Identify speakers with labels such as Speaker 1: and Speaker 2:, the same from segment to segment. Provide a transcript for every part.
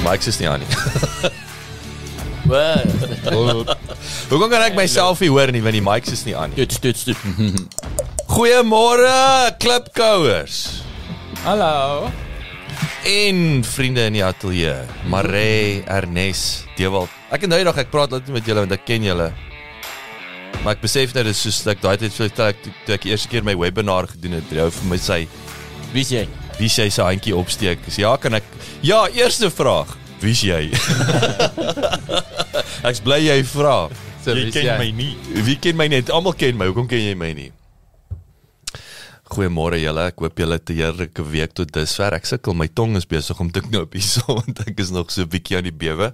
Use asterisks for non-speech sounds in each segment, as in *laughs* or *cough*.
Speaker 1: Die mic is nie aan nie. *laughs*
Speaker 2: Wat?
Speaker 1: Hoe kan ek myself nie hoor nie want die mic is nie aan nie.
Speaker 2: Dit dit dit.
Speaker 1: Goeiemôre klipkouers
Speaker 2: Hallo.
Speaker 1: en vriende in die ateljee. Maree, Ernest, Dewald. Ek onthou nog ek praat altyd met julle want ek ken julle. Maar ek besef nou dis soos ek daai tyd vertel ek toe, toe ek die eerste keer my webinar gedoen het, jy vir my sê
Speaker 2: Wie is jy?
Speaker 1: Wie sy sy handjie opsteek. Dis ja, kan ek Ja, eerste vraag. Wie is jy? *laughs* Ek's bly jy vra.
Speaker 2: So,
Speaker 3: Jy ken my nie.
Speaker 1: Wie ken my net? Almal ken my. Hoekom ken jy my nie? Goeiemôre julle. Ek hoop julle het 'n heerlike week tot dusver. Ek sukkel, my tong is besig om te knoop hierso *laughs* want ek is nog so 'n bietjie aan die bewe.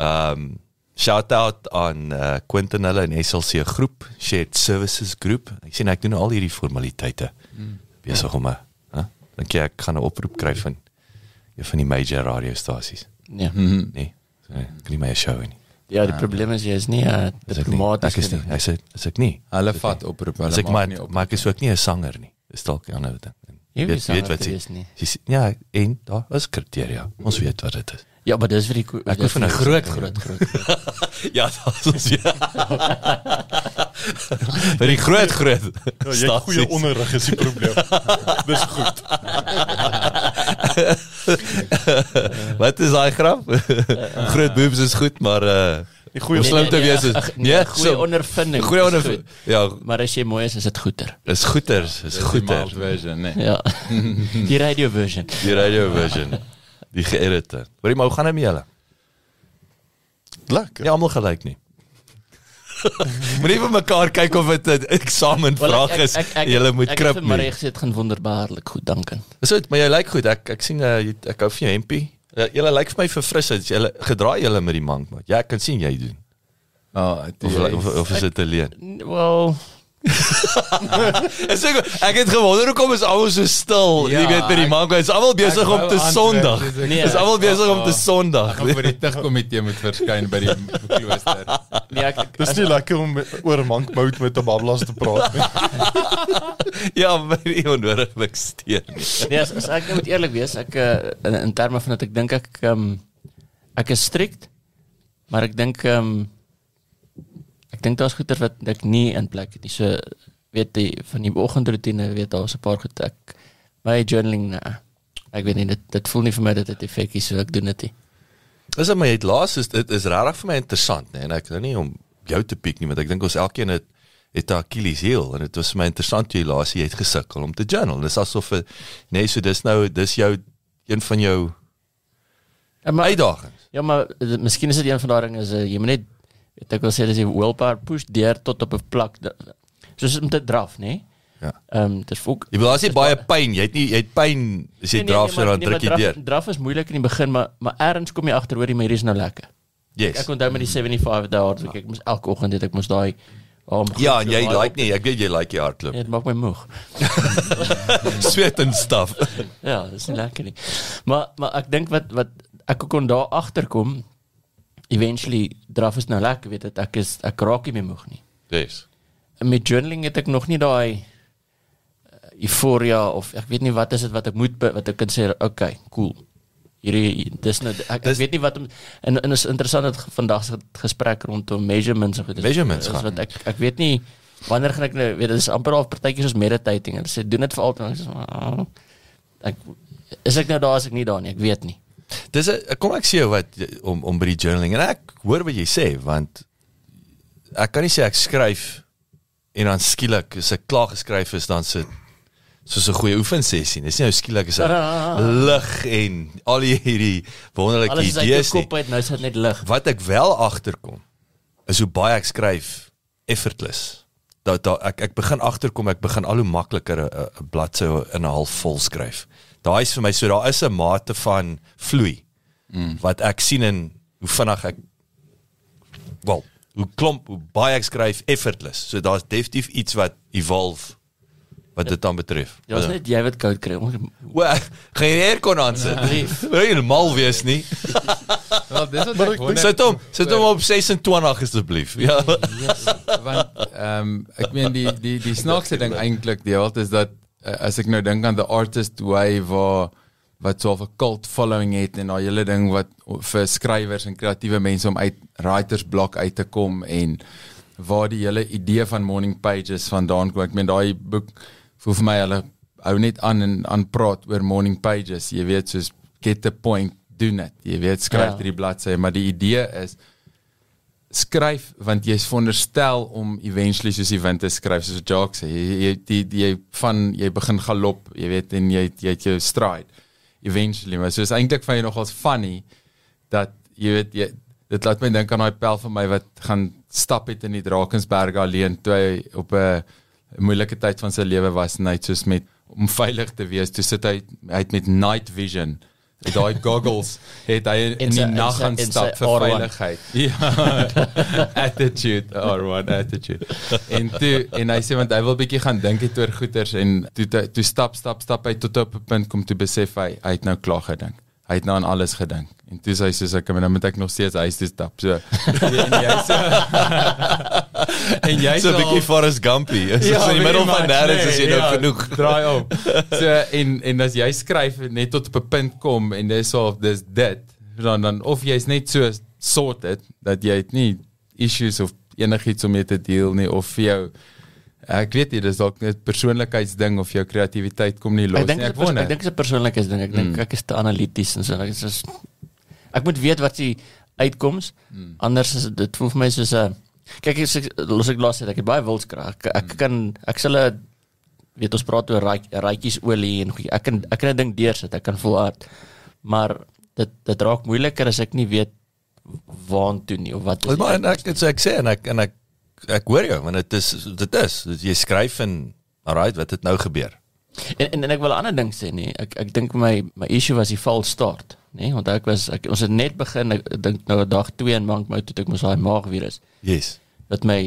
Speaker 1: Um shout out aan uh, Quentin hulle en SLC groep, Shared Services groep. Ek sien ek doen al hierdie formaliteite. Mm. Besig om 'n? Dink jy ek gaan 'n oproep kry van een van die major radiostasies?
Speaker 2: Nee.
Speaker 1: Nee. So, ek kan nie my 'n show nie.
Speaker 2: Ja, die probleem is jy is nie 'n
Speaker 1: nie?
Speaker 2: diplomaat
Speaker 1: nie. Hy sê is ek nie.
Speaker 3: Hulle vat oproep, hulle
Speaker 1: As ek
Speaker 3: maak
Speaker 1: maar
Speaker 3: nie op.
Speaker 1: maar ek is ook nie 'n sanger nie. Dis dalk 'n ander ding.
Speaker 2: Jy
Speaker 1: Weet
Speaker 2: weet
Speaker 1: wat
Speaker 2: jy is nie.
Speaker 1: Dis ja, en daar is kriteria. Ons weet wat dit is.
Speaker 2: Ja, maar dis vir die
Speaker 1: Ek hoef
Speaker 2: die groot groot groot. groot. *laughs*
Speaker 1: ja, dit is ja. *laughs* Die groot groot.
Speaker 3: Ja, jy
Speaker 1: stasies.
Speaker 3: goeie onderrig is die probleem. *laughs* Dis goed. *laughs*
Speaker 1: Wat is daai grap? groot boobs is goed, maar uh
Speaker 3: Die goeie
Speaker 1: om slim te wees is
Speaker 2: ag,
Speaker 1: nee,
Speaker 2: goeie
Speaker 1: so-
Speaker 2: ondervinding.
Speaker 1: Goeie ondervinding. Ja,
Speaker 2: Maar as jy mooi is, is dit goeter.
Speaker 1: is goeters, is *laughs*
Speaker 3: die
Speaker 1: goeter.
Speaker 3: mild version, nee.
Speaker 2: Ja. Die radio version.
Speaker 1: Die radio version. Die geëdite. Hoorie maar hoe gaan dit met julle?
Speaker 3: Lekker.
Speaker 1: Ja, almal gelyk nie. Moenie vir mekaar kyk of dit 'n eksamenvraag is. Jy moet krip
Speaker 2: Maar
Speaker 1: nie.
Speaker 2: ek gesê dit gaan wonderbaarlik goed, dankie.
Speaker 1: Dis goed, maar jy lyk goed. Ek ek sien uh, jy- ek hou van jou hempie. Uh, jy lyk vir my verfrissend. Jy gedra jy met die mank, maar ja, ek kan sien jy doen.
Speaker 3: Oh,
Speaker 1: Of of, of is dit alleen?
Speaker 2: Wel,
Speaker 1: Is ek ek het gewonder hoekom is almal so stil?
Speaker 3: Ja,
Speaker 1: jy weet by die
Speaker 3: ek-
Speaker 1: mank, is almal besig
Speaker 3: ek
Speaker 1: om te Sondag.
Speaker 3: dis ek-
Speaker 2: Nee,
Speaker 1: Is almal besig om te
Speaker 3: Ek
Speaker 1: Sondag.
Speaker 3: gaan vir die tigkomitee moet verskyn by die klooster.
Speaker 2: nee, ek, ek,
Speaker 3: Dis nie lekker om met- oor mankmout met 'n bablas te praat nie. *laughs*
Speaker 1: Ja, my nie onnodiglik steen nie.
Speaker 2: nee, as, as ek nou moet eerlik wees, ek uh, in, in terme van dat ek dink ek um, ek is strikt, maar ek dink um, ek dink daar's goeie wat ek nie in plek het nie. So weet jy van die oggendroetine weet daar's 'n paar goed ek my journaling nee. Ek weet nie dit dit voel nie vir my dat dit effek is so ek doen dit nie.
Speaker 1: Dis maar jy het laas is dit is regtig vir my interessant, nê, en ek nou nie om jou te piek nie, want ek dink ons elkeen het het Achilles heel en dit was vir my interessant jy laas jy het gesukkel om te journal. Dis asof het- nee, so dis nou dis jou een van jou
Speaker 2: Ja, maar
Speaker 1: uitdagings.
Speaker 2: Ja, maar uh, miskien is dit een van daai dinge is uh, jy moet net weet ek wil sê dis die willpower push deur tot op 'n plek soos om te draf, nê? Nee?
Speaker 1: Ja.
Speaker 2: Ehm um, dis ook
Speaker 1: Jy bedoel as jy baie pyn, jy het nie jy het pyn as jy draf so
Speaker 2: maar-
Speaker 1: dan
Speaker 2: nee,
Speaker 1: druk jy deur.
Speaker 2: draf, draf is moeilik in die begin, maar maar eers kom jy agter hoor die maar hier is nou lekker.
Speaker 1: Yes.
Speaker 2: Ek onthou met die 75 dae hardloop, ek moes elke oggend dit ek moes daai um,
Speaker 1: Ja, en jy like nie, ek weet jy like die hardloop.
Speaker 2: Nee, dit maak my moeg. *laughs*
Speaker 1: Sweat en stuff.
Speaker 2: Ja, dis nie lekker nie. Maar maar ek dink wat wat ek kon daar agterkom eventually draf is nou lekker, weet dit ek is ek raak nie meer moeg nie.
Speaker 1: Yes.
Speaker 2: En met journaling het ek nog nie daai uh, euforia of ek weet nie wat is dit wat ek moet wat ek kan sê okay, cool. Hierdie dis nou ek, ek
Speaker 1: Dis-
Speaker 2: weet nie wat om en en is interessant dat vandag se gesprek rondom measurements en goed is-
Speaker 1: Measurements
Speaker 2: is
Speaker 1: gaan.
Speaker 2: wat ek ek weet nie wanneer gaan ek nou weet dit is amper al partytjies soos meditating en sê doen dit vir altyd ek "Ah." ek is ek nou daar as ek nie daar nie ek weet nie
Speaker 1: Dis 'n kom ek sê jou wat om om by die journaling en ek hoor wat jy sê want ek kan nie sê ek skryf en dan skielik as ek klaar geskryf is dan sit soos 'n goeie oefensessie. Dis nie nou skielik is 'n *laughs* lig en al hierdie wonderlike
Speaker 2: alles is uit jou
Speaker 1: idees nie.
Speaker 2: kop uit nou sit net lig
Speaker 1: Wat ek wel agterkom is hoe baie ek skryf effortless. da, da ek ek begin agterkom ek begin al hoe makliker 'n bladsy in 'n half vol skryf. Daai is vir my so daar is 'n mate van vloei mm. wat ek sien in hoe vinnig ek wel hoe klomp hoe baie ek skryf effortless. So daar's definitief iets wat evolve wat dit dan betref.
Speaker 2: Ja, is net jy wat koud kry.
Speaker 1: Wel, gaan jy hier kon aansit? Wil jy mal wees nie? *laughs*
Speaker 4: Wel, dis wat ek wonder.
Speaker 1: Sit hom, sit hom op 26 asseblief. Ja.
Speaker 4: want ehm um, ek meen die die die snaakse ding eintlik die hele is dat as ek nou dink aan the artist way waar wat so 'n cult following het en daai hele ding wat vir skrywers en kreatiewe mense om uit writers block uit te kom en waar die hele idee van morning pages vandaan kom. Ek meen daai boek voel vir my hulle hou net aan en aan praat oor morning pages. Jy weet soos get the point, doen dit. Jy weet skryf
Speaker 2: Ja.
Speaker 4: drie bladsye, maar die idee is skryf want jy's veronderstel om eventually soos die wind te skryf soos Jacques sê jy jy die, die, jy van jy begin galop jy weet en jy jy het jou stride eventually. Maar soos eintlik van jy nogals funny dat jy weet jy dit laat my dink aan daai pel van my wat gaan stap het in die Drakensberge alleen toe hy op 'n moeilike tyd van sy lewe was en hy het soos met om veilig te wees toe sit hy hy het met night vision daai goggles het hy in, die nag gaan stap vir
Speaker 2: R1.
Speaker 4: veiligheid. *laughs* Ja. Attitude R1 attitude. En toe en hy sê want hy wil bietjie gaan dink het oor goeters en toe toe, stap stap stap hy tot op 'n punt kom toe besef hy hy het nou klaar gedink. Hy het nou aan alles gedink. En toe sê hy soos ek nou moet ek nog steeds huis toe stap. So *laughs* en jy so *laughs* en jy
Speaker 1: So 'n bietjie Forrest Gumpy. Is ja, in die middel van nêrens is jy nou genoeg.
Speaker 4: Draai om. So en en as jy skryf net tot op 'n punt kom en dis of dis dit dan dan of jy's net so sorted dat jy het nie issues of enigiets om mee te deel nie of vir jou ek weet nie dis dalk net persoonlikheidsding of jou kreatiwiteit kom nie los
Speaker 2: ek
Speaker 4: nie
Speaker 2: pers-
Speaker 4: wonder.
Speaker 2: ek dink dit is 'n persoonlikheidsding. Ek dink ek is te analities en so. Ek is ek moet weet wat die uitkoms. Anders is dit voel vir my soos 'n kyk ek los ek los het ek het baie wilskrag. Ek, ek kan ek sal 'n weet ons praat oor raai- raadjies olie en goeie. Ek kan ek kan 'n ding deursit. Ek kan volhard. Maar dit dit raak moeiliker as ek nie weet waantoe nie of wat is.
Speaker 1: Maar en ek so ek sê en ek en ek ek hoor jou want dit is dit is jy skryf en alright wat het nou gebeur.
Speaker 2: En, en en ek wil 'n ander ding sê nee, ek ek dink my my issue was die false start, nê? Want ek was ek, ons het net begin, ek dink nou dag 2 in bankmou toe het ek mos daai maagvirus
Speaker 1: Yes.
Speaker 2: Wat my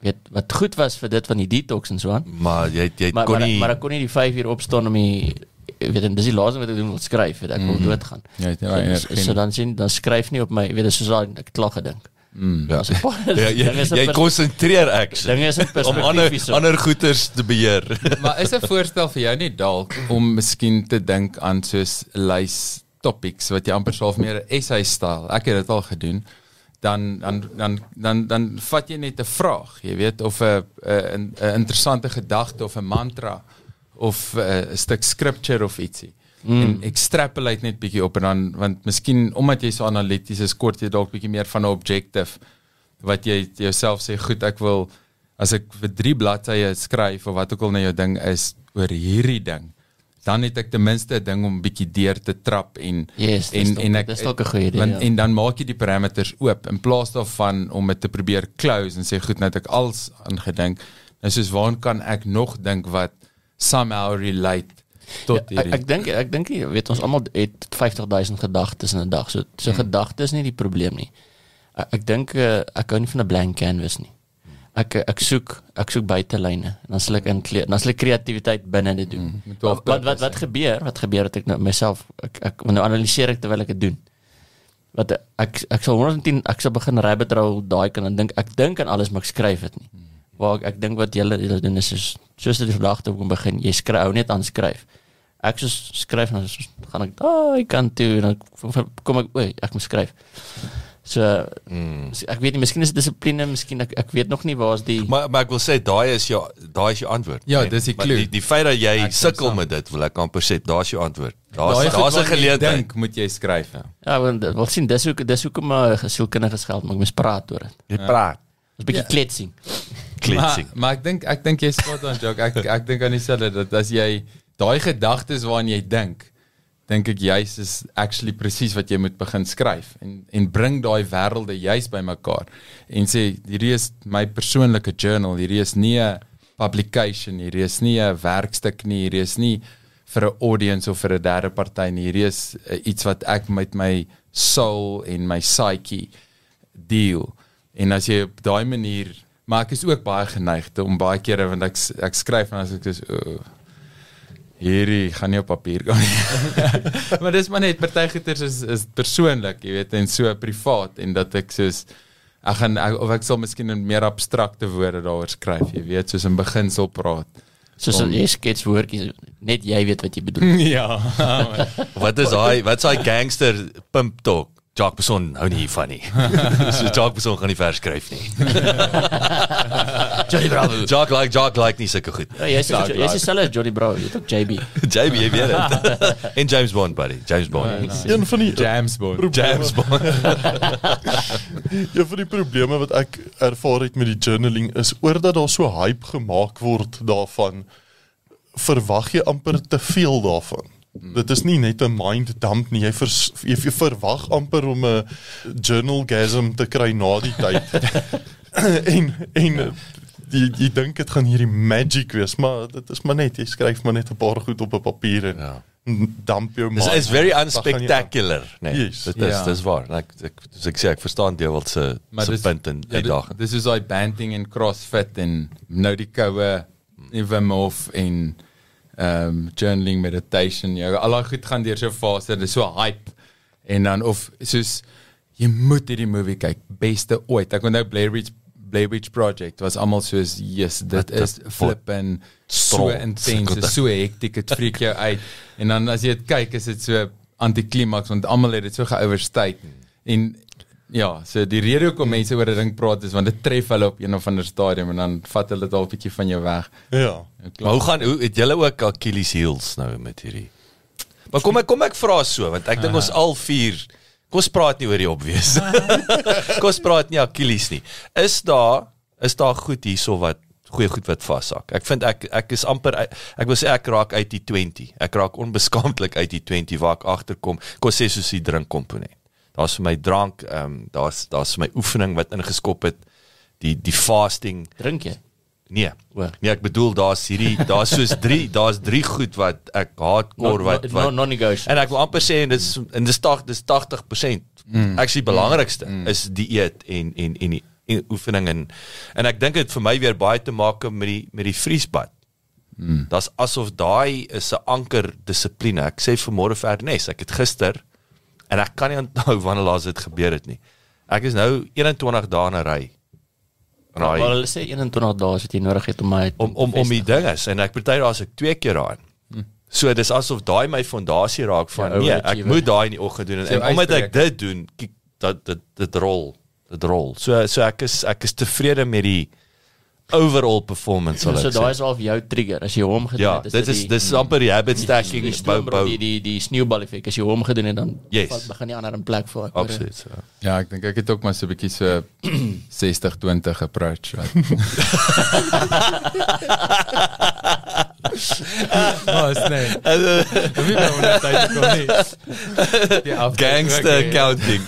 Speaker 2: weet wat goed was vir dit van die detox en so aan.
Speaker 1: Maar jy jy
Speaker 2: Maar
Speaker 1: kon
Speaker 2: maar,
Speaker 1: nie
Speaker 2: maar ek kon nie die 5 uur opstaan om die weet en dis die laaste wat ek doen wil skryf, weet ek wil doodgaan.
Speaker 4: Ja, jy het nie
Speaker 2: So, so, so dan sien dan skryf nie op my, weet soos daai ek het klaar gedink.
Speaker 4: Mm.
Speaker 1: ja.
Speaker 2: Ek
Speaker 1: ja, jy, *laughs* jy konsentreer action
Speaker 2: dinge is in
Speaker 1: om ander
Speaker 2: perspektief. so.
Speaker 1: ander goeters te beheer. *laughs*
Speaker 4: maar is 'n voorstel vir jou nie dalk om miskien te dink aan soos lys topics wat jy amper half meer 'n essay styl. Ek het dit al gedoen. Dan dan dan dan dan vat jy net 'n vraag, jy weet of 'n 'n 'n interessante gedagte of 'n mantra of 'n stuk scripture of ietsie. Mm. En extrapolate net bietjie op en dan want miskien omdat jy so analities is, kort jy dalk bietjie meer van 'n objective wat jy jouself sê goed ek wil as ek vir 3 bladsye skryf of wat ook al nou jou ding is oor hierdie ding dan het ek ten minste 'n ding om bietjie deur te trap en
Speaker 2: Yes,
Speaker 4: en en ek
Speaker 2: dis dalk 'n goeie idee,
Speaker 4: want,
Speaker 2: ja.
Speaker 4: en dan maak jy die parameters oop in plaas daarvan om dit te probeer close en sê goed nou het ek als aangedink nou soos waar kan ek nog dink wat somehow relate tot
Speaker 2: Ja, ek
Speaker 4: hierdie
Speaker 2: ek dink ek dink jy weet ons almal het 50000 gedagtes in 'n dag. So so hmm. gedagtes is nie die probleem nie. Ek, ek dink uh, ek hou nie van 'n blank canvas nie. Ek ek soek ek soek buitelyne en dan sal ek inkleer. Dan sal ek kreatiwiteit binne dit doen.
Speaker 4: Met
Speaker 2: wat, wat wat gebeur? Wat gebeur dat ek nou myself ek ek nou analiseer ek terwyl ek dit doen. Wat ek ek sal 110 ek sal begin rabbit hole daai kan en dink ek dink aan alles maar ek skryf dit nie. Waar ek, ek dink wat julle julle doen is soos soos dit gedagte kom begin. Jy skryf hou net aan skryf ek soos skryf en dan soos gaan ek daai kant toe en dan kom ek oei ek moet skryf so mm. ek weet nie miskien is dit dissipline miskien ek ek weet nog nie waar is die
Speaker 1: maar maar ek wil sê daai is jou daai is jou antwoord.
Speaker 4: Ja,
Speaker 1: nee.
Speaker 4: dis die clue.
Speaker 1: Die, die feit dat jy
Speaker 4: Ek
Speaker 1: sukkel met dit, wil ek amper sê, daar's jou antwoord. Daar's daar's 'n geleentheid.
Speaker 4: dink moet jy skryf ja.
Speaker 2: ja want wat sien dis hoe dis hoekom maar gesielkundige geld maar ek moet praat oor dit
Speaker 1: Jy praat.
Speaker 2: 'n bietjie
Speaker 4: Ja.
Speaker 2: kletsing *laughs*
Speaker 1: Kletsing.
Speaker 4: Maar, maar ek dink ek dink jy spot on joke. Ek ek dink aan dieselfde dat as jy daai gedagtes waaraan jy dink, dink ek juis is actually presies wat jy moet begin skryf en en bring daai wêrelde juis bymekaar en sê hierdie is my persoonlike journal, hierdie is nie 'n publication. Hierdie is nie 'n werkstuk nie. Hierdie is nie vir 'n audience of vir 'n derde party nie. Hierdie is uh, iets wat ek met my soul en my psyche deel. En as jy op daai manier, maar ek is ook baie geneig om baie kere want ek ek skryf en as ek dis oh, hierdie gaan nie op papier gaan nie. *laughs* maar dis maar net party goeters is is persoonlik, jy weet, en so privaat en dat ek soos ek gaan ek, of ek sal miskien in meer abstrakte woorde daaroor skryf, jy weet, soos in beginsel praat.
Speaker 2: Soos
Speaker 4: Om-
Speaker 2: jy skets woordjies, net jy weet wat jy bedoel. *laughs*
Speaker 4: ja. *laughs*
Speaker 1: Wat is daai wat's daai gangster pimp talk? Jacques Besson hou nie hiervan nie. *laughs* so Jacques Besson gaan nie vers skryf nie.
Speaker 2: Johnny Bravo.
Speaker 1: Jacques like Jacques like nie sulke goed.
Speaker 2: Ja, jy's jy's as Johnny Bravo, jy't ook JB. *laughs*
Speaker 1: JB, jy weet dit. *laughs* en James Bond buddy, James Bond.
Speaker 3: Een van die
Speaker 4: James Bond.
Speaker 3: probleme-
Speaker 1: James Bond.
Speaker 3: Een van die probleme wat ek ervaar het met die journaling is oordat daar so hype gemaak word daarvan verwag jy amper te veel daarvan. Dit is nie net 'n mind dump nie. Jy, vers, jy, jy verwag amper om 'n journalgasm te kry na die tyd. *laughs* *clears throat* en en jy, jy dink dit gaan hierdie magic wees, maar dit is maar net jy skryf maar net 'n paar goed op 'n papier en
Speaker 1: Ja.
Speaker 3: dump jou mind.
Speaker 1: is very
Speaker 3: jy
Speaker 1: unspectacular, nee.
Speaker 3: Yes.
Speaker 1: Dit is
Speaker 4: Ja.
Speaker 1: dis waar. Ek ek soos ek sê ek verstaan Dewald se se punt en
Speaker 4: ja,
Speaker 1: uitdaging.
Speaker 4: Dis is daai banding en CrossFit en nou die koue Wim Hof en ehm um, journaling meditation. Jy al daai goed gaan deur so 'n fase, dis so hype. En dan of soos jy moet hierdie movie kyk, beste ooit. Ek onthou Blair Witch Blair Witch Project was almal soos yes, dit is flip en so
Speaker 1: Strol.
Speaker 4: intens, is so hektiek, dit freak jou uit. En dan as jy dit kyk, is dit so antiklimaks want almal het dit so geoverstay. En ja, so die rede hoekom mense oor 'n ding praat is want dit tref hulle op een of ander stadium en dan vat hulle dit al 'n bietjie van jou weg.
Speaker 3: Ja.
Speaker 1: Maar hoe gaan hoe het julle ook Achilles heels nou met hierdie? Maar kom ek kom ek vra so want ek dink ons al vier kom ons praat nie oor die opwees. *laughs* kom ons praat nie Achilles nie. Is daar is daar goed hierso wat goeie goed wat vashak. Ek vind ek ek is amper ek wil sê ek raak uit die 20. Ek raak onbeskaamdlik uit die 20 waar ek agterkom. Kom sê soos die drinkkomponent. Daar's vir my drank, ehm um, daar's daar's vir my oefening wat ingeskop het. Die die fasting
Speaker 2: Drink jy?
Speaker 1: Nee.
Speaker 2: O.
Speaker 1: Nee, ek bedoel daar's hierdie daar's soos 3, daar's 3 goed wat ek hardcore wat
Speaker 2: no,
Speaker 1: wat
Speaker 2: no, non-negotiable.
Speaker 1: en ek wil amper sê en dis en dis 80 dis 80%. Mm. Actually belangrikste mm. is dieet en en en die en oefening en en ek dink dit het vir my weer baie te maak met die met die vriesbad. Mm. Dit's asof daai is 'n anker dissipline. Ek sê vanmôre vir Ernest, ek het gister en ek kan nie onthou *laughs* wanneer laas dit gebeur het nie. Ek is nou 21 dae in 'n ry.
Speaker 2: Maar hulle sê 21 dae is wat jy nodig het om my
Speaker 1: om om om die ding is en ek party daar's ek twee keer daarin. So dis asof daai my fondasie raak van
Speaker 2: Ja,
Speaker 1: ja, nee, ek
Speaker 2: overachiever.
Speaker 1: moet daai in die oggend doen en,
Speaker 4: So
Speaker 1: en omdat ek dit doen, kyk dat dit dit rol, dit rol. So so ek is ek is tevrede met die overall performance sal
Speaker 2: So
Speaker 1: ek
Speaker 2: daai
Speaker 1: sê.
Speaker 2: is al jou trigger as jy hom gedoen
Speaker 1: Ja,
Speaker 2: het.
Speaker 1: dit is dis amper die habit stacking
Speaker 2: die,
Speaker 1: bou
Speaker 2: die,
Speaker 1: bou.
Speaker 2: die, die, die sneeuwbal effek as jy hom gedoen het dan
Speaker 1: Yes.
Speaker 2: vat- begin die ander in plek hoor.
Speaker 1: Absoluut. So.
Speaker 4: Ja, ek dink ek het ook maar so 'n bietjie so *clears throat* 60-20 approach. Right? *laughs* oh, snap. Wie nou net tyd kom nie. Die af-
Speaker 1: Gangster accounting.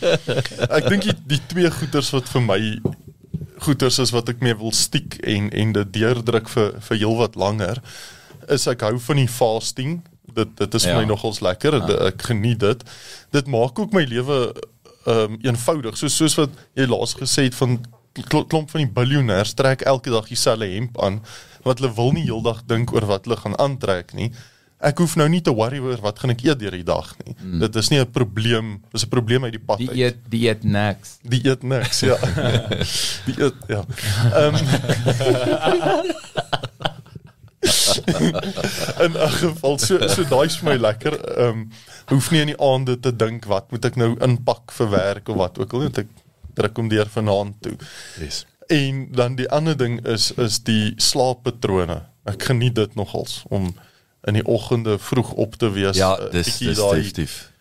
Speaker 1: *laughs*
Speaker 3: Ek dink die, die twee goeters wat vir my goeters is wat ek mee wil stiek en en dit deurdruk vir vir heelwat langer is ek hou van die fasting. Dit dit is vir
Speaker 4: Ja.
Speaker 3: my nogals lekker. Ja. Ek geniet dit. Dit maak ook my lewe ehm um, eenvoudig. Soos soos wat jy laas gesê het van kl- klomp van die biljoenêrs trek elke dag dieselfde hemp aan wat hulle wil nie heeldag dink oor wat hulle gaan aantrek nie. Ek hoef nou nie te worry oor wat gaan ek eet deur die dag nie. Mm. Dit is nie 'n probleem, dis 'n probleem uit die pad
Speaker 4: Die
Speaker 3: uit.
Speaker 4: eet die eet niks.
Speaker 3: Die eet niks, ja. *laughs* Die eet ja. Ehm *laughs* In 'n geval so so daai is vir my lekker. Ehm um, hoef nie in die aande te dink wat moet ek nou inpak vir werk of wat ook al net ek druk hom deur vanaand toe.
Speaker 1: Yes.
Speaker 3: En dan die ander ding is is die slaappatrone. Ek geniet dit nogals om in die oggende vroeg op te wees.
Speaker 1: Ja,
Speaker 3: eh,
Speaker 1: dis dis definitief.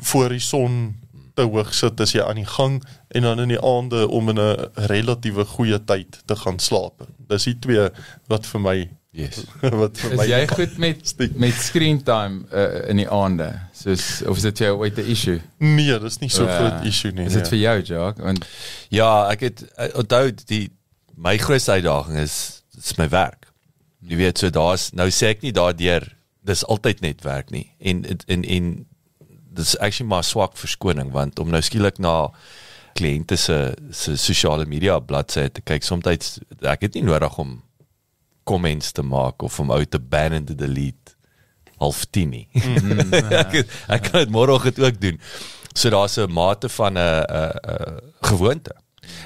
Speaker 3: voor die son te hoog sit as jy aan die gang en dan in die aande om in 'n relatiewe goeie tyd te gaan slaap. Dis die twee wat vir my
Speaker 1: Yes. *laughs*
Speaker 3: wat vir
Speaker 4: Is
Speaker 3: my
Speaker 4: jy goed met met screen time uh, in die aande? Soos of is dit jou ooit 'n issue?
Speaker 3: Nee, dis nie so
Speaker 4: Ja.
Speaker 3: groot issue nie.
Speaker 4: Is dit
Speaker 3: nee.
Speaker 4: vir jou, Jacques? Want
Speaker 1: Ja, ek het eh, onthou die my grootste uitdaging is dis my werk. Jy weet so daar's nou sê ek nie daardeur dis altyd net werk nie. En en en dis actually maar swak verskoning want om nou skielik na kliënte se se sosiale media bladsy te kyk soms ek het nie nodig om comments te maak of om ou te ban en te delete half 10 nie. Mm, *laughs* ek ek kan dit môreoggend ook doen. So daar's 'n mate van 'n 'n gewoonte.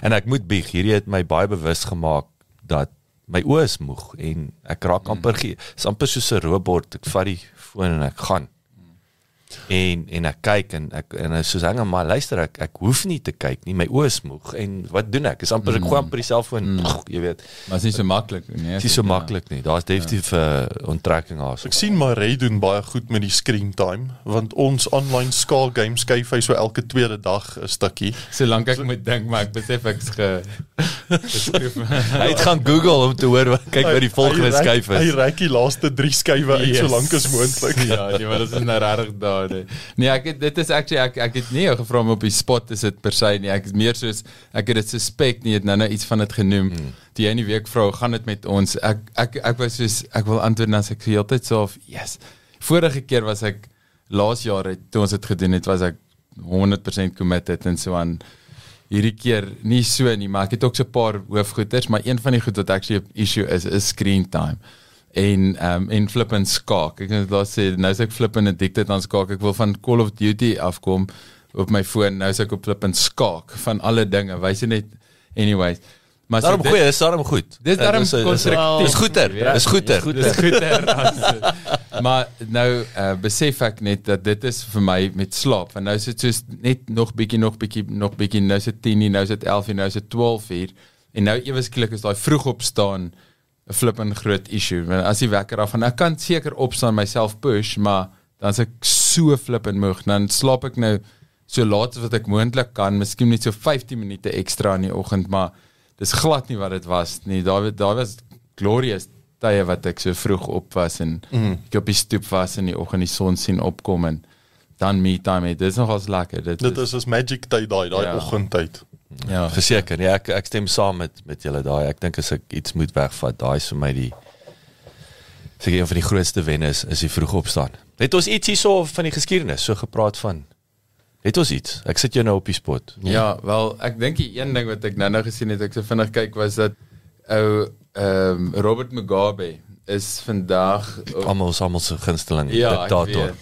Speaker 1: En ek moet bieg, hierdie het my baie bewus gemaak dat my oë is moeg en ek raak amper gee, amper soos 'n robot. Ek vat die foon en ek gaan en en ek kyk en ek en soos hang maar luister ek ek hoef nie te kyk nie. My oë is moeg en wat doen ek? Is amper ek gooi amper die selfoon mm. jy weet.
Speaker 4: Maar dit is nie so maklik nie
Speaker 1: dit is so maklik nie. Daar's definitief 'n ja. uh, onttrekking daar
Speaker 3: ek sien maar Ray doen baie goed met die screen time want ons online skaal games kyk hy so elke tweede dag 'n stukkie.
Speaker 4: Solank ek so, moet dink maar ek besef ek's ge *laughs*
Speaker 1: hy het gaan Google om te hoor wat kyk by die volgende skuif is.
Speaker 3: hy reik die laaste 3 skuwe uit yes. solank as moontlik. *laughs*
Speaker 4: Ja nee maar dit is nou regtig daar Nee. Nee, ek het, dit is actually ek ek het nie jou gevra om op die spot is dit per se nie. Ek is meer soos ek het dit suspek nie, het nou nou iets van dit genoem. Mm. Die ene week vrou, gaan dit met ons? Ek ek ek was soos ek wil antwoord dan ek heeltyd so of yes. Vorige keer was ek laas jaar het toe ons dit gedoen het, was ek 100% committed en so aan hierdie keer nie so nie, maar ek het ook so 'n paar hoofgoeters, maar een van die goed wat actually 'n issue is is screen time en ehm um, en flip en skaak. Ek het laat sê nou as ek flip en addicted aan skaak, ek wil van Call of Duty afkom op my foon. Nou as ek op flip en skaak van alle dinge, wys jy net anyways.
Speaker 1: Maar daarom goeie, dis daarom goed.
Speaker 4: Dis daarom konstruktief.
Speaker 1: Dis goeter. Dis goeter.
Speaker 4: Dis goeter. *laughs* maar nou uh, besef ek net dat dit is vir my met slaap. Want nou is dit soos net nog bietjie nog bietjie nog bietjie nou is dit 10, nou is dit 11, nou is dit 12 uur. En nou ewe skielik is daai vroeg opstaan 'n flippend groot issue. Want as die wekker af en ek kan seker opstaan myself push, maar dan as ek so flippend moeg, dan slaap ek nou so laat as wat ek moontlik kan, miskien net so 15 minute ekstra in die oggend, maar dis glad nie wat dit was nie. Daar daar was glorious tye wat ek so vroeg op was en mm. ek op die stoep was in die oggend die son sien opkom en dan me time. Dit is nogals lekker.
Speaker 3: Dit, dit is 'n magic tyd daai daai ja. oggendtyd.
Speaker 1: Ja, verseker. Ja, ek ek stem saam met met julle daai. Ek dink as ek iets moet wegvat, daai is vir my die seker een van die grootste wenne is is die vroeg opstaan. Het ons iets hierso van die geskiedenis so gepraat van? Het ons iets? Ek sit jou nou op die spot.
Speaker 4: Ja, ja wel, ek dink die een ding wat ek nou-nou gesien het, ek so vinnig kyk was dat ou ehm um, Robert Mugabe is vandag
Speaker 1: almal almal se gunsteling ja, diktator.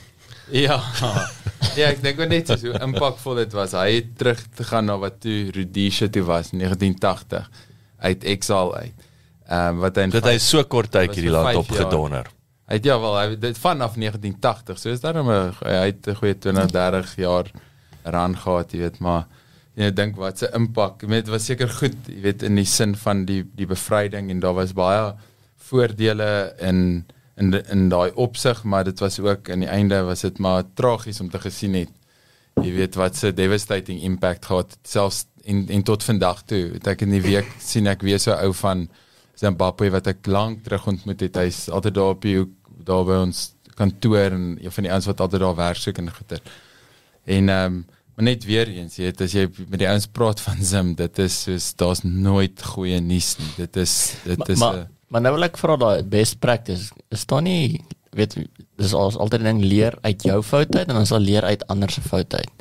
Speaker 1: *laughs*
Speaker 4: Ja. ja, ek dink net so impakvol dit was. Hy het terug te gaan na wat toe Rhodesia toe was in 1980 uit exile uit. Ehm um, wat hy
Speaker 1: dit hy so kort tyd hierdie land opgedonder.
Speaker 4: Hy het ja wel, hy dit vanaf 1980. So is daar 'n hy het 'n goeie 20, 30 jaar ran gehad, jy weet, maar jy dink wat se impak. Dit was seker goed, jy weet in die sin van die die bevryding en daar was baie voordele in in in daai opsig, maar dit was ook aan die einde was dit maar tragies om te gesien het. Jy weet wat se devastating impact gehad selfs en en tot vandag toe. Het ek in die week sien ek weer so ou van Zimbabwe wat ek lank terug ontmoet het. Hy's altyd daar op die daar by ons kantoor en een van die ouens wat altyd daar werk soek en goeie. En ehm um, maar net weer eens, jy weet as jy met die ouens praat van Zim, dit is soos daar's nooit goeie nuus nie. Dit is dit is 'n
Speaker 2: ma, Maar nou wil ek vra daai best practice. Is daar nie weet dis al altyd 'n ding leer uit jou foute uit en dan sal leer uit ander se foute uit.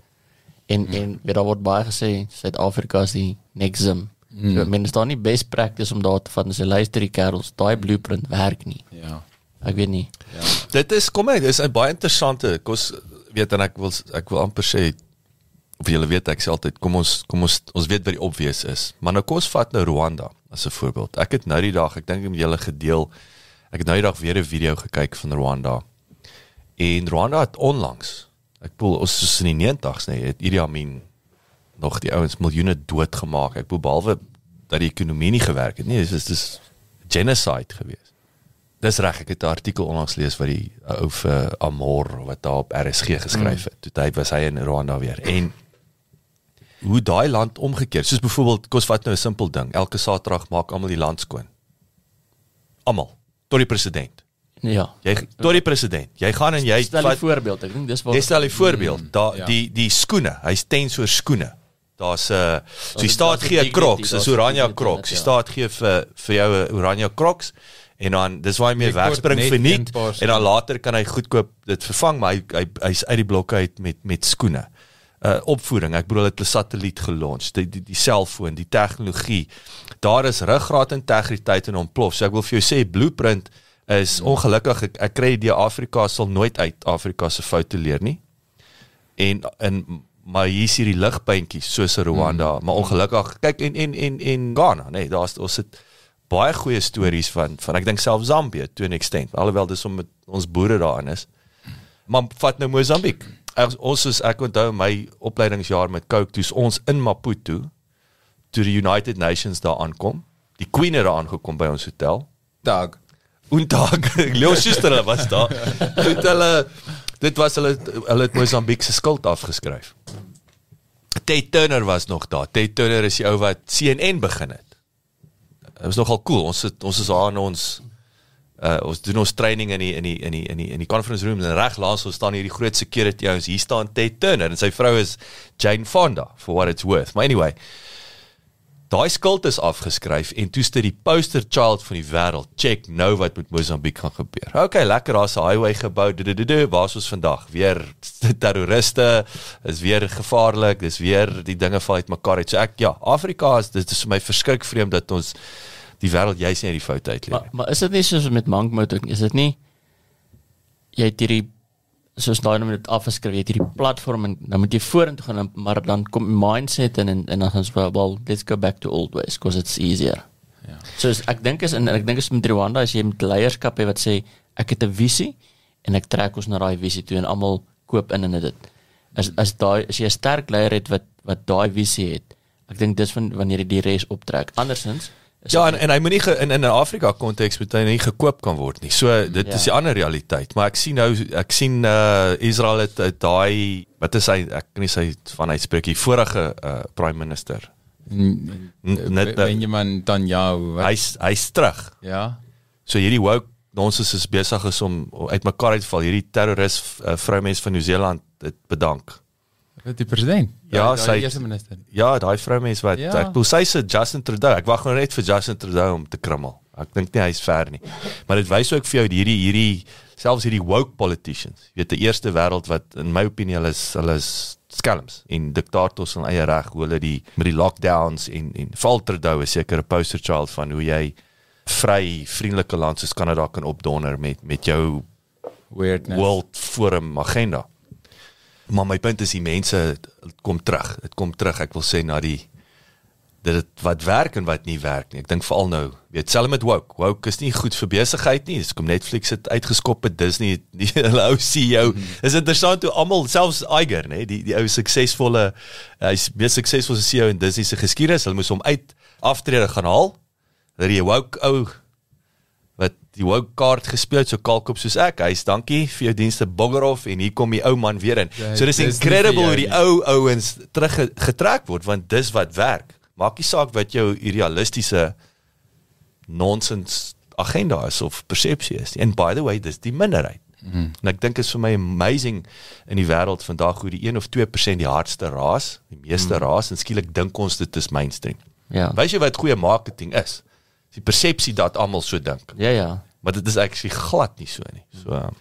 Speaker 2: En hmm. en weet daar word baie gesê Suid-Afrika is die nexum. Hmm. So, men is daar nie best practice om daar te van se luister die kerels, daai blueprint werk nie.
Speaker 4: Ja.
Speaker 2: Ek weet nie.
Speaker 1: Ja. Dit is kom uit, dis 'n baie interessante kos weet en ek wil ek wil amper sê of julle weet ek sê altyd kom ons kom ons ons weet wat die obvious is. Maar nou kom ons vat nou Rwanda as 'n voorbeeld. Ek het nou die dag, ek dink ek het julle gedeel. Ek het nou die dag weer 'n video gekyk van Rwanda. En Rwanda het onlangs, ek bedoel ons is in die 90's nê, nee, het Idi Amin nog die ouens miljoene doodgemaak. Ek bedoel behalwe dat die ekonomie nie gewerk het nie, dis dis, genocide gewees. Dis reg, ek het 'n artikel onlangs lees wat die ou vir Amor wat daar op RSG geskryf het. Mm. Toe hy was hy in Rwanda weer. En hoe daai land omgekeer. Soos byvoorbeeld, kos vat nou 'n simpel ding. Elke Saterdag maak almal die land skoon. Almal, tot die president.
Speaker 2: Ja.
Speaker 1: Jy tot die president. Jy gaan en jy
Speaker 2: stel 'n voorbeeld. Ek dink dis
Speaker 1: wat Jy stel 'n voorbeeld. Mm, da ja. die die skoene, hy's tens oor skoene. Daar's 'n uh, so die staat gee 'n Crocs, is oranje Crocs. Die
Speaker 2: ja.
Speaker 1: staat gee vir vir jou 'n oranje Crocs en dan dis waar hy mee wegspring vir
Speaker 4: paar
Speaker 1: en dan later kan hy goedkoop dit vervang maar hy hy hy's uit die blokke uit met met skoene. Uh opvoeding, ek bedoel dit 'n satelliet gelons, die die die selfoon, die tegnologie. Daar is ruggraat integriteit en ontplof. So ek wil vir jou sê Blueprint is ongelukkig ek, ek kry die Afrika sal nooit uit Afrika se foute leer nie. En en maar hier is hierdie ligpuntjies soos in Rwanda, mm. maar ongelukkig kyk en en en en Ghana, nee, daar's ons het baie goeie stories van van ek dink self Zambië to an extent, alhoewel dis om met ons boere daarin is. Maar vat nou Mosambiek. Ons ons is ek onthou my opleidingsjaar met Coke toe's ons in Maputo toe die United Nations daar aankom. Die Queen het daar aangekom by ons hotel.
Speaker 4: Dag.
Speaker 1: Oendag, *laughs* Leo Schuster was daar. Toe het hulle dit was hulle hulle het Mosambiek se skuld afgeskryf. Ted Turner was nog daar. Ted Turner is die ou wat CNN begin het. Dit was nogal cool. Ons het, ons is daar in ons uh ons doen ons training in die in die in die in die in die conference room en reg langs ons staan hierdie groot security ouens. Hier staan Ted Turner en sy vrou is Jane Fonda for what it's worth. Maar anyway, daai skuld is afgeskryf en toe sit die poster child van die wêreld. Check nou wat met Mosambiek gaan gebeur. Okay, lekker daar's 'n highway gebou. Waar is ons vandag? Weer *laughs* terroriste, is weer gevaarlik, dis weer die dinge val uitmekaar uit. So ek ja, Afrika is dit is vir my verskrik vreemd dat ons die wêreld juis nie uit die foute uitleer.
Speaker 2: Maar maar is dit nie soos met Monkmout ook? nie? Is dit nie jy het hierdie soos daai nou dit afgeskryf, jy het hierdie platform en dan moet jy vorentoe gaan en- maar dan kom mindset en en, en dan gaan wel well, let's go back to old ways because it's easier.
Speaker 4: Ja.
Speaker 2: So is, ek dink is en ek dink is met Rwanda as jy met leierskap het wat sê ek het 'n visie en ek trek ons na daai visie toe en almal koop in in dit. As as daai as jy 'n sterk leier het wat wat daai visie het, ek dink dis van wanneer jy die res optrek. Andersins
Speaker 1: Ja,
Speaker 2: dit
Speaker 1: en, en hy moet nie ge, in in 'n Afrika konteks moet hy nie gekoop kan word nie. So dit
Speaker 2: Ja.
Speaker 1: is die ander realiteit, maar ek sien nou ek sien uh Israel het, het daai wat is hy ek kan nie sy van uitspreek die vorige uh prime minister.
Speaker 4: N-
Speaker 1: net-
Speaker 4: Benjamin Netanyahu. wat-
Speaker 1: Hy's hy's terug.
Speaker 4: Ja.
Speaker 1: So hierdie woke nonsens is besig is om uitmekaar uit te val. Hierdie terroris uh, vroumens van Nieu-Seeland het bedank.
Speaker 4: Die president?
Speaker 1: Ja,
Speaker 4: Daai-
Speaker 1: sy-
Speaker 4: daai eerste minister.
Speaker 1: Ja, daai vroumens wat
Speaker 4: Ja.
Speaker 1: ek bedoel sy se Justin Trudeau. Ek wag nou net vir Justin Trudeau om te krummel. Ek dink nie hy's ver nie. Maar dit wys ook vir jou hierdie hierdie selfs hierdie woke politicians. Jy weet die eerste wêreld wat in my opinie hulle is hulle is skelms en diktators in eie reg hoe hulle die met die lockdowns en en val Trudeau is seker 'n poster child van hoe jy vry vriendelike land soos Kanada kan opdonder met met jou
Speaker 4: Weirdness.
Speaker 1: World Forum agenda. Maar my punt is die mense kom terug. Dit kom terug. Ek wil sê na die dit het wat werk en wat nie werk nie. Ek dink veral nou, weet selfs met woke. Woke is nie goed vir besigheid nie. Dis kom Netflix het uitgeskop het Disney *laughs* die hulle ou CEO. Is interessant hoe almal selfs Iger, nê, die die ou suksesvolle hy's mees suksesvolle CEO in Disney se geskiedenis. Hulle moes hom uit aftrede gaan haal. Dat die woke ou wat die woke kaart gespeel het so kalkop soos ek. Hy's dankie vir jou dienste Boggerhof en hier kom die ou man weer in.
Speaker 4: Ja,
Speaker 1: so dis incredible hoe die ou ouens terug getrek word want dis wat werk. Maak nie saak wat jou idealistiese nonsens agenda is of persepsie is. nie. And by the way, dis die minderheid. Mm. En ek dink is vir my amazing in die wêreld vandag hoe die 1 of 2% die hardste raas, die meeste mm. raas en skielik dink ons dit is mainstream.
Speaker 2: Ja.
Speaker 1: Wys jy wat goeie marketing is? Die persepsie dat almal so dink.
Speaker 2: Ja ja.
Speaker 1: Maar dit is actually glad nie so nie. So um,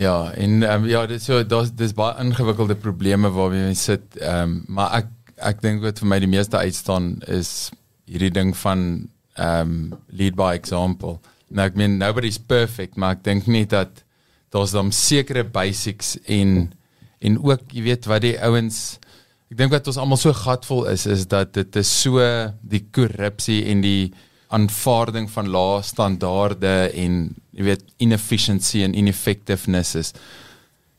Speaker 4: Ja, en um, ja, dit so daar's dis baie ingewikkelde probleme waarmee jy sit. Ehm um, maar ek ek dink wat vir my die meeste uitstaan is hierdie ding van ehm um, lead by example. Nou ek meen nobody's perfect, maar ek dink net dat daar's dan sekere basics en en ook jy weet wat die ouens ek dink wat ons almal so gatvol is is dat dit is so die korrupsie en die aanvaarding van lae standaarde en jy weet inefficiency en ineffectiveness is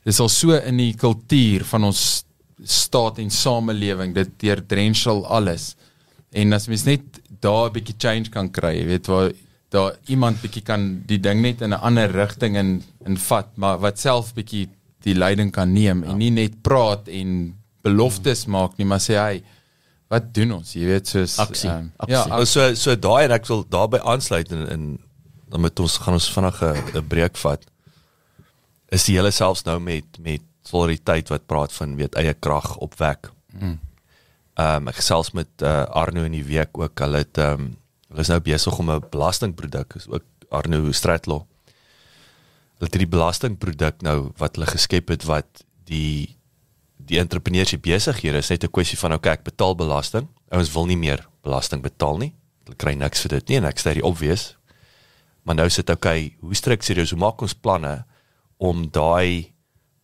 Speaker 4: dis al so in die kultuur van ons staat en samelewing dit deurdrench al alles en as mens net daar 'n bietjie change kan kry jy weet waar daar iemand bietjie kan die ding net in 'n ander rigting in in vat maar wat self bietjie die leiding kan neem ja. en nie net praat en beloftes maak nie maar sê hy wat doen ons jy weet soos
Speaker 2: Aksie.
Speaker 4: ehm,
Speaker 2: Aksie.
Speaker 4: ja
Speaker 1: Nou, so so daai en ek wil daarbey aansluit en en dan met ons gaan ons vinnig 'n 'n breek vat. Is die hele selfs nou met met solidariteit wat praat van weet eie krag opwek. Mm. Ehm um, ek gesels met uh, Arno in die week ook. Hulle het ehm um, hulle is nou besig om 'n belastingproduk is ook Arno Stratlaw. Hulle het hierdie belastingproduk nou wat hulle geskep het wat die die entrepreneurship besighede is net 'n kwessie van okay, ek betaal belasting. Ouens wil nie meer belasting betaal nie. Hulle kry niks vir dit nie en ek sê dit obvious. Maar nou sit okay, hoe hoe maak ons planne om daai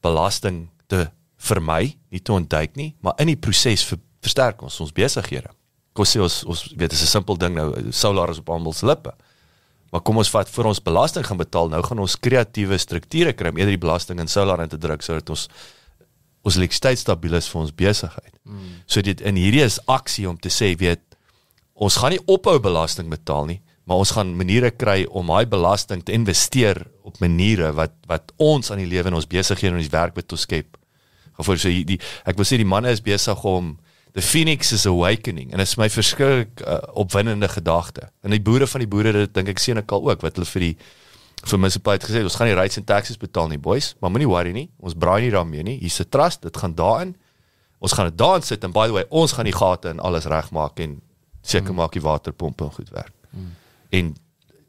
Speaker 1: belasting te vermy, nie te ontduik nie, maar in die proses ver, versterk ons ons besighede. Kom sê ons ons weet dis 'n simpel ding nou, solar is op almal se lippe. Maar kom ons vat vir ons belasting gaan betaal, nou gaan ons kreatiewe strukture kry om eerder die belasting in solar in te druk sodat ons ons elektrisiteit stabiel is vir ons besigheid. Mm. So dit in hierdie is aksie om te sê, weet ons gaan nie ophou belasting betaal nie, maar ons gaan maniere kry om daai belasting te investeer op maniere wat wat ons aan die lewe en ons besighede en ons werk wat ons skep. Gevoel so die, ek wil sê die manne is besig om the phoenix is awakening en dit is my verskriklik uh, opwindende gedagte. En die boere van die boere dit dink ek sien ek al ook wat hulle vir die vir munisipaliteit gesê ons gaan nie rates en taxes betaal nie boys, maar moenie worry nie. Ons braai nie daarmee nie. Hier's 'n trust, dit gaan daarin. Ons gaan dit daarin sit en by the way, ons gaan die gate en alles regmaak en seker maak die waterpompe goed werk. Mm. En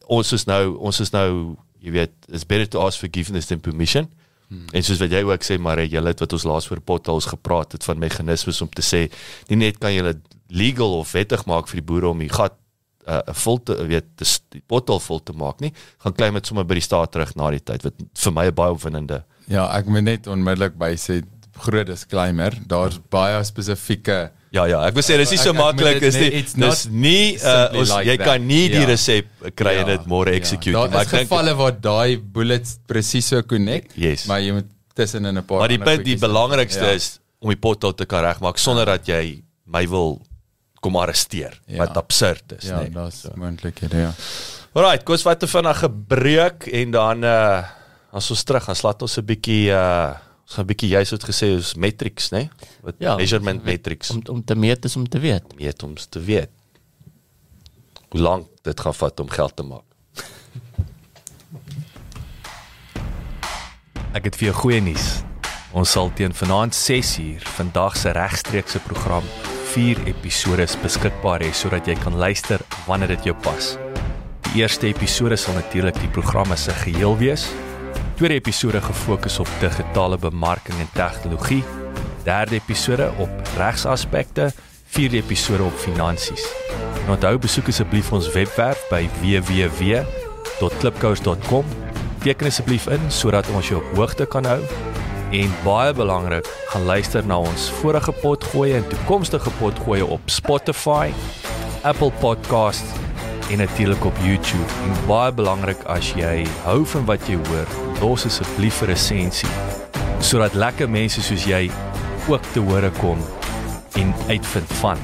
Speaker 1: ons is nou ons is nou jy weet, it's better to ask forgiveness than permission. Hmm. En soos wat jy ook sê maar jy het wat ons laas voor potholes gepraat het van meganismes om te sê nie net kan jy legal of wettig maak vir die boere om die gat uh, vol te weet die bottel vol te maak nie gaan klim met sommer by die staat terug na die tyd wat vir my baie opwindende
Speaker 4: Ja, ek moet net onmiddellik by sê groot disclaimer, daar's baie spesifieke
Speaker 1: Ja ja, ek wil sê dis nie so maklik is nie. Dis nie uh, ons like jy that. kan nie die ja. resep kry en ja. dit môre ja. execute
Speaker 4: nie. Maar ek dink gevalle waar daai bullets presies so connect,
Speaker 1: yes.
Speaker 4: maar jy moet tussen in 'n paar
Speaker 1: Maar die punt die belangrikste ja. is om die pot te kan regmaak sonder ja. dat jy my wil kom arresteer ja. wat absurd is,
Speaker 4: ja,
Speaker 1: nee.
Speaker 4: Ja, dis so. moontlik, ja.
Speaker 1: Alright, kos wat te vinnig gebreek en dan uh as ons terug gaan slat ons 'n bietjie uh Ons gaan 'n bietjie jy het gesê is metrics, né? Wat ja, measurement metrics
Speaker 2: om om te meet is om te weet.
Speaker 1: Meet om te weet. Hoe lank dit gaan vat om geld te maak. Ek het vir jou goeie nuus. Ons sal teen vanaand 6uur vandag se regstreekse program 4 episode beskikbaar hê sodat jy kan luister wanneer dit jou pas. Die eerste episode sal natuurlik die programme se geheel wees tweede episode gefokus op digitale bemarking en tegnologie, derde episode op regsaspekte, vierde episode op finansies. En onthou besoek asseblief ons webwerf by www.klipkous.com. Teken asseblief in sodat ons jou op hoogte kan hou. En baie belangrik, gaan luister na ons vorige potgoeie en toekomstige potgoeie op Spotify, Apple Podcasts en natuurlik op YouTube. En baie belangrik as jy hou van wat jy hoor, los asseblief 'n resensie sodat lekker mense soos jy ook te hore kom en uitvind van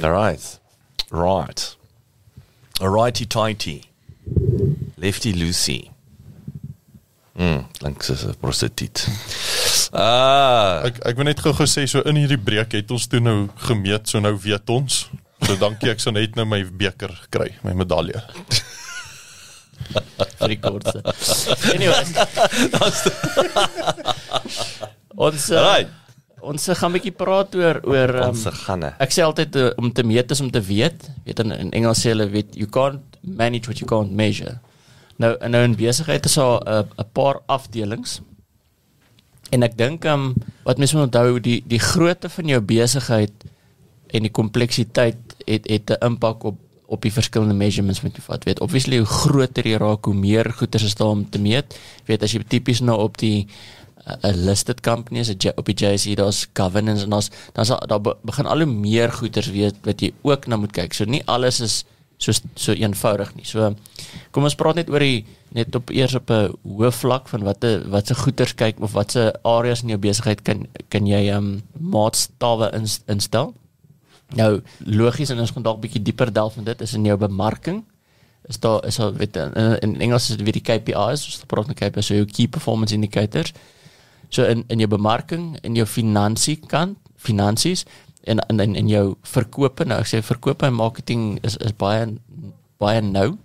Speaker 1: Klipkouer Son. righty tighty. Lefty Lucy. Mm, langs is 'n prostituut.
Speaker 3: Ah, ek ek wil net gou gesê so in hierdie breek het ons toe nou gemeet, so nou weet ons. So dankie ek sou net nou my beker kry, my medalje. *laughs*
Speaker 2: vir die kortste. Anyways. *laughs* ons uh,
Speaker 1: Right.
Speaker 2: Ons gaan 'n bietjie praat oor oor um,
Speaker 1: Ons ganne.
Speaker 2: Ek sê altyd uh, om te meet is om te weet. Weet in, in Engels sê hulle weet you can't manage what you can't measure. Nou en nou in besigheid is daar 'n uh, 'n paar afdelings. En ek dink um wat mense moet onthou die die grootte van jou besigheid en die kompleksiteit het het 'n impak op op die verskillende measurements wat jy vat. Weet obviously hoe groter jy raak, hoe meer goeder is daar om te meet. Weet as jy tipies nou op die 'n listed company is 'n op die JSE daar's governance en daar's dan's daar, daar be- begin al hoe meer goeders weet wat jy ook na moet kyk. So nie alles is so so eenvoudig nie. So kom ons praat net oor die net op eers op 'n hoë vlak van watte watse goeders kyk of watse areas in jou besigheid kan kan jy um maatstawwe ins, instel. Nou logies en ons gaan dalk 'n bietjie dieper delf in dit is in jou bemarking. Is daar is daar weet in, in Engels is dit weer die KPIs, ons praat met KPIs, so jou key performance indicators. So in in jou bemarking, in jou finansie kant, finansies en in in, in jou verkope. Nou ek sê verkope en marketing is is baie baie nou.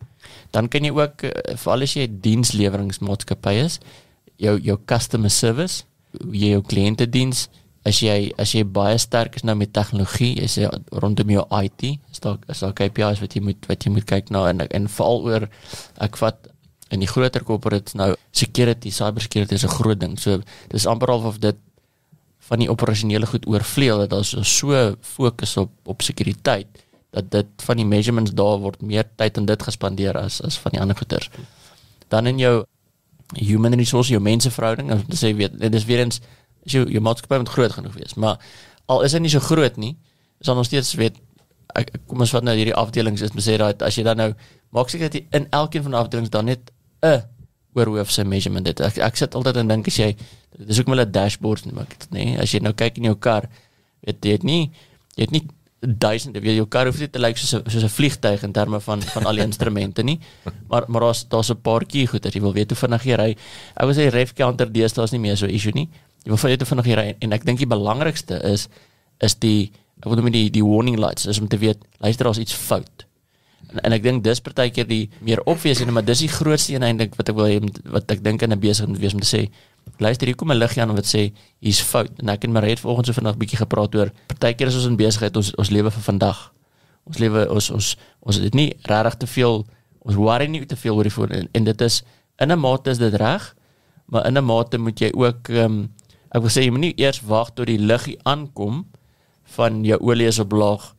Speaker 2: Dan kan jy ook eh, veral as jy 'n diensleweringsmaatskappy is, jou jou customer service, jy jou kliënte diens, as jy as jy baie sterk is nou met tegnologie, is jy rondom jou IT, is daar is daar KPI's wat jy moet wat jy moet kyk na en en veral oor ek vat in die groter corporates nou security, cybersecurity is 'n groot ding. So dis amper half of dit van die operasionele goed oorvleuel dat daar so fokus op op sekuriteit dat dit van die measurements daar word meer tyd aan dit gespandeer as as van die ander goeters. Dan in jou human resource, jou menseverhouding, as jy sê weet, dit is weer eens as jou jou maatskappy moet groot genoeg wees, maar al is hy nie so groot nie, is dan nog steeds weet ek- kom ons vat nou hierdie afdelings is mense sê dat as jy dan nou maak seker dat jy in elkeen van die afdelings dan net 'n oorhoofse measurement het. Ek, ek sit altyd en dink as jy dis ook hulle dashboards nie, maar ek nê, as jy nou kyk in jou kar, weet jy het nie jy het nie duisende weet jou kar hoef nie te lyk soos 'n soos 'n vliegtyg in terme van van al die instrumente nie. *laughs* Maar maar daar's daar's 'n paar key goed as jy wil weet hoe vinnig jy ry. Ek wil sê ref counter deesdae is nie meer so 'n issue nie. Jy wil weet hoe vinnig jy ry en ek dink die belangrikste is is die ek wil noem die die warning lights is om te weet luister daar's iets fout. En, ek dink dis partykeer die meer obvious en maar dis die grootste een eintlik wat ek wil hê wat ek dink in 'n besigheid moet wees om te sê luister hier kom 'n liggie aan wat sê hier's fout en ek en Marie het vanoggend so vinnig bietjie gepraat oor partykeer is ons in besigheid ons ons lewe vir vandag. Ons lewe ons ons ons het nie regtig te veel ons worry nie te veel oor die voor en, en dit is in 'n mate is dit reg maar in 'n mate moet jy ook ehm ek wil sê jy moenie eers wag tot die liggie aankom van jou olie is op laag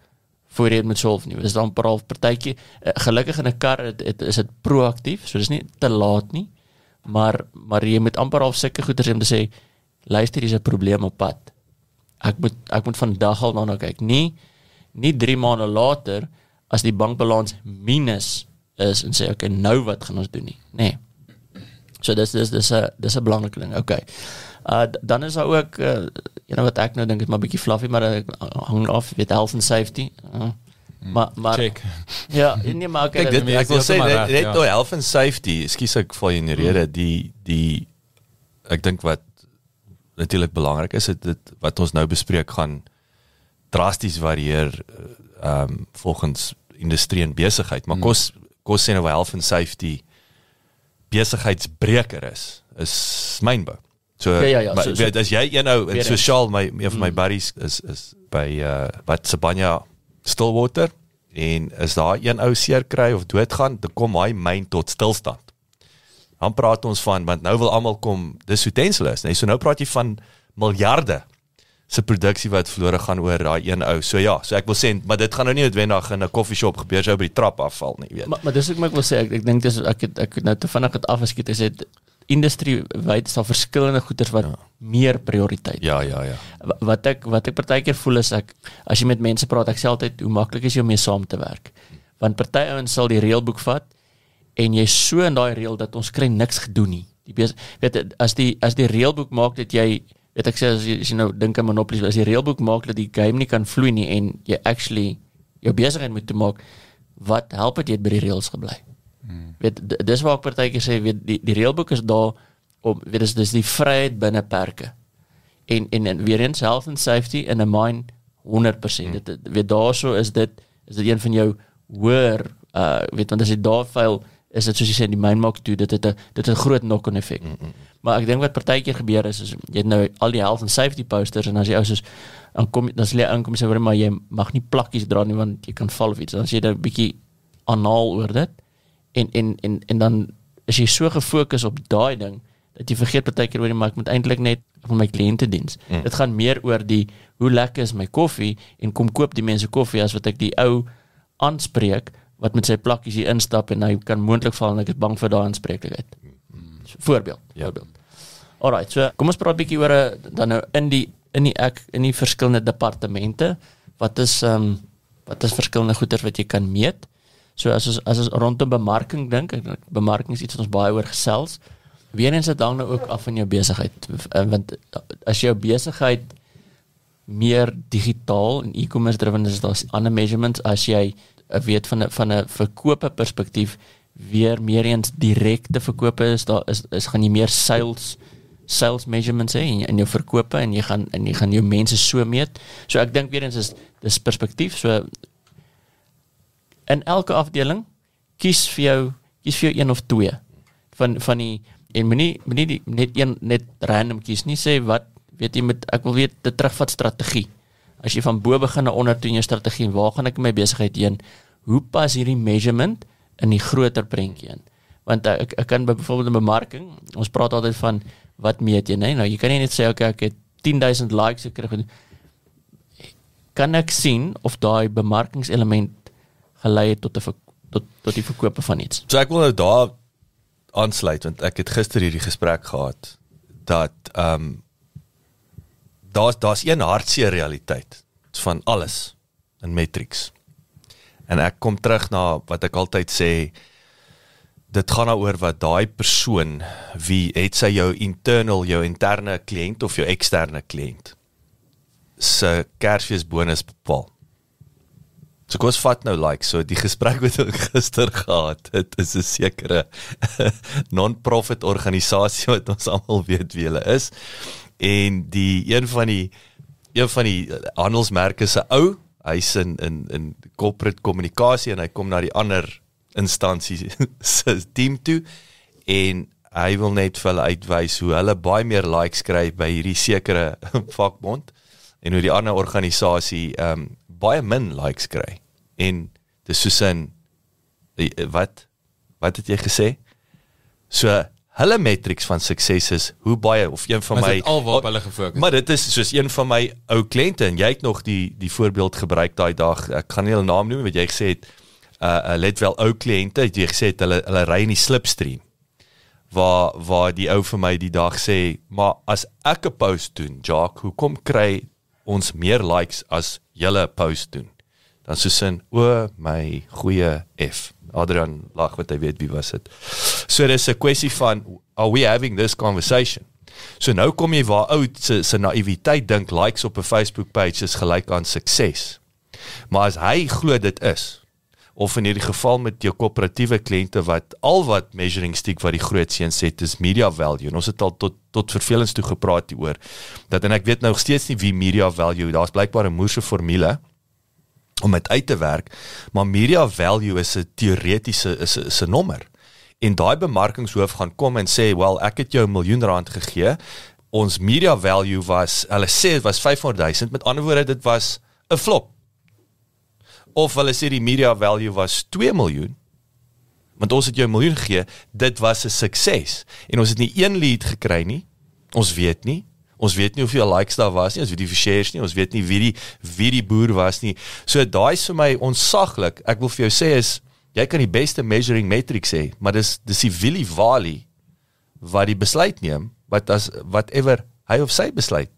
Speaker 2: voor jy moet solf nie. Dis dan paral partytjie eh, gelukkig in 'n kar het, het, is dit proaktief, so dis nie te laat nie. Maar maar jy moet amper half sulke om te sê luister hier's 'n probleem op pad. Ek moet ek moet vandag al daarna kyk. Nie nie 3 maande later as die bankbalans minus is en sê okay, nou wat gaan ons doen nie. Nê. Nee. So dis dis dis 'n dis 'n belangrike ding. Okay. Uh dan is daar ook uh you know wat ek nou dink is maar bietjie fluffy maar ek hang af weet health and safety. Uh, maar maar
Speaker 4: Check. *laughs*
Speaker 2: ja, nee maar okay,
Speaker 1: Kyk dit
Speaker 4: nee,
Speaker 1: ek wil sê net net
Speaker 4: ja.
Speaker 1: health and safety, ekskuus ek val in die rede, die die ek dink wat natuurlik belangrik is, dit, dit wat ons nou bespreek gaan drasties varieer uh, ehm um, volgens industrie en besigheid, maar kos kos sê nou health and safety besigheidsbreker is, is mynbou. So,
Speaker 2: Ja, ja, ja,
Speaker 1: maar,
Speaker 2: so- so-
Speaker 1: weet, as jy een nou in sosiaal my een van my buddies is is by uh wat Sabanya Stillwater en as daar een ou seer kry of doodgaan, dan kom hy myn tot stilstand. Dan praat ons van want nou wil almal kom dis utensils, nee, so nou praat jy van miljarde se produksie wat verlore gaan oor daai een ou. So ja, so ek wil sê maar dit gaan nou nie noodwendig in 'n koffieshop gebeur sou by die trap afval nie, weet.
Speaker 2: Maar maar dis ek maar ek wil sê ek ek dink dis ek het ek het nou te vinnig het afgeskiet is dit industrie wyd is daar verskillende goederes wat ja. meer prioriteit.
Speaker 1: Ja, ja, ja.
Speaker 2: Wa- Wat ek wat ek partykeer voel is ek as jy met mense praat, ek sê altyd hoe maklik is jy om mee saam te werk. Want party ouens sal die reëlboek vat en jy's so in daai reël dat ons kry niks gedoen nie. Die bes, weet as die as die reëlboek maak dat jy weet ek sê as jy, as jy nou dink aan Monopoly, as die reëlboek maak dat die game nie kan vloei nie en jy actually jou besigheid moet toe maak, wat help dit jy het by die reëls gebly? Hmm. Weet dis waar ek partykeer sê weet die die reëlboek is daar om weet dis dis die vryheid binne perke. En en, en weer eens health and safety in 'n mine 100%. Hmm. Dit weet daarso is dit is dit een van jou hoër uh weet want as jy daar faal is dit soos jy sê die myn maak toe dit het 'n dit het 'n groot knock-on effek. Mm -hmm. Maar ek dink wat partykeer gebeur is is jy het nou al die health and safety posters en as jy ou soos dan kom dan sê jy aankom sê maar jy mag nie plakkies dra nie want jy kan val of iets. Dan sê jy 'n bietjie anaal oor dit. En en en en dan is jy so gefokus op daai ding dat jy vergeet baie keer oor die maar ek moet eintlik net vir my kliënte diens. Mm. Dit gaan meer oor die hoe lekker is my koffie en kom koop die mense koffie as wat ek die ou aanspreek wat met sy plakkies hier instap en hy kan moontlik val en ek is bang vir daai aanspreeklikheid. So, voorbeeld, ja. voorbeeld. Alright, so kom ons praat 'n bietjie oor 'n dan nou in die in die ek in die verskillende departemente. Wat is ehm um, wat is verskillende goeder wat jy kan meet? So as ons as ons rondom bemarking dink, bemarking is iets wat ons baie oor gesels. Weerens dit hang nou ook af van jou besigheid eh, want as jou besigheid meer digitaal en e-commerce driven is daar ander measurements as jy eh, weet van 'n van 'n verkope perspektief weer meer eens direkte verkope is daar is is gaan jy meer sales sales measurements hê in, in jou verkope en jy gaan en jy gaan jou mense so meet. So ek dink weer eens is dis perspektief so in elke afdeling kies vir jou kies vir jou een of twee. Van van die en moenie moenie net een net random kies nie. Sê wat weet jy met ek wil weet die terugvat strategie. As jy van bo begin na onder toe in jou strategie waar gaan ek my besigheid heen? Hoe pas hierdie measurement in die groter prentjie in? Want ek ek kan byvoorbeeld in bemarking ons praat altyd van wat meet jy? Nee nou jy kan nie net sê okay ek het 10000 likes gekry kan ek sien of daai bemarkingselement gelei het tot 'n tot tot die verkope van iets.
Speaker 1: So ek wil nou daar aansluit want ek het gister hierdie gesprek gehad dat ehm um, daar's daar's een hartseer realiteit van alles in matrix. En ek kom terug na wat ek altyd sê dit gaan daaroor wat daai persoon wie het sy jou internal jou interne kliënt of jou eksterne kliënt se Kersfees bonus bepaal. So kom ons vat nou like. So die gesprek wat ek gister gehad het is 'n sekere *laughs* non-profit organisasie wat ons almal weet wie hulle is. En die een van die een van die handelsmerke se ou hy's in in in corporate kommunikasie en hy kom na die ander instansie *laughs* se team toe en hy wil net vir hulle uitwys hoe hulle baie meer likes kry by hierdie sekere *laughs* vakbond en hoe die ander organisasie ehm um, baie min likes kry en dis soos 'n wat wat het jy gesê? So hulle matrix van sukses is hoe baie of een van my
Speaker 4: alwaar hulle gefokus.
Speaker 1: Maar dit is soos een van my ou kliënte en jy het nog die die voorbeeld gebruik daai dag. Ek gaan nie hulle naam noem wat jy gesê het. Uh, uh let wel ou kliënte jy gesê het hulle hulle ry in die slipstream. Waar waar die ou vir my die dag sê, "Maar as ek 'n post doen, Jacques, hoekom kry ons meer likes as julle post doen?" dan so sin o my goeie F. Adrian lag wat hy weet wie was dit. So dis 'n kwessie van are we having this conversation? So nou kom jy waar oud se se naïwiteit dink likes op 'n Facebook page is gelyk aan sukses. Maar as hy glo dit is of in hierdie geval met jou koöperatiewe kliënte wat al wat measuring stick wat die groot seën sê is media value en ons het al tot tot vervelings toe gepraat hieroor dat en ek weet nou steeds nie wie media value daar's blykbaar 'n moerse formule om dit uit te werk, maar media value is 'n teoretiese is 'n is 'n nommer. En daai bemarkingshoof gaan kom en sê, "Wel, ek het jou 'n miljoen rand gegee. Ons media value was, hulle sê dit was 500 000. Met ander woorde, dit was 'n flop." Of hulle sê die media value was 2 miljoen. Want ons het jou 'n miljoen gegee, dit was 'n sukses. En ons het nie een lead gekry nie. Ons weet nie. Ons weet nie hoeveel likes daar was nie, ons weet nie wie shares nie, ons weet nie wie die wie die boer was nie. So daai is vir my onsaglik. Ek wil vir jou sê is jy kan die beste measuring metrics hê, maar dis dis die Willie Valley wat die besluit neem wat as whatever hy of sy besluit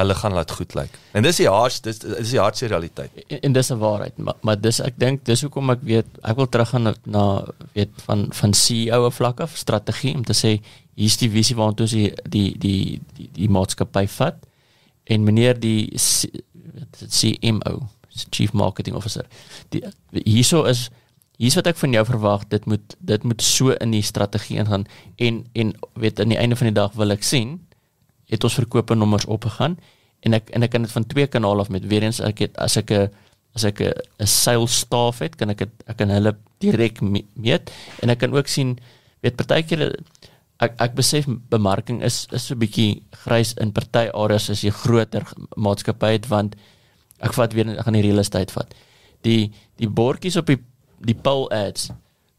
Speaker 1: hulle gaan laat goed lyk. En dis die hard dis dis die hardste realiteit.
Speaker 2: En, en dis 'n waarheid, maar, maar dis ek dink dis hoekom ek weet ek wil teruggaan na, na weet van van CEO vlak af strategie om te sê hier's die visie waartoe ons die die die die, die maatskappy vat en meneer die CMO chief marketing officer die hierso is hier's wat ek van jou verwag dit moet dit moet so in die strategie ingaan en en weet aan die einde van die dag wil ek sien het ons verkope nommers opgegaan en ek en ek kan dit van twee kanale af met weer eens ek het as ek 'n as ek 'n sales staff het kan ek het, ek kan hulle direk me- meet en ek kan ook sien weet partykeer ek ek besef bemarking is is so 'n bietjie grys in party areas as jy groter maatskappy het want ek vat weer ek gaan die real estate vat. Die die bordjies op die die pull ads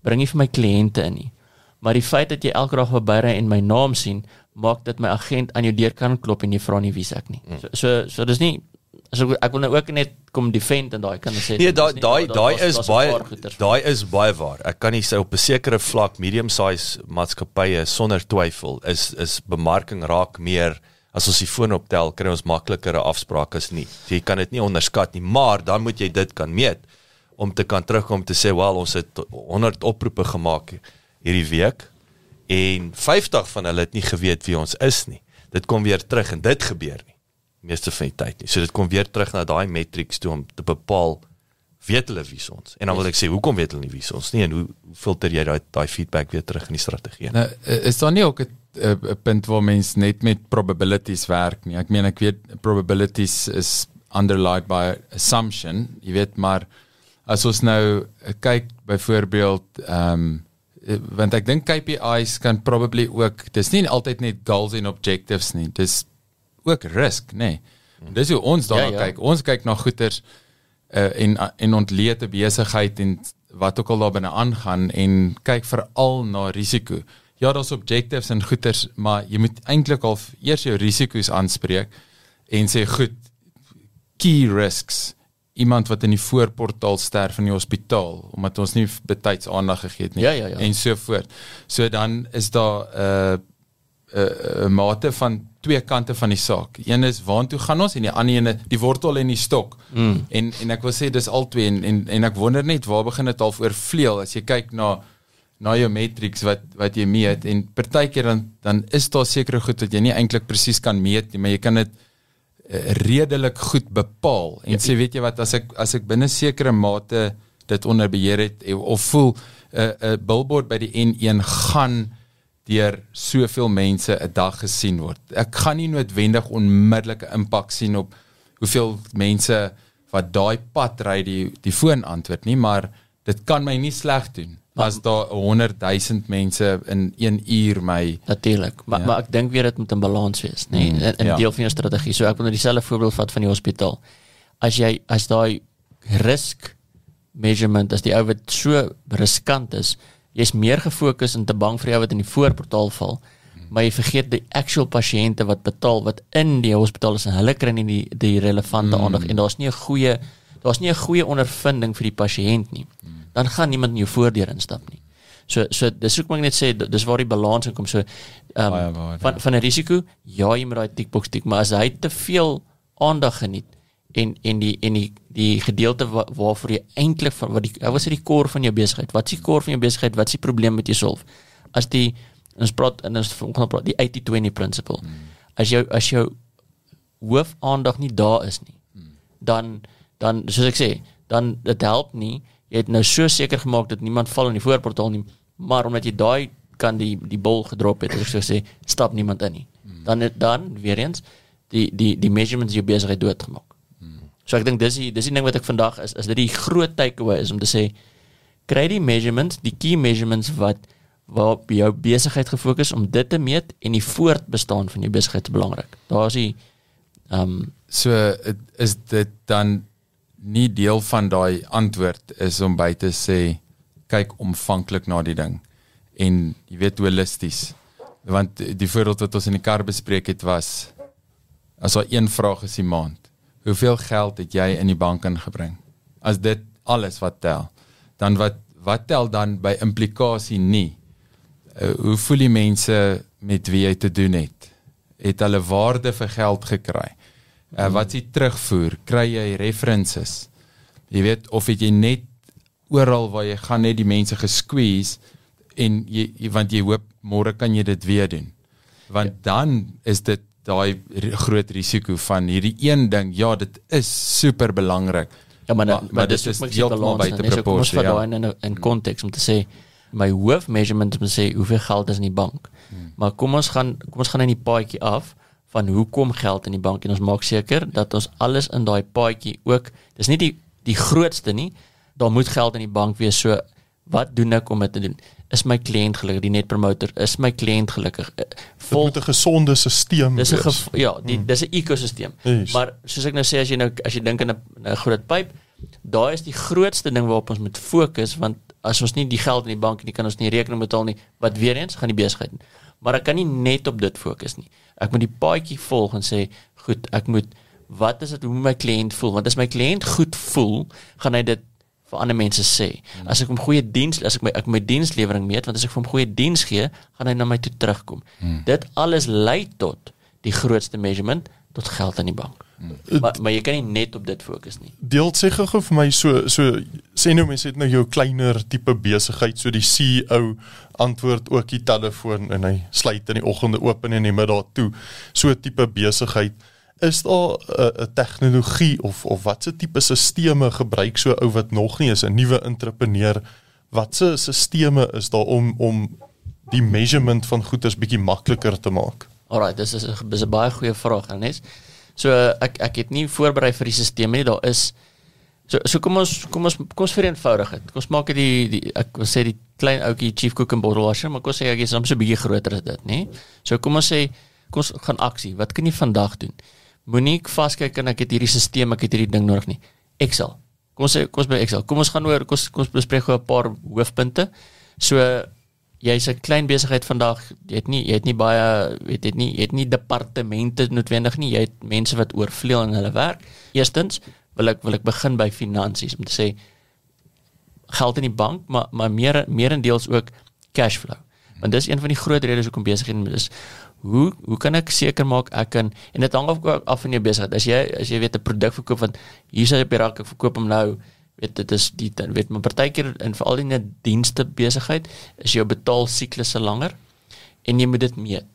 Speaker 2: bring nie vir my kliënte in nie. Maar die feit dat jy elke dag verbyry en my naam sien, maak dat my agent aan jou deur kan klop en jy vra nie wie's ek nie. So so, so dis nie so ek wil nou ook net kom defend en daai kan sê.
Speaker 1: Nee, daai daai daai is baie daai is baie waar. Ek kan nie sê op 'n sekere vlak medium size maatskappye sonder twyfel is is bemarking raak meer as ons die foon optel kry ons makliker 'n afspraak as nie. So jy kan dit nie onderskat nie, maar dan moet jy dit kan meet om te kan terugkom te sê wel ons het 100 oproepe gemaak hierdie week en 50 van hulle het nie geweet wie ons is nie. Dit kom weer terug en dit gebeur nie meeste van die tyd nie. So dit kom weer terug na daai matrix toe om te bepaal weet hulle wie ons. En dan wil ek sê hoekom weet hulle nie wie is ons nie en hoe hoe filter jy daai daai feedback weer terug in die strategie?
Speaker 4: Nou, is daar nie ook 'n 'n punt waar mens net met probabilities werk nie. Ek meen ek weet probabilities is underlined by assumption, jy weet maar as ons nou eh, kyk byvoorbeeld ehm um, want ek dink KPIs kan probably ook dis nie altyd net goals en objectives nie. Dis ook risk, nê. Nee. Dis hoe ons daarna
Speaker 2: Ja, ja.
Speaker 4: kyk. Ons kyk na goeders uh, en en ontleed 'n besigheid en wat ook al daar binne aangaan en kyk veral na risiko. Ja, daar's objectives en goeders, maar jy moet eintlik al eers jou risiko's aanspreek en sê goed, key risks. Iemand wat in die voorportaal sterf in die hospitaal omdat ons nie betyds aandag gegee het nie
Speaker 2: Ja, ja, ja.
Speaker 4: en so voort. So dan is daar 'n uh, 'n uh, mate van twee kante van die saak. Een is waartoe gaan ons en die ander ene die wortel en die stok. Mm. En en ek wil sê dis albei en, en en ek wonder net waar begin dit al oor vleuel as jy kyk na na jou matrix wat wat jy meet en partykeer dan dan is daar sekere goed wat jy nie eintlik presies kan meet nie, maar jy kan dit uh, redelik goed bepaal en ja, sê weet jy wat as ek as ek binne sekere mate dit onder beheer het eh, of voel 'n uh, 'n uh, billboard by die N1 gaan deur soveel mense 'n dag gesien word. Ek gaan nie noodwendig onmiddellike impak sien op hoeveel mense wat daai pad ry die die foon antwoord nie, maar dit kan my nie sleg doen as daar 100 000 mense in 1 uur my
Speaker 2: Natuurlik, maar
Speaker 4: Ja.
Speaker 2: maar ek dink weer dit moet 'n balans wees, nê, nee,
Speaker 4: Mm,
Speaker 2: in, in
Speaker 4: ja.
Speaker 2: deel van jou strategie. So ek wil nou dieselfde voorbeeld vat van die hospitaal. As jy as daai risk measurement as die ou wat so riskant is, jy's meer gefokus en te bang vir die ou wat in die voorportaal val. Maar jy vergeet die actual pasiënte wat betaal wat in die hospitaal is en hulle kry nie die die relevante mm. aandag en daar's nie 'n goeie daar's nie 'n goeie ondervinding vir die pasiënt nie. Dan gaan niemand in jou voordeur instap nie. So so dis hoekom ek net sê dis waar die balans in kom. So ehm
Speaker 4: Baie
Speaker 2: um,
Speaker 4: waar, ja.
Speaker 2: van van 'n risiko, ja, jy moet daai tickbox tik, maar as hy te veel aandag geniet en en die en die die gedeelte wa, waarvoor jy eintlik van wat die wat is die core van jou besigheid? Wat is die core van jou besigheid? Wat is die probleem met jy solf? As die ons praat en ons ons gaan praat die 80-20 principle. Hmm. As jou as jou hoof aandag nie daar is nie, hmm. dan dan soos ek sê, dan dit help nie. Jy het nou so seker gemaak dat niemand val in die voorportaal nie, maar omdat jy daai kan die die bol gedrop het, as ek so sê, stap niemand in nie. Hmm. Dan het- dan weer eens die die die measurements jou besigheid doodgemaak. So ek dink dis die dis die ding wat ek vandag is is dit die groot takeaway is om te sê kry die measurements, die key measurements wat waarop jou besigheid gefokus om dit te meet en die voortbestaan van jou besigheid is belangrik. Daar's die ehm um,
Speaker 4: So het- is dit dan nie deel van daai antwoord is om by te sê kyk omvanklik na die ding en jy weet holisties. Want die voorbeeld wat ons in die kar bespreek het was as daar een vraag is die maand. Hoeveel geld het jy in die bank ingebring? As dit alles wat tel, dan wat wat tel dan by implikasie nie? Uh, hoe voel die mense met wie jy te doen het? Het hulle waarde vir geld gekry? Uh, wat die terugvoer? Kry jy references? Jy weet of het jy net oral waar jy gaan net die mense gesqueeze en jy, jy want jy hoop môre kan jy dit weer doen. Want ja. dan is dit daai groot risiko van hierdie een ding. Ja, dit is super belangrik.
Speaker 2: Ja, maar,
Speaker 4: Maar-
Speaker 2: maar,
Speaker 4: maar
Speaker 2: dis
Speaker 4: is heeltemal buite
Speaker 2: kom ons
Speaker 4: proporsie,
Speaker 2: vat
Speaker 4: ja.
Speaker 2: daai in in- konteks om te sê my hoof measurement om te sê hoeveel geld is in die bank.
Speaker 4: Hmm.
Speaker 2: Maar kom ons gaan kom ons gaan in die paadjie af van hoe kom geld in die bank en ons maak seker dat ons alles in daai paadjie ook dis nie die die grootste nie. Daar moet geld in die bank wees so wat doen ek om dit te doen? Is my kliënt gelukkig, die net promoter, is my kliënt gelukkig? Eh, Vol
Speaker 3: moet 'n gesonde stelsel
Speaker 2: dis 'n ja, die dis 'n ekosisteem.
Speaker 3: Yes.
Speaker 2: Maar soos ek nou sê as jy nou as jy dink aan 'n 'n groot pyp, daai is die grootste ding waarop ons moet fokus want as ons nie die geld in die bank nie kan ons nie rekening betaal nie. Wat weer eens gaan die besigheid. Maar ek kan nie net op dit fokus nie. Ek moet die paadjie volg en sê, goed, ek moet wat is dit hoe moet my kliënt voel? Want as my kliënt goed voel, gaan hy dit vir ander mense sê. As ek hom goeie diens as ek my ek my dienslewering meet, want as ek vir hom goeie diens gee, gaan hy na my toe terugkom. Dit alles lei tot die grootste measurement tot geld in die bank. Maar maar jy kan nie net op dit fokus nie.
Speaker 3: Deel sê gou vir my so so sê nou mense het nou jou kleiner tipe besigheid so die CEO antwoord ook die telefoon en hy sluit in die oggende oop en in die middag toe. So tipe besigheid is daar 'n uh, tegnologie of of watse tipe stelsels gebruik so ou wat nog nie is 'n nuwe entrepreneur watse stelsels is daar om om die measurement van goederes bietjie makliker te maak.
Speaker 2: Alraai, dis is 'n baie goeie vraag, Ernest. So ek ek het nie voorberei vir die stelsel nie. Daar is so so kom ons kom ons kom ons vereenvoudig dit. Kom ons maak dit die, die ek wil sê die klein ouetjie chief cook en bottle washer, maar kom ons sê ek is soms 'n bietjie groter as dit, nê? So kom ons sê kom ons gaan aksie. Wat kan jy vandag doen? Moenie vaskyk en ek het hierdie stelsel, ek het hierdie ding nodig nie. Excel. Kom ons sê kom ons by Excel. Kom ons gaan oor kom ons, kom ons bespreek gou 'n paar hoofpunte. So jy's 'n klein besigheid vandag, jy het nie jy het nie baie weet jy het nie jy het nie departemente noodwendig nie, jy het mense wat oorvleuel in hulle werk. Eerstens wil ek wil ek begin by finansies om te sê geld in die bank, maar maar meer meerendeels ook cash flow. Want dis een van die groot redes hoekom besighede is hoe hoe kan ek seker maak ek kan en dit hang ook af van jou besigheid. As jy as jy weet 'n produk verkoop want hier sê op die rak ek verkoop hom nou weet dit is die weet maar partykeer in veral in 'n dienste besigheid is jou betaal siklusse langer en jy moet dit meet.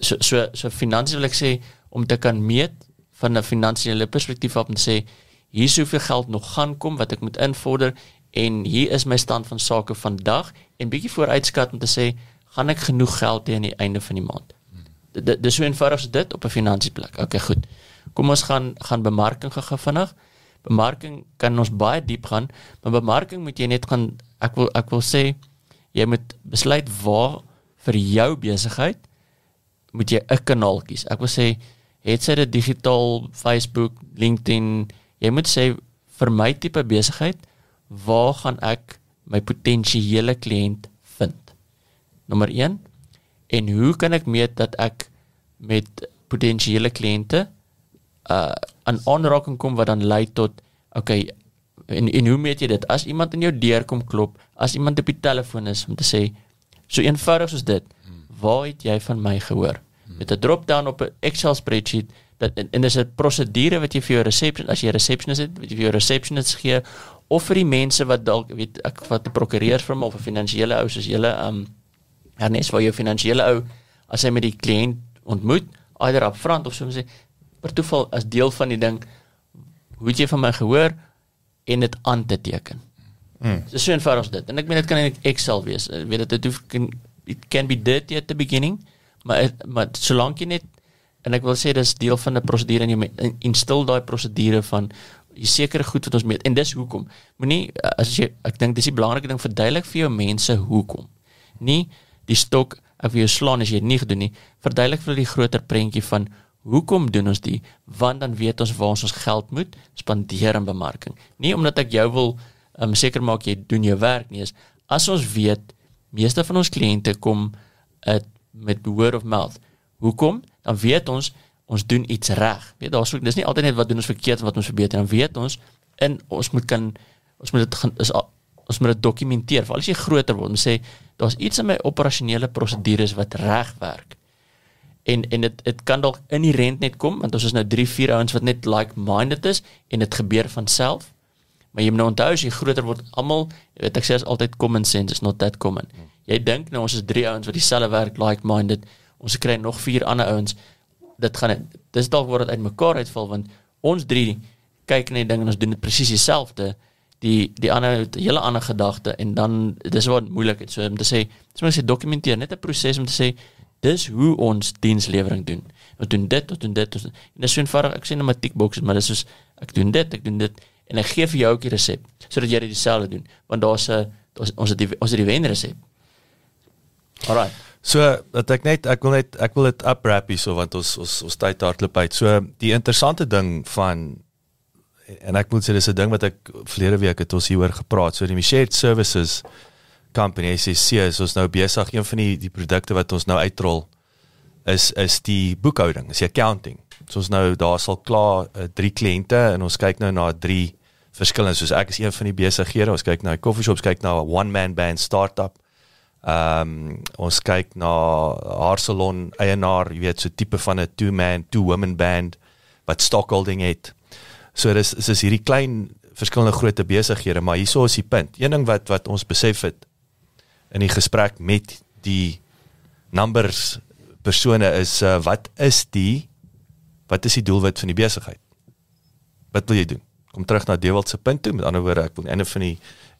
Speaker 2: So so so finansies wil ek sê om te kan meet van 'n finansiële perspektief af om te sê hier is hoeveel geld nog gaan kom wat ek moet invorder en hier is my stand van sake vandag en bietjie vooruitskat om te sê gaan ek genoeg geld hê aan die einde van die maand. Dit- dis so eenvoudig as dit op 'n finansieplek. Okay, goed. Kom ons gaan gaan bemarking gou vinnig. Bemarking kan ons baie diep gaan, maar bemarking moet jy net gaan ek wil ek wil sê jy moet besluit waar vir jou besigheid moet jy 'n kanaal kies. Ek wil sê het sy dit digitaal, Facebook, LinkedIn, jy moet sê vir my tipe besigheid, waar gaan ek my potensiële kliënt vind? Nommer 1 en hoe kan ek meet dat ek met potensiële kliënte uh aan aanraking kom wat dan lei tot okay en en hoe meet jy dit? As iemand in jou deur kom klop as iemand op die telefoon is om te sê so eenvoudig soos dit waar het jy van my gehoor? Met 'n drop down op 'n Excel spreadsheet dat en, en dis 'n prosedure wat jy vir jou reception as jy 'n receptionist het wat jy vir jou receptionist gee of vir die mense wat dalk weet ek wat 'n prokureur vir hom of 'n finansiële ou soos julle um Ernest waar jou finansiële ou as hy met die kliënt ontmoet either upfront of soms sê per toeval as deel van die ding hoe het jy van my gehoor en dit aan te teken. Mm. So so eenvoudig is dit. En ek meen dit kan in Excel wees. Ek weet dit hoef kan it can be dirty at the beginning, maar het, maar solank jy net en ek wil sê dis deel van 'n prosedure en jy me- in- instil daai prosedure van jy sekere goed wat ons meet en dis hoekom. Moenie uh, as jy ek dink dis die belangrike ding verduidelik vir jou mense hoekom. Nie die stok ek wil jou slaan as jy dit nie gedoen nie. Verduidelik vir hulle die groter prentjie van hoekom doen ons die want dan weet ons waar ons ons geld moet spandeer aan bemarking. Nie omdat ek jou wil um, seker maak jy doen jou werk nie, is as ons weet meeste van ons kliënte kom uh, met word of mouth. Hoekom? Dan weet ons ons doen iets reg. Weet daar's ook dis nie altyd net wat doen ons verkeerd en wat ons verbeter. Dan weet ons en ons moet kan ons moet dit gaan is ons moet dit dokumenteer. Veral as jy groter word, moet sê daar's iets in my operasionele prosedures wat reg werk. En en dit dit kan dalk inherent net kom want ons is nou 3 4 ouens wat net like-minded is en dit gebeur van self. Maar jy moet nou onthou as jy groter word, almal, weet ek sê is altyd common sense is not that common. Jy dink nou ons is 3 ouens wat dieselfde werk like-minded. Ons kry nog 4 ander ouens. Dit gaan dis dalk word dit uitmekaar uitval want ons 3 kyk die ding en ons doen dit presies dieselfde. Die die ander hele ander gedagte en dan dis wat moeilik is. So om te sê, dis moet jy dokumenteer, net 'n proses om te sê dis hoe ons dienslewering doen. Ons doen dit, ons doen dit, ons doen, en dis so eenvoudig. Ek sê net maar tickboxes, maar dis soos ek doen dit, ek doen dit en ek gee vir jou ook die resep sodat jy dit dieselfde doen want daar's 'n ons het die ons het die wenresep. Alraai.
Speaker 1: So dat ek net ek wil net ek wil dit upwrap hier so want ons ons ons tyd hardloop uit. So die interessante ding van en ek moet sê dis 'n ding wat ek verlede week het ons hieroor gepraat. So die shared services company SCC is ons nou besig een van die die produkte wat ons nou uitrol is is die boekhouding, is die accounting. So ons nou daar sal klaar uh, drie kliënte en ons kyk nou na drie verskillende soos ek is een van die besighede. Ons kyk na die coffee shops, kyk na 'n one man band startup. Ehm um, ons kyk na haar salon eienaar, jy weet so tipe van 'n two man, two woman band wat stockholding het. So dis is hierdie klein verskillende grootte besighede, maar hierso is die punt. Een ding wat wat ons besef het in die gesprek met die numbers persone is uh, wat is die wat is die doelwit van die besigheid? Wat wil jy doen? Kom terug na Dewald se punt toe. Met ander woorde, ek wil aan die einde van die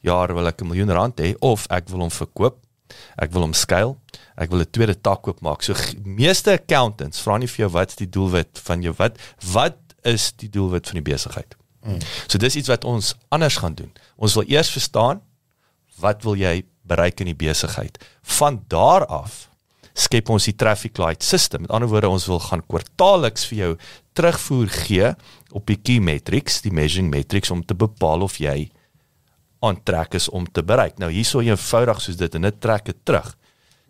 Speaker 1: jaar wil ek 'n miljoen rand hê of ek wil hom verkoop. Ek wil hom skuil. Ek wil 'n tweede tak oopmaak. So meeste accountants vra nie vir jou wat is die doelwit van jou wat wat is die doelwit van die besigheid. Mm. So dis iets wat ons anders gaan doen. Ons wil eers verstaan wat wil jy bereik in die besigheid. Van daar af skep ons die traffic light system. Met ander woorde, ons wil gaan kwartaalliks vir jou terugvoer gee op die key metrics, die measuring metrics om te bepaal of jy aantrek is om te bereik. Nou hierso eenvoudig soos dit en dit trek dit terug.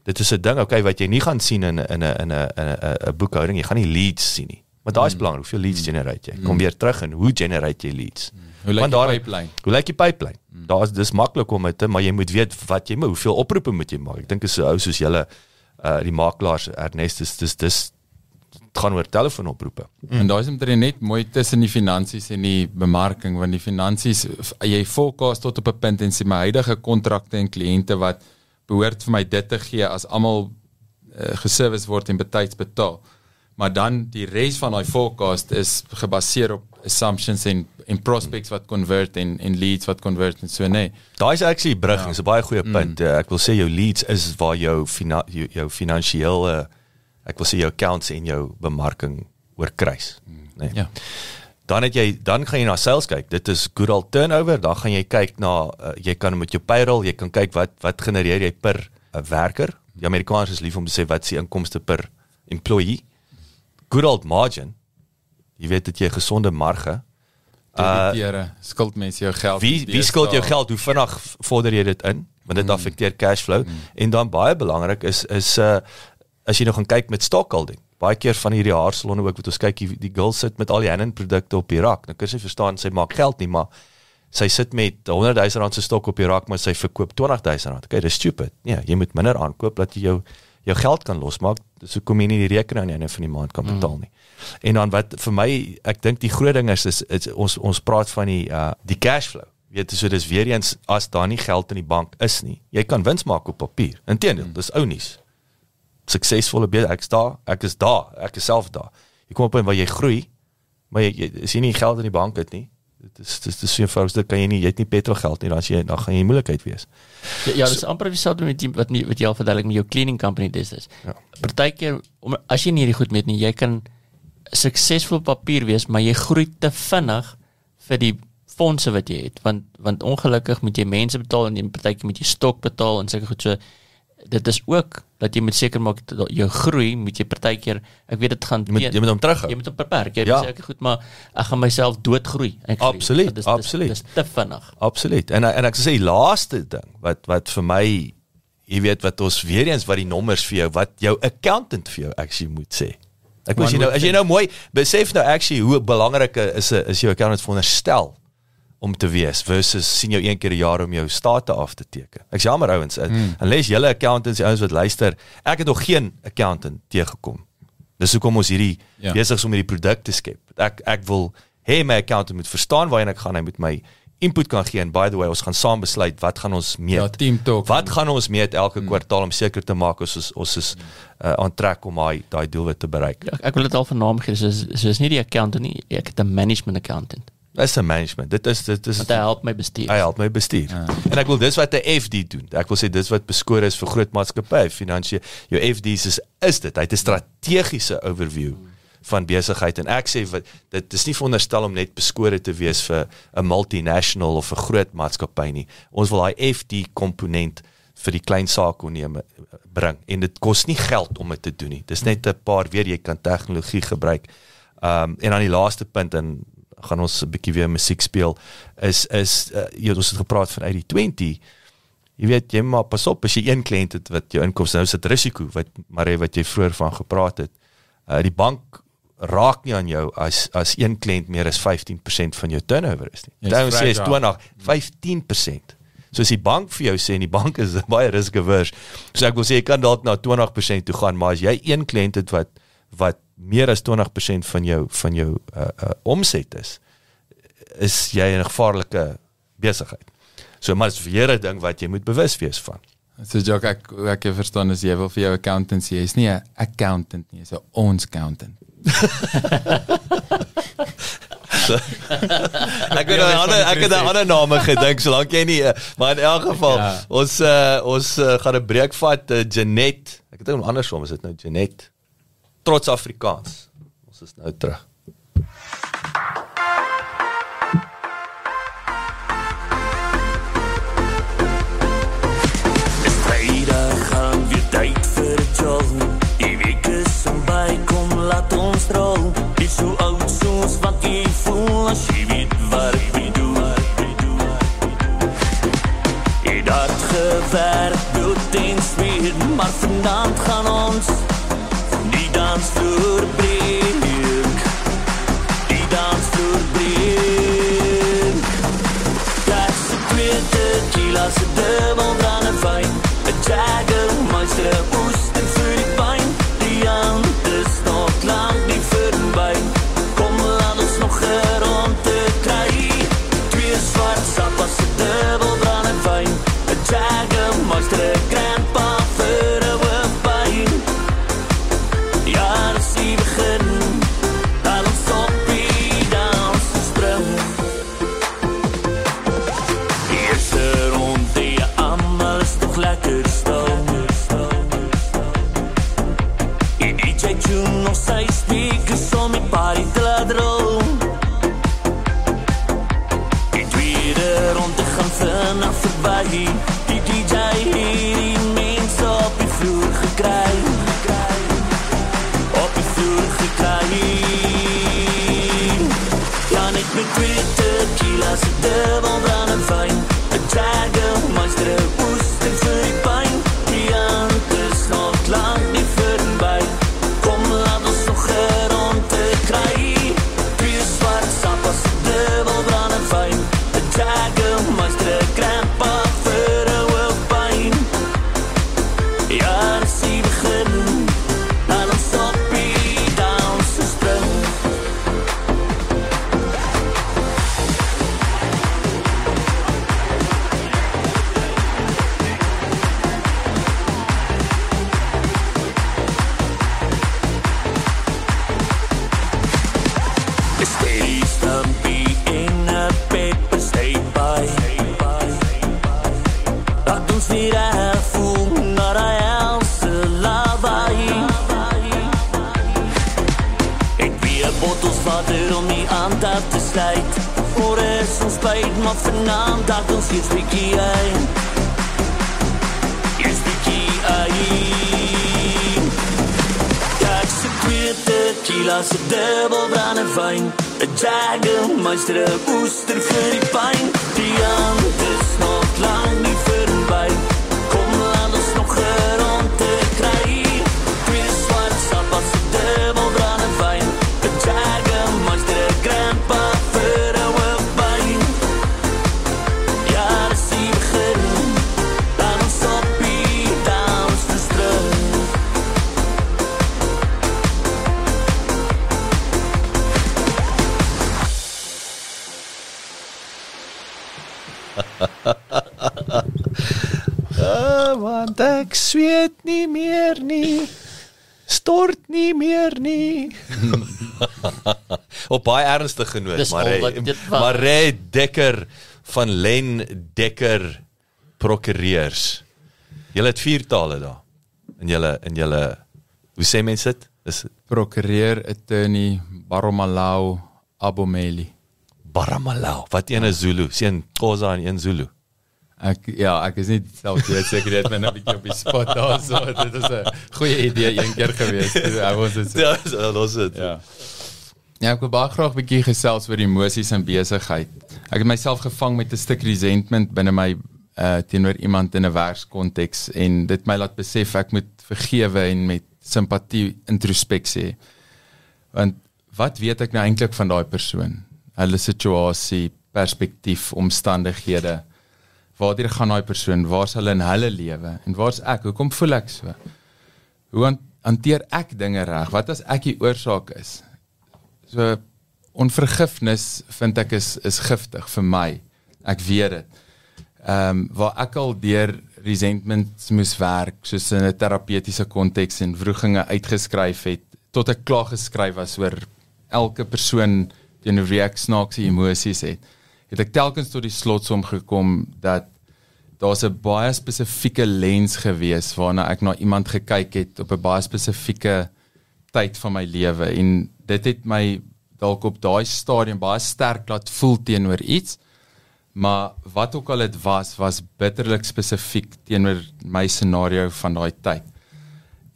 Speaker 1: Dit is 'n ding, okay, wat jy nie gaan sien in in 'n in 'n 'n 'n boekhouding. Jy gaan nie leads sien nie. Maar daai is mm. belangrik, hoeveel leads mm. generate jy? Kom mm. weer terug en hoe generate jy leads?
Speaker 4: Mm. Hoe lyk die pipeline?
Speaker 1: Hoe lyk die pipeline? Mm. Daar is dis maklik om dit, maar jy moet weet wat jy moet, hoeveel oproepe moet jy maak. Ek dink is so ou soos julle uh die makelaars Ernest is dis dis gaan oor telefoonoproepe.
Speaker 4: Mm. En daai is omtrent net mooi tussen die finansies en die bemarking want die finansies jy forecast tot op 'n punt en sê my huidige kontrakte en kliënte wat behoort vir my dit te gee as almal uh, geservice word en betyds betaal. Maar dan die res van daai forecast is gebaseer op assumptions en en prospects wat convert en en leads wat convert en so nee.
Speaker 1: Daai is actually brugging, ja. 'n baie goeie punt. Mm. Uh, ek wil sê jou leads is waar jou fina, jou, jou finansiële ek wil sê jou accounts en jou bemarking oor kruis, nê. Nee. Ja. Dan het jy dan gaan jy na sales kyk. Dit is good old turnover. Dan gaan jy kyk na uh, jy kan met jou payroll, jy kan kyk wat wat genereer jy per uh, werker. Die Amerikaners is lief om te sê wat is die inkomste per employee. Good old margin. Jy weet dit jy gesonde marge.
Speaker 4: Uh skuld mense jou geld.
Speaker 1: Wie wie skuld jou geld? Hoe vinnig vorder jy dit in? Want dit mm. affekteer cash flow. Mm. En dan baie belangrik is is uh as jy nou gaan kyk met stockholding. Baie keer van hierdie haarsalonne ook wat ons kyk die, die girl sit met al die Hanen produkte op die rak. Nou kan jy verstaan sy maak geld nie, maar sy sit met 100 000 rand se stok op die rak, maar sy verkoop 20 000 rand. Okay, dis stupid. Nee, jy moet minder aankoop dat jy jou jou geld kan losmaak. Dis so kom jy nie die rekening aan die einde van die maand kan mm. betaal nie. Mm. En dan wat vir my, ek dink die groot ding is, is, is ons ons praat van die uh die cash flow. Weet so dis weer eens as daar nie geld in die bank is nie. Jy kan wins maak op papier. Inteendeel, mm. dis ou nuus suksesvolle besigheid. Ek's daar, ek is daar, ek is self daar. Jy kom op en waar jy groei, maar jy, jy as jy nie geld in die bank het nie, dit is dit is so eenvoudig, dit kan jy nie, jy het nie petrol geld nie, dan as jy dan gaan jy moeilikheid wees.
Speaker 2: Ja, ja dis so, amper dieselfde met die, wat my, wat jy al verduidelik met jou cleaning company dis is. Ja. Partykeer om as jy nie hierdie goed met nie, jy kan suksesvol papier wees, maar jy groei te vinnig vir die fondse wat jy het want want ongelukkig moet jy mense betaal en jy partykeer moet jy stok betaal en sulke goed so dit is ook dat jy moet seker maak dat jou groei moet jy partykeer ek weet dit gaan
Speaker 1: jy moet, jy moet hom terughou
Speaker 2: jy moet hom beperk. Jy ja. sê ek goed maar ek gaan myself doodgroei.
Speaker 1: Absoluut dis, absoluut.
Speaker 2: dis te vinnig.
Speaker 1: Absoluut. En en ek sê laaste ding wat wat vir my jy weet wat ons weer eens wat die nommers vir jou wat jou accountant vir jou actually moet sê. Ek moet jy nou as jy nou mooi besef nou actually hoe belangrik is is jou accountant veronderstel om te wees versus sien jou een keer 'n jaar om jou state af te teken. Ek's jammer ouens, hmm. unless julle accountants ouens wat luister, ek het nog geen accountant teëgekom. Dis hoekom ons hierdie ja. besig is om hierdie produk te skep. Ek ek wil hê my accountant moet verstaan waarheen ek gaan, hy moet my input kan gee en by the way ons gaan saam besluit wat gaan ons meet.
Speaker 4: Ja, team talk.
Speaker 1: Wat gaan ons meet elke hmm. kwartaal om seker te maak ons is ons is uh, aan trek om daai daai doelwit te bereik.
Speaker 2: Ja, ek wil dit al vernaam gee, soos soos nie die accountant nie, ek het 'n management accountant.
Speaker 1: Dis 'n management. Dit is dit is
Speaker 2: Dit help my bestuur.
Speaker 1: Hy help my bestuur. Ja. En ek wil dis wat 'n FD doen. Ek wil sê dis wat beskore is vir groot maatskappye, finansiële jou FD's is is dit. Hy het 'n strategiese overview van besigheid en ek sê wat dit is nie veronderstel om net beskore te wees vir 'n multinational of 'n groot maatskappy nie. Ons wil daai FD komponent vir die klein saakoneme bring en dit kos nie geld om dit te doen nie. Dis net 'n paar weer jy kan tegnologie gebruik. Um en dan die laaste punt en gaan ons 'n bietjie weer musiek speel is is uh, jy het ons het gepraat van uit die 20 Jy weet jy maar pas op as jy een kliënt het wat jou inkomste nou sit risiko wat maar wat jy vroeër van gepraat het. Uh die bank raak nie aan jou as as een kliënt meer as 15% van jou turnover is nie. Dan sê
Speaker 4: fragile.
Speaker 1: 20 15%. So as die bank vir jou sê en die bank is *laughs* baie risk averse. So ek wil sê jy kan dalk na 20% toe gaan, maar as jy een kliënt het wat wat meer as 20% van jou van jou uh, uh omset is, is jy in 'n gevaarlike besigheid. So maar dis vir jare ding wat jy moet bewus wees van.
Speaker 4: So Jock, ek ek ek verstaan as jy wil vir jou accountant sê, jy's nie 'n accountant nie, jy's 'n ons accountant.
Speaker 1: Ek het 'n ander ek het 'n ander name gedink solank jy nie eh, maar in elk geval
Speaker 4: Ja.
Speaker 1: ons uh, ons uh, gaan 'n breek vat uh, Janet. Ek het hom andersom is dit nou Janet. Trots Afrikaans. Ons is nou terug.
Speaker 5: Tyd vir jol. Die week is verby, kom laat ons rol. Dis so oud soos wat jy voel as jy weet wat jy doen. Jy dat gewerk dood en smeer, maar là se demandera net met twee tequila's, to the Op
Speaker 1: baie ernstige genoot, maar
Speaker 2: was.
Speaker 1: Mare Dekker van Len Dekker prokureurs. Julle het vier tale daar. In julle in julle hoe sê mense dit? Is
Speaker 4: Prokureur attorney Baromalau Abomeli.
Speaker 1: Baramalau. Wat een is Zulu? Sien Khoza en een Zulu.
Speaker 4: Ek ja, ek is nie self weet seker dit my nou 'n bietjie op die spot daar so. Dit is 'n goeie idee een keer gewees. Ek was dit.
Speaker 1: Ja, so los dit.
Speaker 4: Ja. Ja, ek wil baie graag 'n bietjie gesels oor emosies en besigheid. Ek het myself gevang met 'n stuk resentment binne my uh teenoor iemand in 'n werkskonteks en dit my laat besef ek moet vergewe en met simpatie introspeksie. Want wat weet ek nou eintlik van daai persoon? Hulle situasie, perspektief, omstandighede. Waartoe gaan daai persoon? Waar's hulle in hulle lewe? En waar's ek? Hoekom voel ek so? Hoe han- hanteer ek dinge reg? Wat as ek die oorsaak is? So onvergifnis vind ek is is giftig vir my. Ek weet dit. Ehm um, waar ek al deur resentments moes werk soos in 'n terapeutiese konteks en vroeginge uitgeskryf het tot ek klaar geskryf was oor elke persoon teenoor wie ek snaakse emosies het. Het ek telkens tot die slotsom gekom dat daar's 'n baie spesifieke lens gewees waarna ek na iemand gekyk het op 'n baie spesifieke tyd van my lewe en dit het my dalk op daai stadium baie sterk laat voel teenoor iets maar wat ook al dit was was bitterlik spesifiek teenoor my scenario van daai tyd.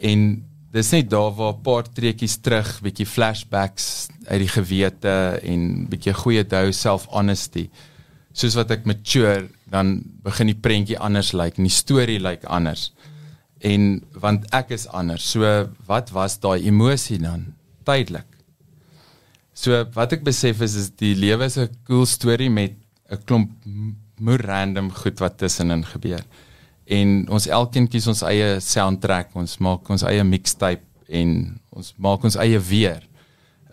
Speaker 4: En dis net daar waar 'n paar treetjies terug bietjie flashbacks uit die gewete en bietjie goeie dou self honesty soos wat ek mature dan begin die prentjie anders lyk en die storie lyk anders. En want ek is anders. So wat was daai emosie dan? Tydelik so wat ek besef is is die lewe is 'n cool storie met 'n klomp m- moer random goed wat tussenin gebeur en ons elkeen kies ons eie soundtrack ons maak ons eie mixtape en ons maak ons eie weer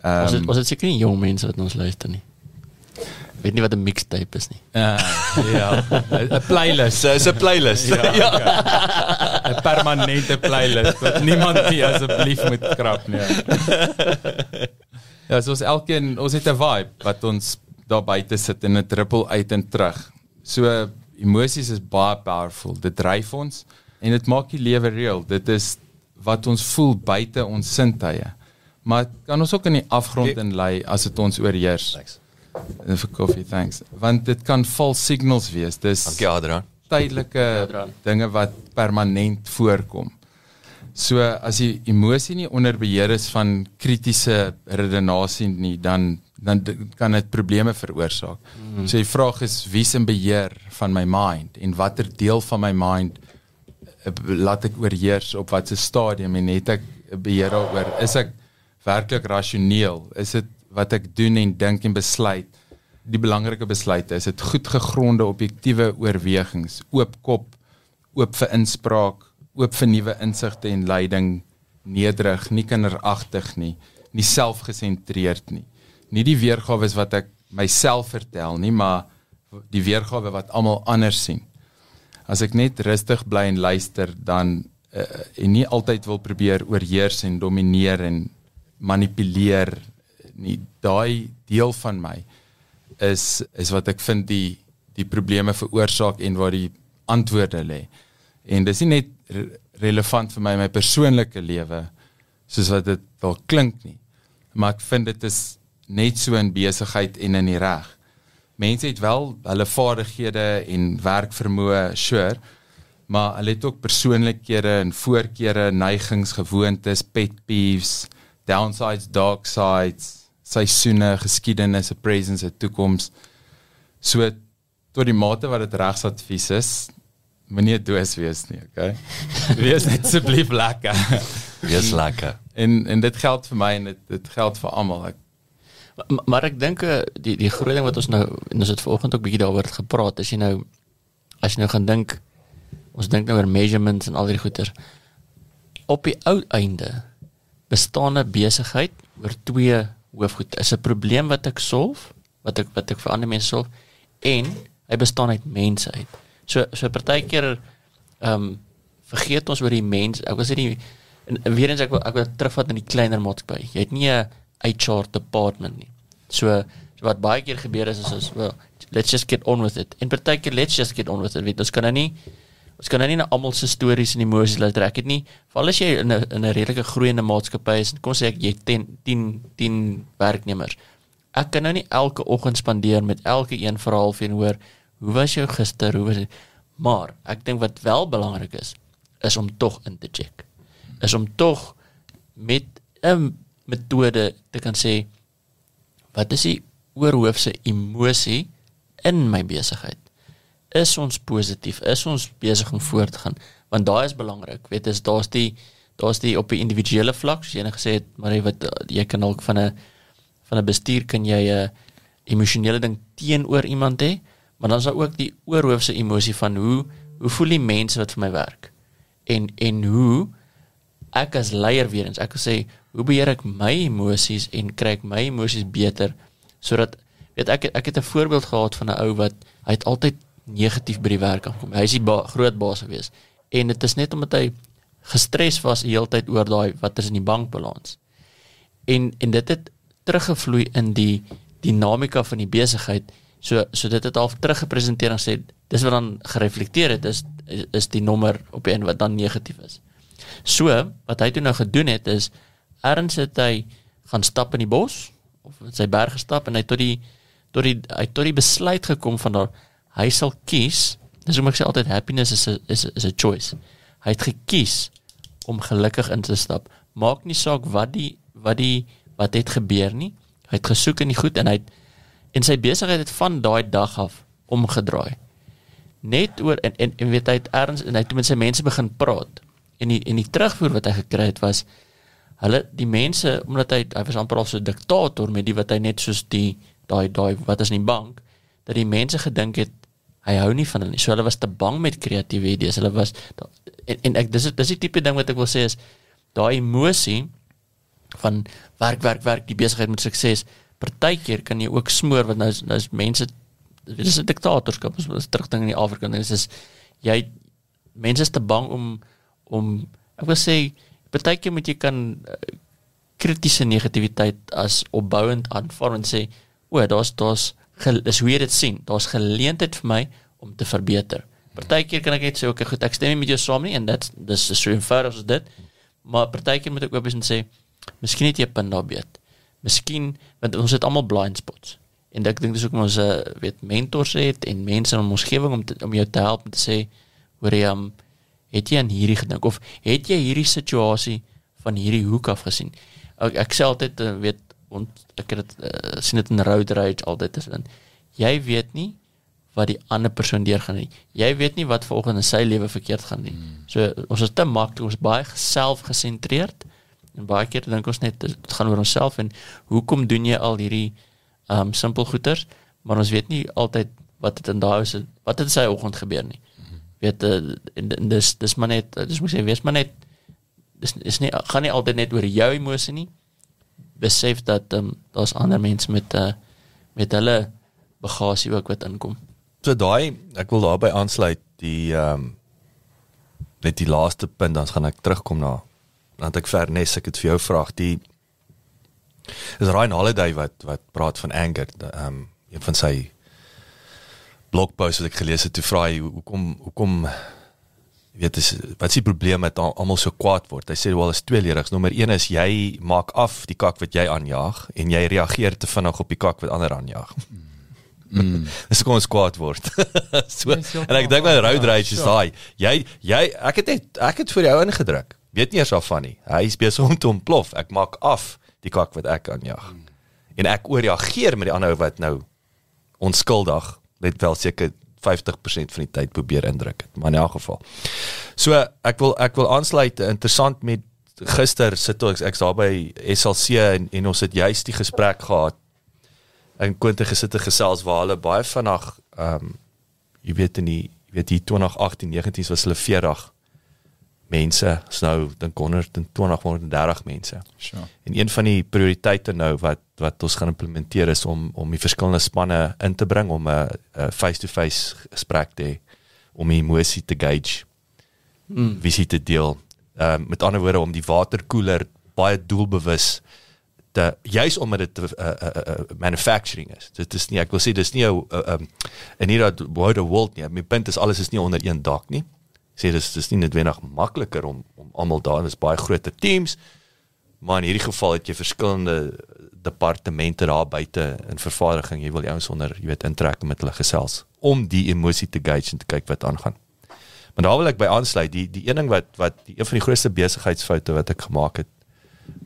Speaker 2: Um, ons het,
Speaker 4: Ehm,
Speaker 2: ons het seker nie jong mense wat ons luister nie. Weet nie wat 'n mixtape is nie.
Speaker 4: uh, ja 'n playlist
Speaker 1: So is 'n playlist. ja. *laughs*
Speaker 4: 'n permanente playlist wat niemand nie asseblief moet skrap nie. *laughs* Ja, so ons elkeen, ons het 'n vibe wat ons daar buite sit en dit rippel uit en terug. So emosies is baie powerful. Dit dryf ons en dit maak die lewe reël. Dit is wat ons voel buite ons sintuie. Maar kan ons ook in die afgrond in lê as dit ons oorheers.
Speaker 1: Thanks.
Speaker 4: En vir koffie, thanks. Want dit kan false signals wees. Dis
Speaker 1: Dankie Adrian.
Speaker 4: tydelike
Speaker 2: Adrian.
Speaker 4: dinge wat permanent voorkom. So as die emosie nie onder beheer is van kritiese redenasie nie, dan dan kan dit probleme veroorsaak. Mm. So die vraag is wie's in beheer van my mind en watter deel van my mind eh, laat ek oorheers op watter stadium en het ek beheer daaroor? Is ek werklik rasioneel? Is dit wat ek doen en dink en besluit? Die belangrike besluite is dit goed gegronde objektiewe oorwegings, oop kop, oop vir inspraak, oop vir nuwe insigte en leiding, nederig, nie kinderagtig nie, nie selfgesentreerd nie. Nie die weergawe is wat ek myself vertel nie, maar die weergawe wat almal anders sien. As ek net rustig bly en luister, dan uh, en nie altyd wil probeer oorheers en domineer en manipuleer nie, daai deel van my is is wat ek vind die die probleme veroorsaak en waar die antwoorde lê. En dis nie net re relevant vir my in my persoonlike lewe soos wat dit wel klink nie. Maar ek vind dit is net so in besigheid en in die reg. Mense het wel hulle vaardighede en werkvermoë, sure, maar hulle het ook persoonlikhede en voorkeure, neigings, gewoontes, pet peeves, downsides, dark sides, seisoene, geskiedenis, 'n presence, 'n toekoms. So tot die mate wat dit regsadvies is, moenie doos wees nie, okay? wees net asseblief lekker.
Speaker 1: Wees lekker.
Speaker 4: en en dit geld vir my en dit dit geld vir almal. Ek
Speaker 2: Maar, maar ek dink eh, die die groot ding wat ons nou en ons het vanoggend ook bietjie daaroor gepraat, as jy nou as jy nou gaan dink ons dink nou oor measurements en al die goeters. Op die ou einde bestaan 'n besigheid oor twee hoofgoed. Is 'n probleem wat ek solf, wat ek wat ek vir ander mense solf en hy bestaan uit mense uit. So so partykeer ehm um, vergeet ons oor die mens. Ek was nie en, en weer eens ek wil ek wil terugvat in die kleiner maatskappy. Jy het nie 'n HR department nie. So, so wat baie keer gebeur is is, is well, let's just get on with it. En partykeer let's just get on with it. Weet, ons kan nou nie ons kan nou nie na almal se stories en emosies laat trek het nie. Veral as jy in 'n in 'n redelike groeiende maatskappy is, kom sê ek jy 10 10 10 werknemers. Ek kan nou nie elke oggend spandeer met elke een verhaal vir hoor hoe was jou gister, hoe was dit? Maar ek dink wat wel belangrik is, is om tog in te check. Is om tog met 'n metode te kan sê wat is die oorhoofse emosie in my besigheid? Is ons positief? Is ons besig om voort te gaan? Want daai is belangrik. Weet jy, daar's die daar's die op 'n individuele vlak, soos jy net gesê het, maar jy wat jy kan ook van 'n van 'n bestuur kan jy 'n emosionele ding teenoor iemand hê, maar dan is daar ook die oorhoofse emosie van hoe hoe voel die mense wat vir my werk? En en hoe ek as leier weer eens, ek wil sê, hoe beheer ek my emosies en kry ek my emosies beter sodat weet ek ek het 'n voorbeeld gehad van 'n ou wat hy het altyd negatief by die werk aankom. Hy is die ba groot baas gewees en dit is net omdat hy gestres was die hele tyd oor daai wat is in die bankbalans. En en dit het teruggevloei in die dinamika van die besigheid. So so dit het al teruggepresenteer en sê dis wat dan gereflekteer het is is die nommer op een wat dan negatief is. So wat hy toe nou gedoen het is erns het hy gaan stap in die bos of in sy berg gestap en hy tot die tot die hy tot die besluit gekom van daar hy sal kies dis hoe ek sê altyd happiness is a, is a, is a choice. Hy het gekies om gelukkig in te stap. Maak nie saak wat die wat die wat het gebeur nie. Hy het gesoek in die goed en hy het en sy besigheid het van daai dag af omgedraai net oor en en, en weet hy het erns en hy het met sy mense begin praat en die en die terugvoer wat hy gekry het was hulle die mense omdat hy hy was amper al so 'n diktator met die wat hy net soos die daai daai wat is in die bank dat die mense gedink het hy hou nie van hulle nie. So hulle was te bang met kreatiewe idees. Hulle was en, en ek dis dis die tipe ding wat ek wil sê is daai emosie van werk werk werk die besigheid met sukses. Partykeer kan jy ook smoor want nou is nou is mense dit is 'n diktatorskap. Ons is terugding in die Afrika en dit is jy mense is te bang om om ek wil sê partykeer moet jy kan uh, kritiese negativiteit as opbouend aanvaar en sê o, daar's daar's is hoe jy dit sien. Daar's geleentheid vir my om te verbeter. Partykeer kan ek net sê okay, goed, ek stem nie met jou saam nie en dit dis so eenvoudig as dit. Maar partykeer moet ek ook eens sê, miskien het jy 'n punt daar beet. Miskien want ons het almal blind spots. En ek dink dis ook ons uh, weet mentors het en mense in ons omgewing om te, om jou te help om te sê hoor jy um, het jy aan hierdie gedink of het jy hierdie situasie van hierdie hoek af gesien? Ek, ek sê altyd uh, weet ont ek het dit uh, sien dit in road rage altyd is dan jy weet nie wat die ander persoon deurgaan nie jy weet nie wat volgens in sy lewe verkeerd gaan nie hmm. so ons is te maklik ons baie selfgesentreerd en baie keer dink ons net dit gaan oor onsself en hoekom doen jy al hierdie um simpel goeters maar ons weet nie altyd wat dit in daai is wat het sy oggend gebeur nie hmm. weet uh, dis dis maar net dis moet sê wees maar net dis is nie gaan nie altyd net oor jou emosie nie besef dat um, daar's ander mense met uh, eh, met hulle bagasie ook wat inkom.
Speaker 1: So daai ek wil daarby aansluit die ehm um, net die laaste punt dan gaan ek terugkom na want ek vernes ek het vir jou vraag die is Ryan Holiday wat wat praat van anger ehm um, een van sy blogposts wat ek gelees het toe vra hy hoekom hoekom weet is wat is die probleem met almal so kwaad word. Hy sê wel is twee lerigs. Nommer 1 is jy maak af die kak wat jy aanjaag en jy reageer te vinnig op die kak wat ander aanjaag. Mm. *laughs* Dis kom ons kwaad word. *laughs* so en ek dink my road rage is daai. Jy jy ek het net ek het vir jou ingedruk. Weet nie eers af van nie. Hy is besig om te ontplof. Ek maak af die kak wat ek aanjaag. Mm. En ek ooreageer met die ander wat nou onskuldig net wel seker 50% van die tyd probeer indruk het, maar in elk geval. So ek wil ek wil aansluit interessant met gister sit ek ek's daar by SLC en, en ons het juist die gesprek gehad in Quinte gesitte gesels waar hulle baie vinnig ehm um, jy weet in die jy weet hier 2018 19 was hulle 40 mense, is nou dink 120 130 mense.
Speaker 4: Sure.
Speaker 1: En een van die prioriteite nou wat wat ons gaan implementeer is om om die verskillende spanne in te bring om 'n face-to-face gesprek te hê om die emosie te gauge. Mm. Wie sit te deel? Ehm uh, met ander woorde om die waterkoeler baie doelbewus te juis omdat dit 'n uh, uh, uh, manufacturing is. Dit is nie ek wil sê dis nie 'n 'n 'n 'n word of world nie. My punt is alles is nie onder een dak nie Sê dis dis nie noodwendig makliker om om almal daar, dis baie groter teams. Maar in hierdie geval het jy verskillende departemente daar buite in vervaardiging. Jy wil die ouens onder, jy weet, intrek met hulle gesels om die emosie te gauge en te kyk wat aangaan. Maar daar wil ek by aansluit. Die die een ding wat wat die een van die grootste besigheidsfoute wat ek gemaak het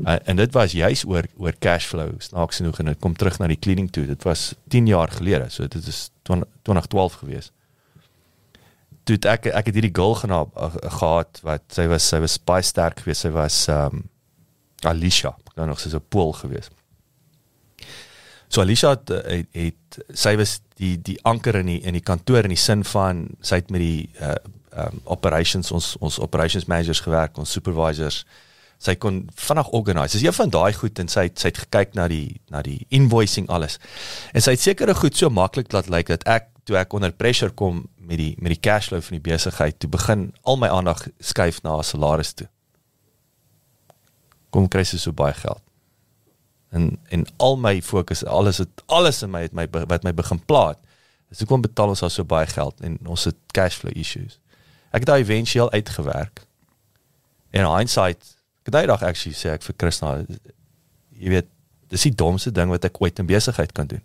Speaker 1: uh, en dit was juis oor oor cash flow. Snaaks genoeg en dit kom terug na die cleaning toe. Dit was 10 jaar gelede. So dit is 20, 2012 gewees. Toe het ek ek het hierdie girl gena, uh, gehad wat sy was sy was baie sterk geweest. Sy was um Alicia, nou nog so 'n pool geweest. So Alicia het, het, het sy was die die anker in die in die kantoor in die sin van sy het met die uh um operations ons ons operations managers gewerk, ons supervisors. Sy kon vinnig organise. Dis een van daai goed en sy het, sy het gekyk na die na die invoicing alles. En sy het sekere goed so maklik laat lyk dat ek toe ek onder pressure kom met die met die cash flow van die besigheid, toe begin al my aandag skuif na salaris toe. Kom kry sy so baie geld. En en al my fokus alles het alles in my het my wat my begin plaat is ek kon betaal ons al so baie geld en ons het cash flow issues. Ek het daai eventueel uitgewerk. En hindsight ek het daai dag actually sê ek vir Christa jy weet dis die domste ding wat ek ooit in besigheid kan doen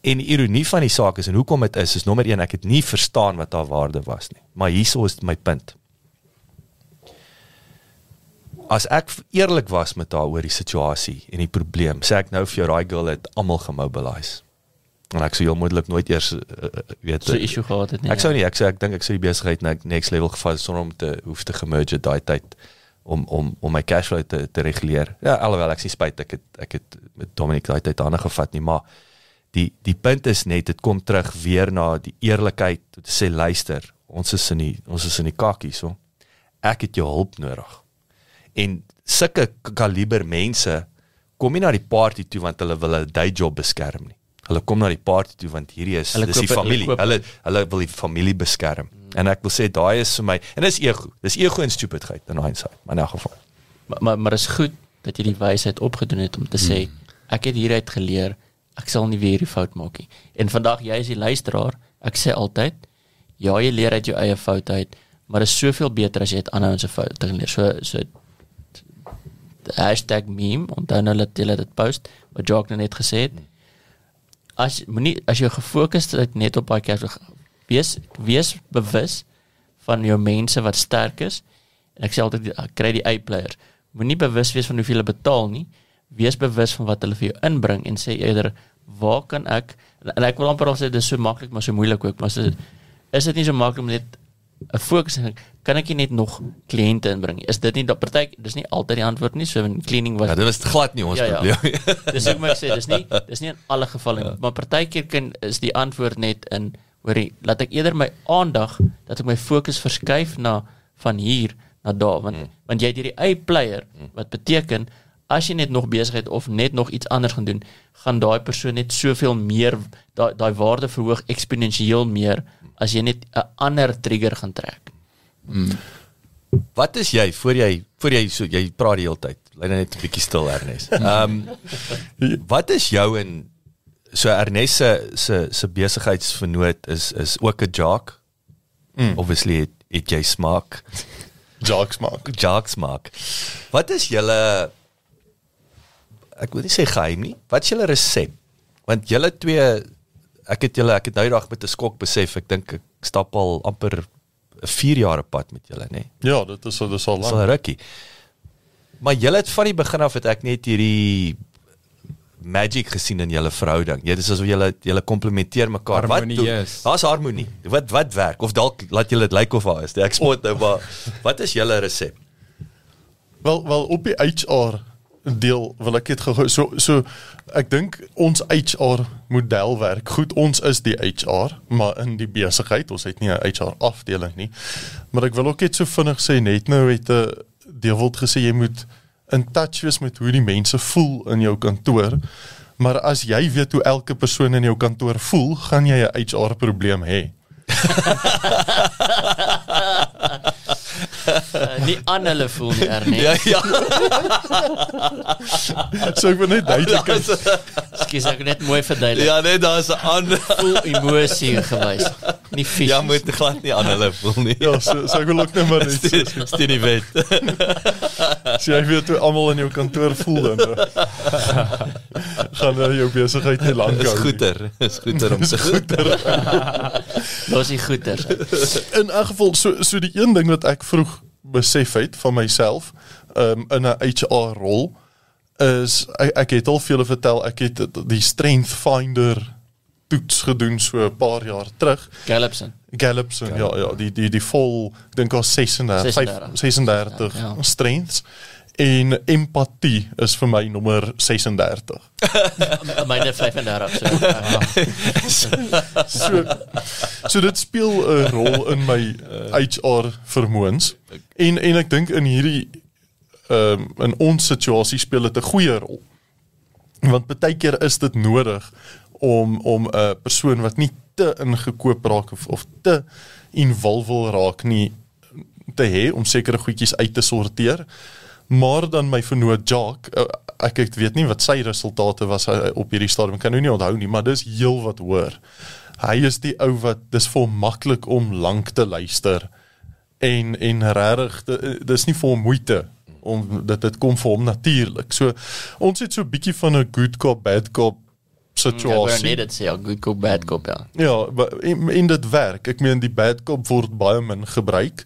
Speaker 1: en die ironie van die saak is en hoekom dit is is nommer 1 ek het nie verstaan wat haar waarde was nie maar hierso is my punt as ek eerlik was met haar oor die situasie en die probleem, sê ek nou vir jou daai girl het almal gemobilize. En ek sou heel moontlik nooit eers uh, weet
Speaker 2: so issue gehad het nie.
Speaker 1: Ek sou nie, ek sê ek dink ek sou die besigheid na next level gevat sonder om te hoef te gemerge daai tyd om om om my cash flow te te reguleer. Ja, alhoewel ek sien spyt ek het ek het met Dominic daai tyd ander gevat nie, maar die die punt is net dit kom terug weer na die eerlikheid om te sê luister, ons is in die ons is in die kakkie so. Ek het jou hulp nodig en sulke kaliber mense kom nie na die party toe want hulle wil 'n day job beskerm nie. Hulle kom na die party toe want hierdie is
Speaker 2: Hulle
Speaker 1: dis die
Speaker 2: koop-
Speaker 1: familie.
Speaker 2: hulle koop-
Speaker 1: Hulle hulle wil die familie beskerm. En ek wil sê daai is vir my en dis ego. Dis ego en stupidheid in hindsight, maar in elk geval.
Speaker 2: Maar maar, maar is goed dat jy die wysheid opgedoen het om te sê ek het hieruit geleer. Ek sal nie weer hierdie fout maak nie. En vandag jy is die luisteraar. Ek sê altyd ja, jy leer uit jou eie foute uit, maar dit is soveel beter as jy aanhou en se foute leer. So so meme onthou nou dat jy dit post wat Jock nou net gesê het. As moenie as jy gefokus het net op daai kers wees wees bewus van jou mense wat sterk is en ek sê altyd ek kry die A players. Moenie bewus wees van hoeveel hulle betaal nie. Wees bewus van wat hulle vir jou inbring en sê eerder waar kan ek en ek wil amper al sê dis so maklik maar so moeilik ook maar is dit is dit nie so maklik om net 'n fokus en kan ek net nog kliënte inbring? Is dit nie dat party dis nie altyd die antwoord nie so in cleaning was
Speaker 1: Ja, dit was glad nie ons
Speaker 2: Ja, ja.
Speaker 1: probleem. *laughs*
Speaker 2: dis hoe ek sê dis nie dis nie in alle gevalle nie maar partykeer kan is die antwoord net in hoorie laat ek eerder my aandag dat ek my fokus verskuif na van hier na daar want mm. want jy het hierdie eie player wat beteken as jy net nog besigheid of net nog iets anders gaan doen gaan daai persoon net soveel meer daai daai waarde verhoog eksponensieel meer as jy net 'n ander trigger gaan trek
Speaker 1: Wat is jy voor jy voor jy so jy praat die hele tyd. Bly net 'n bietjie stil Ernest. *laughs* Ehm wat is jou en so Ernest se se se besigheidsvernoot is is ook 'n jock. Mm. Obviously het, het jy smaak.
Speaker 3: Jocks maak.
Speaker 1: Jock smaak. Wat is julle ek wil nie sê geheim nie. Wat is julle resep? Want julle twee ek het julle ek het nou dag met 'n skok besef. Ek dink ek stap al amper 'n 4 jaar op pad met julle, nê? Nee?
Speaker 3: Ja, dit is dit is al
Speaker 1: Dis al
Speaker 3: lank.
Speaker 1: rukkie. Maar julle het van die begin af het ek net hierdie magic gesien in julle verhouding. Jy dis asof julle julle komplementeer mekaar. Wat doen?
Speaker 4: Harmonieus.
Speaker 1: Daar's harmonie. Wat wat werk of dalk laat julle dit lyk of daar is. Ek spot nou maar *laughs* wat is julle resep?
Speaker 3: Wel wel op die HR deel wil ek dit gou so so ek dink ons HR model werk goed. Ons is die HR, maar in die besigheid, ons het nie 'n HR afdeling nie. Maar ek wil ook net so vinnig sê net nou het 'n Deewald gesê jy moet in touch wees met hoe die mense voel in jou kantoor. Maar as jy weet hoe elke persoon in jou kantoor voel, gaan jy 'n HR probleem hê. *laughs* *laughs*
Speaker 2: uh, nie aan hulle voel nie Ernest
Speaker 1: Ja ja.
Speaker 3: So ek wil net duidelik
Speaker 2: Skus ek net mooi verduidelik
Speaker 1: Ja nee, daar's 'n ander
Speaker 2: voel emosie gewys. nie fisies.
Speaker 1: Ja, moet glad nie aan hulle voel nie.
Speaker 3: Ja, so, so ek wil ook net maar net
Speaker 1: dis die wet. *laughs*
Speaker 3: so jy weet hoe almal in jou kantoor voel dan. *laughs* gaan nou jou besigheid nie lank
Speaker 1: Dis
Speaker 3: hou. nie.
Speaker 1: goeder. Dis goeder om te goeder. *laughs*
Speaker 2: Los die goeters.
Speaker 3: In elk geval so so die een ding wat ek vroeg besef het van myself um, in 'n HR rol is ek, ek het al vir julle vertel ek het die Strength Finder toets gedoen so 'n paar jaar terug.
Speaker 2: Gallupson.
Speaker 3: Gallupson ja ja die die die vol ek dink al 36
Speaker 2: 36.
Speaker 3: 36
Speaker 2: Ja, ja.
Speaker 3: strengths en empatie is vir my nommer 36. *laughs*
Speaker 2: Myne 35 so. Ja. *laughs*
Speaker 3: So so dit speel 'n rol in my HR vermoëns en en ek dink in hierdie ehm um, in ons situasie speel dit 'n goeie rol. Want baie keer is dit nodig om om 'n persoon wat nie te ingekoop raak of of te involved raak nie te hê om sekere goedjies uit te sorteer. Maar dan my vernoot Jacques, eh, ek ek weet nie wat sy resultate was eh, op hierdie stadium, kan nou nie onthou nie, maar dis heel wat hoor. Hy is die ou wat dis vir hom maklik om lank te luister en en regtig di- dis nie vir hom moeite om dit dit kom vir hom natuurlik. So ons het so 'n bietjie van 'n good cop bad cop
Speaker 2: Ja,
Speaker 3: situasie.
Speaker 2: net dit sê ja, good cop, bad cop ja.
Speaker 3: Ja, en, en dit werk. Ek meen die bad cop word baie min gebruik.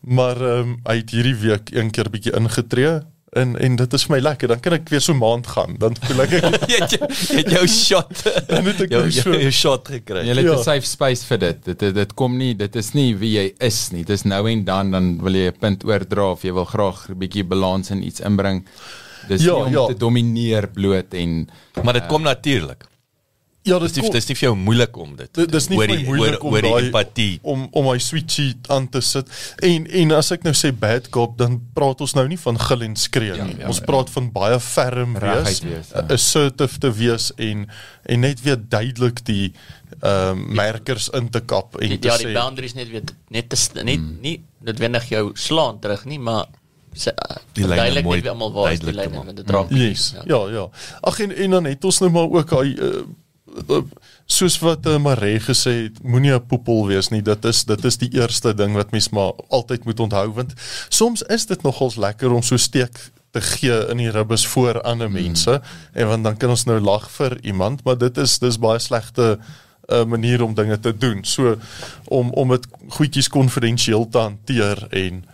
Speaker 3: Maar ehm um, hy het hierdie week een keer bietjie ingetree en en dit is vir my lekker. Dan kan ek weer so maand gaan. Dan voel ek *laughs* ek
Speaker 1: het jou- jy het jou shot.
Speaker 3: dan het ek
Speaker 1: Jou
Speaker 3: nou so
Speaker 1: jou, jou shot gekry.
Speaker 4: Jy het
Speaker 3: Ja.
Speaker 4: 'n safe space vir dit. Dit dit, dit kom nie, dit is nie wie jy is nie. Dis nou en dan dan wil jy 'n punt oordra of jy wil graag 'n bietjie balans in iets inbring. Dis
Speaker 3: Ja,
Speaker 4: nie om
Speaker 3: ja.
Speaker 4: te domineer bloot en
Speaker 1: Maar dit kom natuurlik.
Speaker 3: Ja,
Speaker 1: Dis nie, dis nie vir jou moeilik om dit.
Speaker 3: Dit dis nie
Speaker 1: oor
Speaker 3: vir my
Speaker 1: die-
Speaker 3: moeilik
Speaker 1: oor,
Speaker 3: om daai-
Speaker 1: empatie.
Speaker 3: om om my switchie aan te sit. En en as ek nou sê bad cop, dan praat ons nou nie van gil en skree nie.
Speaker 4: ja,
Speaker 3: ons
Speaker 4: ja.
Speaker 3: praat van baie ferm wees,
Speaker 4: wees, ja.
Speaker 3: assertive te wees en en net weer duidelik die ehm um, merkers in te kap en
Speaker 2: Die,
Speaker 3: te
Speaker 2: ja,
Speaker 3: sê
Speaker 2: die boundaries net weer net te st- nie nie noodwendig jou slaan terug nie, maar se uh,
Speaker 1: Die lyne
Speaker 2: duidelik net almal waar is die lyne want dit raak
Speaker 3: Yes. Ja, ja. Ag en en dan het ons nou maar ook uh, uh, soos wat uh, Maree gesê het, moenie 'n poepel wees nie. Dit is dit is die eerste ding wat mens maar altyd moet onthou want soms is dit nogals lekker om so steek te gee in die ribbes voor ander mense en want dan kan ons nou lag vir iemand, maar dit is dis baie slegte 'n uh, manier om dinge te doen. So om om dit goedjies konfidensieel te hanteer en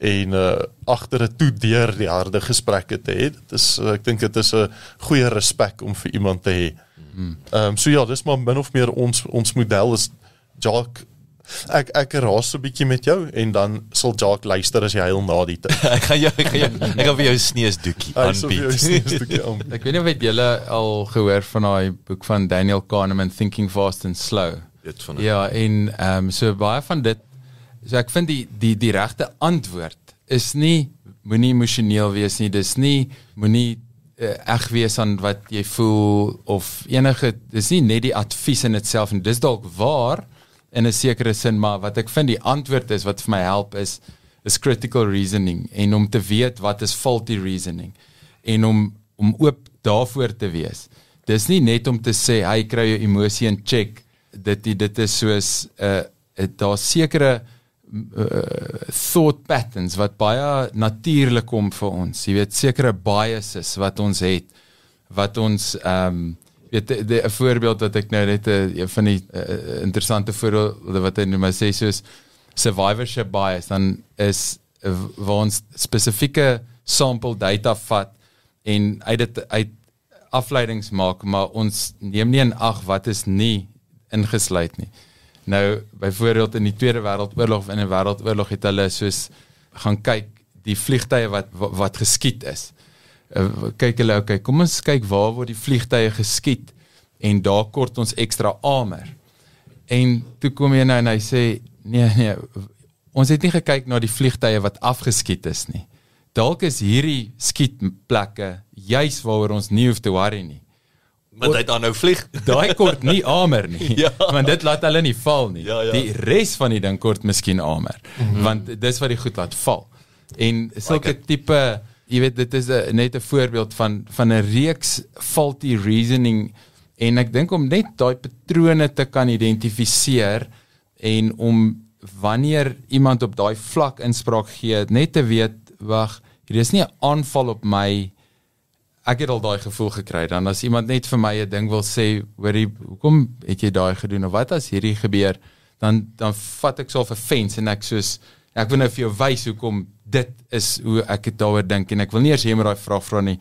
Speaker 3: en uh agter 'n toe deur die harde gesprekke te hê. Dit is uh, ek dink dit is 'n goeie respek om vir iemand te hê. Ehm um, so ja, dis maar min of meer ons ons model is Jacques ek ek raas so 'n bietjie met jou en dan sal Jacques luister as jy huil na die tyd. *laughs*
Speaker 1: Ek gaan jou ek gaan jou ek gaan vir jou sneesdoekie aanbied.
Speaker 3: stukkie *laughs* aan.
Speaker 4: ek weet nie of julle al gehoor van daai boek van Daniel Kahneman Thinking Fast and Slow.
Speaker 1: Dit van
Speaker 4: Ja, en ehm um, so baie van dit so ek vind die die die regte antwoord is nie moenie emosioneel wees nie. Dis nie moenie eg wees aan wat jy voel of enige dis nie net die advies in dit self en dis dalk waar in 'n sekere sin, maar wat ek vind die antwoord is wat vir my help is is critical reasoning en om te weet wat is faulty reasoning en om om oop daarvoor te wees. Dis nie net om te sê hy kry jou emosie in check. Dit dit is soos 'n uh, daar sekere uh, thought patterns wat baie natuurlik kom vir ons. Jy weet sekere biases wat ons het wat ons ehm um, weet 'n voorbeeld wat ek nou net 'n een van die uh, interessante voorbeelde wat hy nou maar sê soos survivorship bias dan is uh, waar ons spesifieke sample data vat en uit dit uit afleidings maak maar ons neem nie in ag wat is nie ingesluit nie. Nou byvoorbeeld in die Tweede Wêreldoorlog of in 'n wêreldoorlog het hulle soos gaan kyk die vliegtye wat wat, wat geskiet is. Uh, kyk hulle okay, kom ons kyk waar word die vliegtye geskiet en daar kort ons ekstra armor. En toe kom hy nou en hy sê nee nee ons het nie gekyk na die vliegtye wat afgeskiet is nie. Dalk is hierdie skietplekke juis waaroor ons nie hoef te worry nie.
Speaker 1: Want hy dan nou vlieg. *laughs*
Speaker 4: Daai kort nie armor nie.
Speaker 1: Ja.
Speaker 4: Want dit laat hulle nie val nie.
Speaker 1: Ja, ja.
Speaker 4: Die res van die ding kort miskien armor. Mm -hmm. Want dis wat die goed laat val. En sulke
Speaker 1: Like
Speaker 4: tipe jy weet dit is a, net 'n voorbeeld van van 'n reeks faulty reasoning en ek dink om net daai patrone te kan identifiseer en om wanneer iemand op daai vlak inspraak gee net te weet wag hier is nie 'n aanval op my ek het al daai gevoel gekry. Dan as iemand net vir my 'n ding wil sê hoorie hoekom het jy daai gedoen of wat as hierdie gebeur? Dan dan vat ek so 'n fence en ek soos ek wil nou vir jou wys hoekom dit is hoe ek dit daaroor dink en ek wil nie eers jy moet daai vraag vra nie.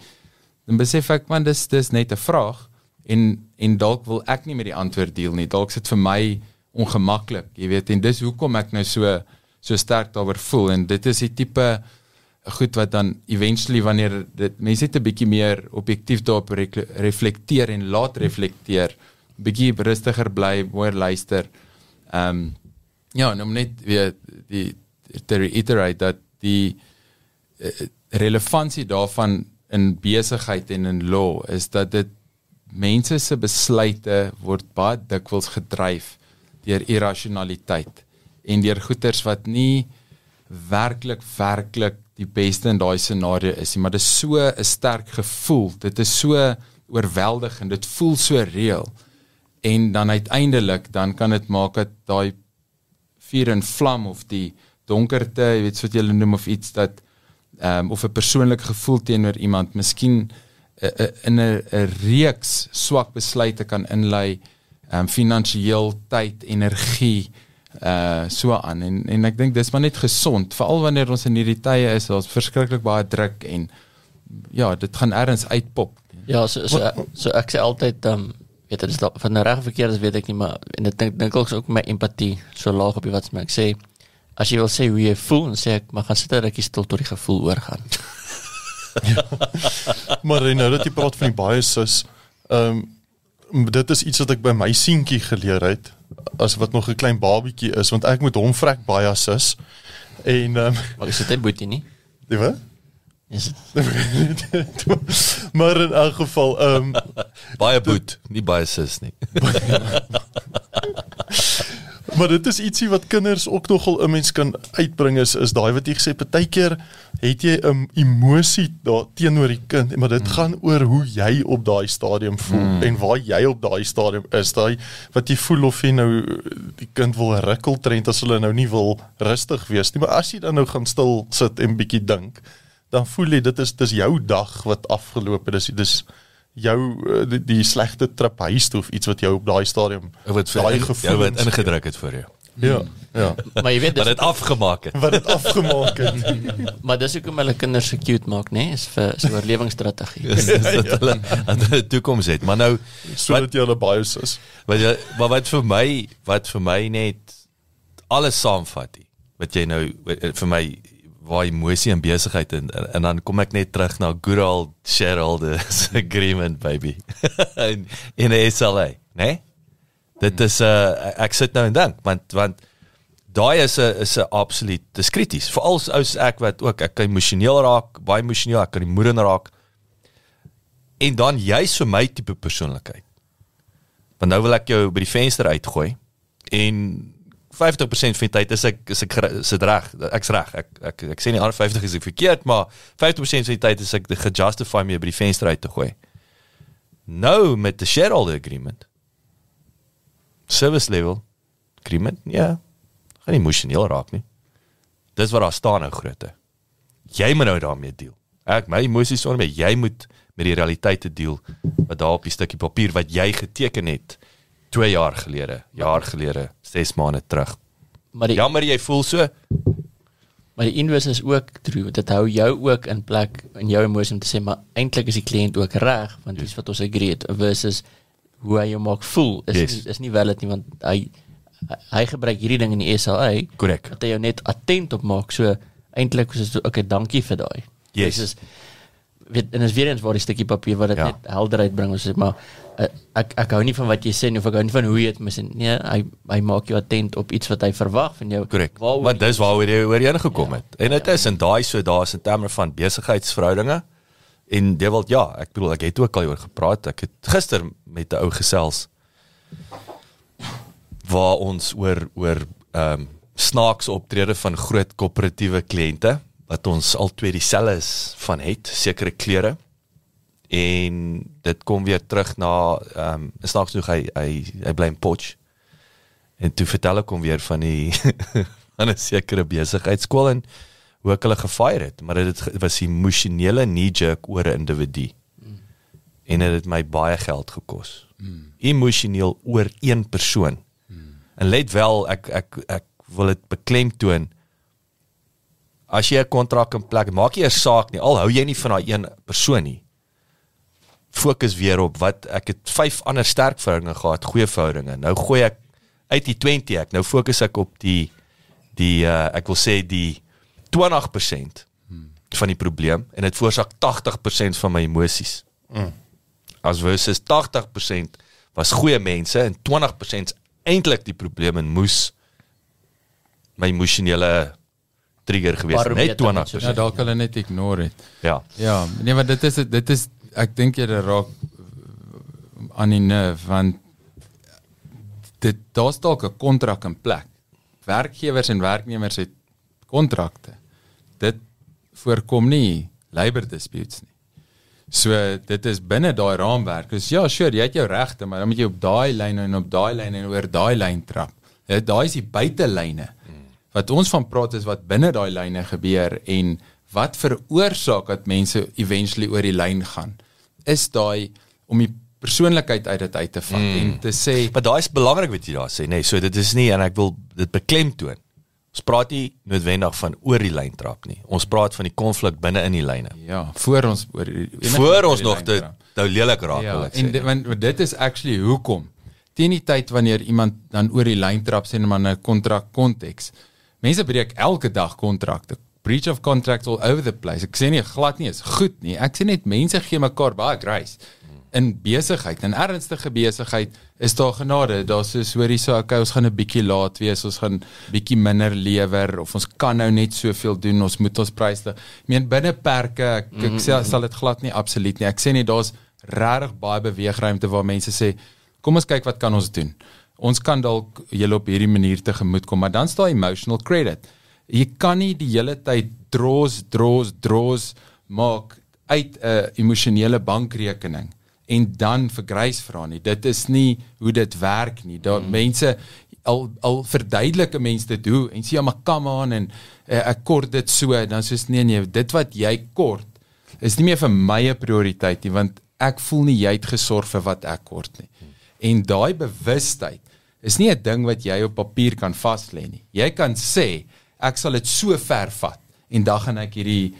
Speaker 4: Dan besef ek man dis dis net 'n vraag en en dalk wil ek nie met die antwoord deel nie. Dalk sit vir my ongemaklik jy weet en dis hoekom ek nou so so sterk daaroor voel en dit is die tipe goed wat dan eventually wanneer dit mense net 'n bietjie meer objektief daarop re reflekteer en laat reflekteer. Bietjie rustiger bly mooi luister. Ehm um, ja en om net weer die te reiterate dat die uh, relevantie daarvan in besigheid en in law is dat dit mense se besluite word baie dikwels gedryf deur irrasionaliteit en deur goeters wat nie werklik werklik die beste in daai scenario is nie, maar dit is so 'n sterk gevoel. Dit is so oorweldigend. Dit voel so reëel. En dan uiteindelik dan kan dit maak dat daai vuur en vlam of die donkerte, jy weet wat jy noem of iets dat ehm um, of 'n persoonlike gevoel teenoor iemand miskien uh, in 'n 'n reeks swak besluite kan inlei, ehm um, finansiëel, tyd, energie, uh so aan en en ek dink dis maar net gesond veral wanneer ons in hierdie tye is ons verskriklik baie druk en ja dit gaan ergens uitpop
Speaker 2: Ja, so so, so ek sê altyd um, weet dit is da, van 'n reg verkeerd is weet ek nie maar en dit dink dink ook my empatie so laag op die wat ek sê as jy wil sê hoe jy voel dan sê ek maar gaan sit rukkie stil tot die gevoel oorgaan.
Speaker 3: ja. *laughs* *laughs* Maar nou dat jy praat van die biases, ehm um, dit is iets wat ek by my seentjie geleer het as wat nog 'n klein babietjie is want ek moet hom vrek baie sis en ehm um,
Speaker 2: maar is dit boetie nie?
Speaker 3: Die wat?
Speaker 2: Is
Speaker 3: dit? *laughs* maar in elk geval ehm um,
Speaker 1: baie boet, nie baie sis nie. *laughs*
Speaker 3: maar dit is ietsie wat kinders ook nogal 'n mens kan uitbring is is daai wat jy gesê partykeer het jy 'n emosie daar teenoor die kind maar dit mm. gaan oor hoe jy op daai stadium voel mm. en waar jy op daai stadium is daai wat jy voel of jy nou die kind wil rukkel trend as hulle nou nie wil rustig wees nie maar as jy dan nou gaan stil sit en bietjie dink dan voel jy dit is dis jou dag wat afgeloop het dis dis jou eh, die, die slegte trip huis toe of iets wat jou op daai stadium
Speaker 1: wat daai gevoel wat ingedruk het vir jou.
Speaker 3: Ja, ja.
Speaker 2: Maar jy weet
Speaker 1: wat dit afgemaak het.
Speaker 3: Wat dit afgemaak het. *laughs*
Speaker 2: maar dis hoekom hulle kinders se cute maak, né? Is vir so 'n oorlewingsstrategie. *laughs*
Speaker 1: Dis dat hulle aan die toekoms het. Maar nou
Speaker 3: sodat jy hulle bias is.
Speaker 1: Wat jy maar wat vir my wat vir my net alles saamvat. Wat jy nou vir my waar emosie en besigheid en, en en dan kom ek net terug na good old shareholders *laughs* agreement baby *laughs* in in SLA, né? Nee? Dit is 'n uh, ek sit nou en dink want want daai is 'n is 'n absoluut dis krities veral as ek wat ook ek kan emosioneel raak, baie emosioneel, ek kan die moeder raak. En dan jy's vir my tipe persoonlikheid. Want nou wil ek jou by die venster uitgooi en 50% van die tyd is ek is ek is dit reg. Ek's reg. Ek, ek ek sê nie 50 is ek verkeerd, maar 50% van die tyd is ek die justify me by die venster uit te gooi. Nou met die shareholder agreement. Service level agreement. Ja. Gaan nie emosioneel raak nie. Dis wat daar staan nou grootte. Jy moet nou daarmee deel. Ek my emosies onder my, jy moet met die realiteite deel wat daar op die stukkie papier wat jy geteken het 2 jaar gelede, jaar gelede, 6 maande terug. Maar die, jammer jy voel so.
Speaker 2: Maar die inwys is ook true. Dit hou jou ook in plek in jou emosie om te sê maar eintlik is die kliënt ook reg want dis yes. wat ons agree het versus hoe hy jou maak voel is yes. is nie wel dit nie want hy hy gebruik hierdie ding in die SLA.
Speaker 1: Korrek.
Speaker 2: Dat hy jou net attent op maak. So eintlik is dit okay, dankie vir daai.
Speaker 1: Yes.
Speaker 2: Dis is weet en is weer eens waar die stukkie papier wat dit ja. net helderheid bring ons sê maar uh, ek ek hou nie van wat jy sê nie of ek hou nie van hoe jy dit mis nee hy hy maak jou attent op iets wat hy verwag van jou
Speaker 1: korrek want dis waaroor jy oor heen gekom ja. het en dit ja. is en daai so daar's in terme van besigheidsverhoudinge en jy wil ja ek bedoel ek het ook al oor gepraat ek het gister met 'n ou gesels waar ons oor oor ehm um, snaaks optrede van groot koöperatiewe kliënte wat ons al twee dieselfde is van het sekere klere en dit kom weer terug na ehm um, snaaks genoeg hy hy hy bly in Potch En toe vertel ek hom weer van die *laughs* van 'n sekere besigheidskool en hoe ek hulle gefire het, maar dit ge- was emosionele knee-jerk oor 'n individu. En dit het my baie geld gekos. Emosioneel oor een persoon. En let wel, ek ek ek wil dit beklemtoon. As jy 'n kontrak in plek, maak jy 'n saak nie, al hou jy nie van daai een persoon nie. Fokus weer op wat ek het vyf ander sterk verhoudinge gehad, goeie verhoudinge. Nou gooi ek uit die 20 ek. Nou fokus ek op die die uh, ek wil sê die 20% van die probleem en dit veroorsaak 80% van my emosies. Mm. As versus 80% was goeie mense en 20% is eintlik die probleem en moes my emosionele trigger gewees het. net
Speaker 2: Barometer net
Speaker 1: 20%.
Speaker 2: so
Speaker 4: Ja, dalk hulle net ignore dit.
Speaker 1: Ja.
Speaker 4: Ja, nee, maar dit is dit is ek dink jy raak aan die nerve want dit daar's dalk 'n kontrak in plek. Werkgewers en werknemers het kontrakte. Dit voorkom nie labor disputes nie. So dit is binne daai raamwerk. Dus ja, sure, jy het jou regte, maar dan moet jy op daai lyn en op daai lyn en oor daai lyn trap. Ja, daai is die buitelyne. Wat ons van praat is wat binne daai lyne gebeur en wat veroorsaak dat mense eventually oor die lyn gaan. Is daai om die persoonlikheid uit dit uit te vat mm. en te sê
Speaker 1: Maar daai is belangrik wat jy daar sê, nê. Nee, so dit is nie en ek wil dit beklemtoon. Ons praat nie noodwendig van oor die lyn trap nie. Ons praat van die konflik binne in die lyne.
Speaker 4: ja, voor ons oor die-
Speaker 1: Voor
Speaker 4: oor
Speaker 1: ons nog dit nou lelik raak
Speaker 4: Ja,
Speaker 1: wil ek
Speaker 4: en
Speaker 1: sê.
Speaker 4: dit, want dit is actually hoekom teen die tyd wanneer iemand dan oor die lyn trap sê maar in 'n kontrak konteks. Mense breek elke dag kontrakte. Breach of contract all over the place. Ek sê nie glad nie is goed nie. Ek sê net mense gee mekaar baie grace. In besigheid, in ernstige besigheid is daar genade. Daar's so hoorie so okay, ons gaan 'n bietjie laat wees, ons gaan bietjie minder lewer of ons kan nou net soveel doen, ons moet ons pryse. Ek meen binne perke, ek, ek sê sal dit glad nie absoluut nie. Ek sê net daar's regtig baie beweegruimte waar mense sê kom ons kyk wat kan ons doen. Ons kan dalk julle op hierdie manier tegemoet kom, maar dan staan emotional credit. Jy kan nie die hele tyd draws draws draws maak uit 'n emosionele bankrekening en dan vir grys vra nie. Dit is nie hoe dit werk nie. Daar mm. mense al al verduidelik 'n mens dit hoe en sê ja maar come on en uh, ek kort dit so dan soos nee nee dit wat jy kort is nie meer vir my 'n prioriteit nie want ek voel nie jy het gesorg vir wat ek kort nie. En daai bewustheid is nie 'n ding wat jy op papier kan vas lê nie. Jy kan sê ek sal dit so ver vat en dan gaan ek hierdie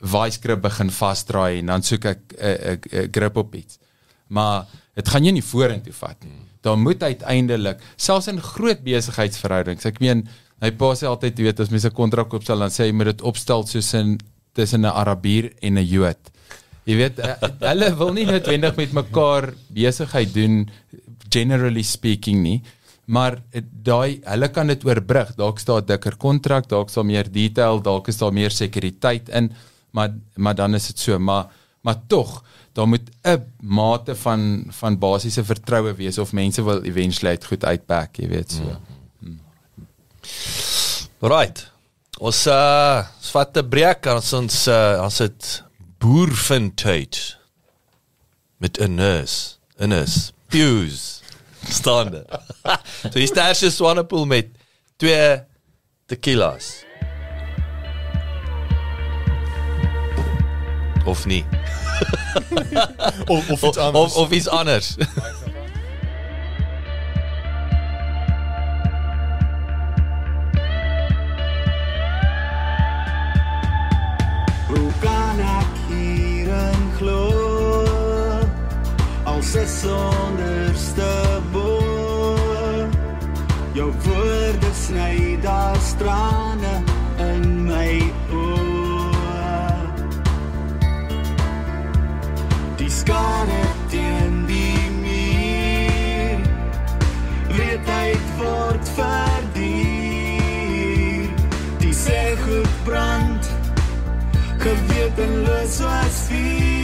Speaker 4: vice grip begin vasdraai en dan soek ek 'n uh, 'n uh, grip op iets. Maar dit gaan jy nie vorentoe vat nie. Daar moet uiteindelik selfs in groot besigheidsverhoudings. Ek meen my pa sê altyd jy weet as mense 'n kontrak opstel dan sê jy moet dit opstel soos in tussen 'n Arabier en 'n Jood. Jy weet eh, hulle wil nie noodwendig met mekaar besigheid doen generally speaking nie. Maar daai hulle kan dit oorbrug. Dalk staan 'n dikker kontrak, dalk staan meer detail, dalk is daar meer sekuriteit in, maar maar dan is dit so, maar maar tog daar moet 'n mate van van basiese vertroue wees of mense wil eventually uit goed uitpak, jy weet so. Mm.
Speaker 1: Right. Ons uh vat 'n breek en ons uh, ons het boer vind tyd met 'n nurse, 'n nurse, Fuse staande. *laughs* so hier staan sy Swanepoel met twee tequilas. Of nie. *laughs*
Speaker 3: Of, of iets anders.
Speaker 1: of, of iets anders. *laughs*
Speaker 6: Hoe kan ek hierin glo? Als is onderste boor. Jou woorde sny daar strane in my oor. Die skare teen die muur. Weet uit word verdier. Die sê goed brand gewetenloos soos vuur.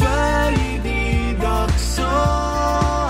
Speaker 6: Vir dag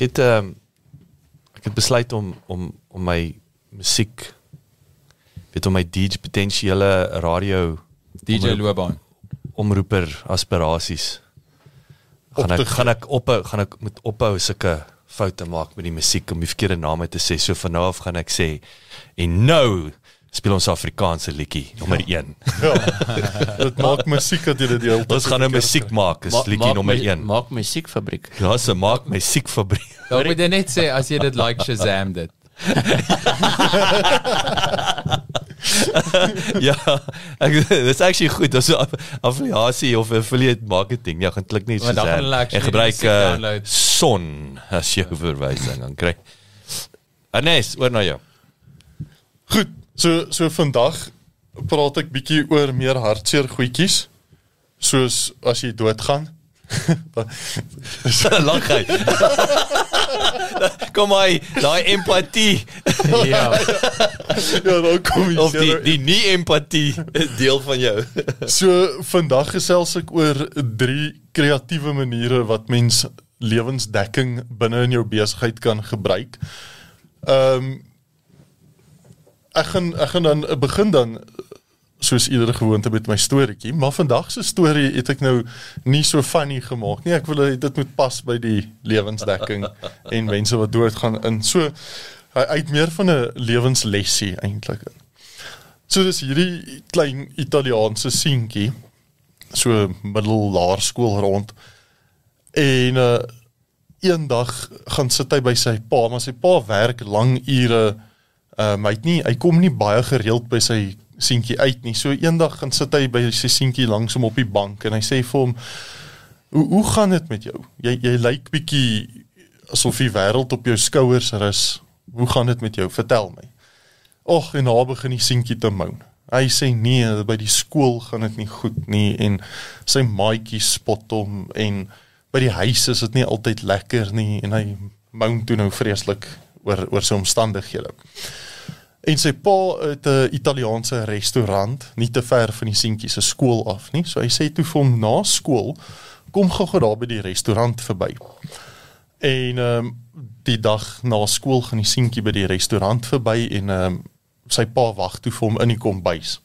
Speaker 6: Ek
Speaker 1: het ehm um, ek het besluit om om om my musiek weet om my DJ potensiële radio
Speaker 4: DJ loopbaan.
Speaker 1: omroeper aspirasies gaan ek gaan ek op gaan ek moet ophou sulke foute maak met die musiek om die verkeerde name te sê. So van nou af gaan ek sê en nou speel ons Afrikaanse liedjie nommer 1.
Speaker 3: Ja. Dit maak musiek dat jy dit die hele tyd
Speaker 1: Ons gaan nou musiek maak, is liedjie nommer 1.
Speaker 2: Maak musiekfabriek.
Speaker 1: Ja, se maak musiekfabriek.
Speaker 4: Dan moet jy net sê as jy dit like Shazam dit. *laughs*
Speaker 1: ja, ek dis actually goed. 'n aff- affiliasie of affiliate marketing. Ja, gaan klik net
Speaker 4: hulle
Speaker 1: en gebruik uh, son as jou verwysing dan kry. Anes, oor na jou.
Speaker 3: Goed, so so vandag praat ek bietjie oor meer hartseer goedjies. Soos as jy doodgaan. *laughs*
Speaker 1: Lag hy. *laughs* Kom hy, daai empatie *laughs*
Speaker 4: Ja.
Speaker 3: ja, dan kom jy
Speaker 1: of die die nie empatie is deel van jou.
Speaker 3: So vandag gesels ek oor drie kreatiewe maniere wat mens lewensdekking binne in jou besigheid kan gebruik. Ehm um, ek gaan ek gaan dan begin dan soos iedere gewoonte met my storieetjie, maar vandag se storie het ek nou nie so funny gemaak nie. Ek wil dit moet pas by die lewensdekking *laughs* en mense wat doodgaan in. So hy het meer van 'n lewenslesie eintlik in. So dis hierdie klein Italiaanse seentjie so middellaerskool rond. En uh eendag gaan sit hy by sy pa, maar sy pa werk lang ure. Um hy het nie hy kom nie baie gereeld by sy seentjie uit nie. So eendag gaan sit hy by sy seentjie langs hom op die bank en hy sê vir hom: "Hoe hoe gaan dit met jou? Jy jy lyk bietjie asof die wêreld op jou skouers rus. Hoe gaan dit met jou? Vertel my." Och, en daar begin die seentjie te moan. Hy sê nee, by die skool gaan dit nie goed nie en sy maatjies spot hom en by die huis is dit nie altyd lekker nie en hy moan toe nou vreeslik oor oor sy omstandighede. En sy pa het 'n Italiaanse restaurant nie te ver van die seentjie se skool af nie. So hy sê toe vir hom na skool kom gou-gou daar by die restaurant verby. En ehm um, die dag na skool gaan die seentjie by die restaurant verby en ehm um, sy pa wag toe vir hom in die kombuis.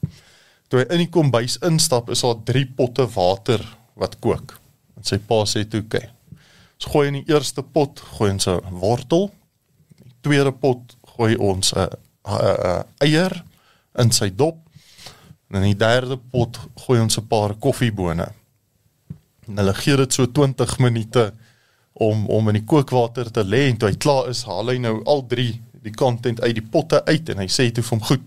Speaker 3: Toe hy in die kombuis instap, is daar drie potte water wat kook. En sy pa sê toe, "Oké. Ons gooi in die eerste pot, gooi ons 'n wortel. Die tweede pot gooi ons 'n uh, eier in sy dop. En in die derde pot gooi ons 'n paar koffiebone. En hulle gee dit so 20 minute om om in die kookwater te lê en toe hy klaar is, haal hy nou al drie die content uit die potte uit en hy sê toe vir hom goed.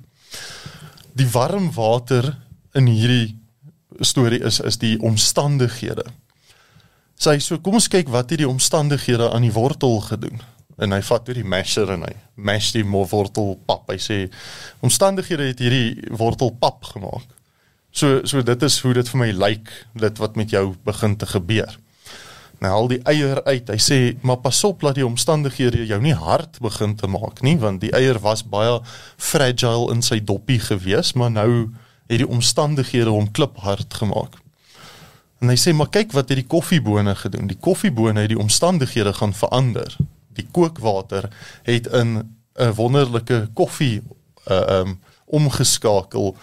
Speaker 3: Die warm water in hierdie storie is is die omstandighede. Sy so kom ons kyk wat het die omstandighede aan die wortel gedoen. En hy vat weer die masher en hy mash die mo- wortel pap. Hy sê omstandighede het hierdie wortel pap gemaak. So so dit is hoe dit vir my lyk dit wat met jou begin te gebeur. Nou haal die eier uit. Hy sê maar pas op dat die omstandighede jou nie hard begin te maak nie want die eier was baie fragile in sy doppie gewees, maar nou het die omstandighede hom kliphard gemaak. En hy sê maar kyk wat het die koffiebone gedoen. Die koffiebone het die omstandighede gaan verander. Die kookwater het in 'n wonderlike koffie uh um omgeskakel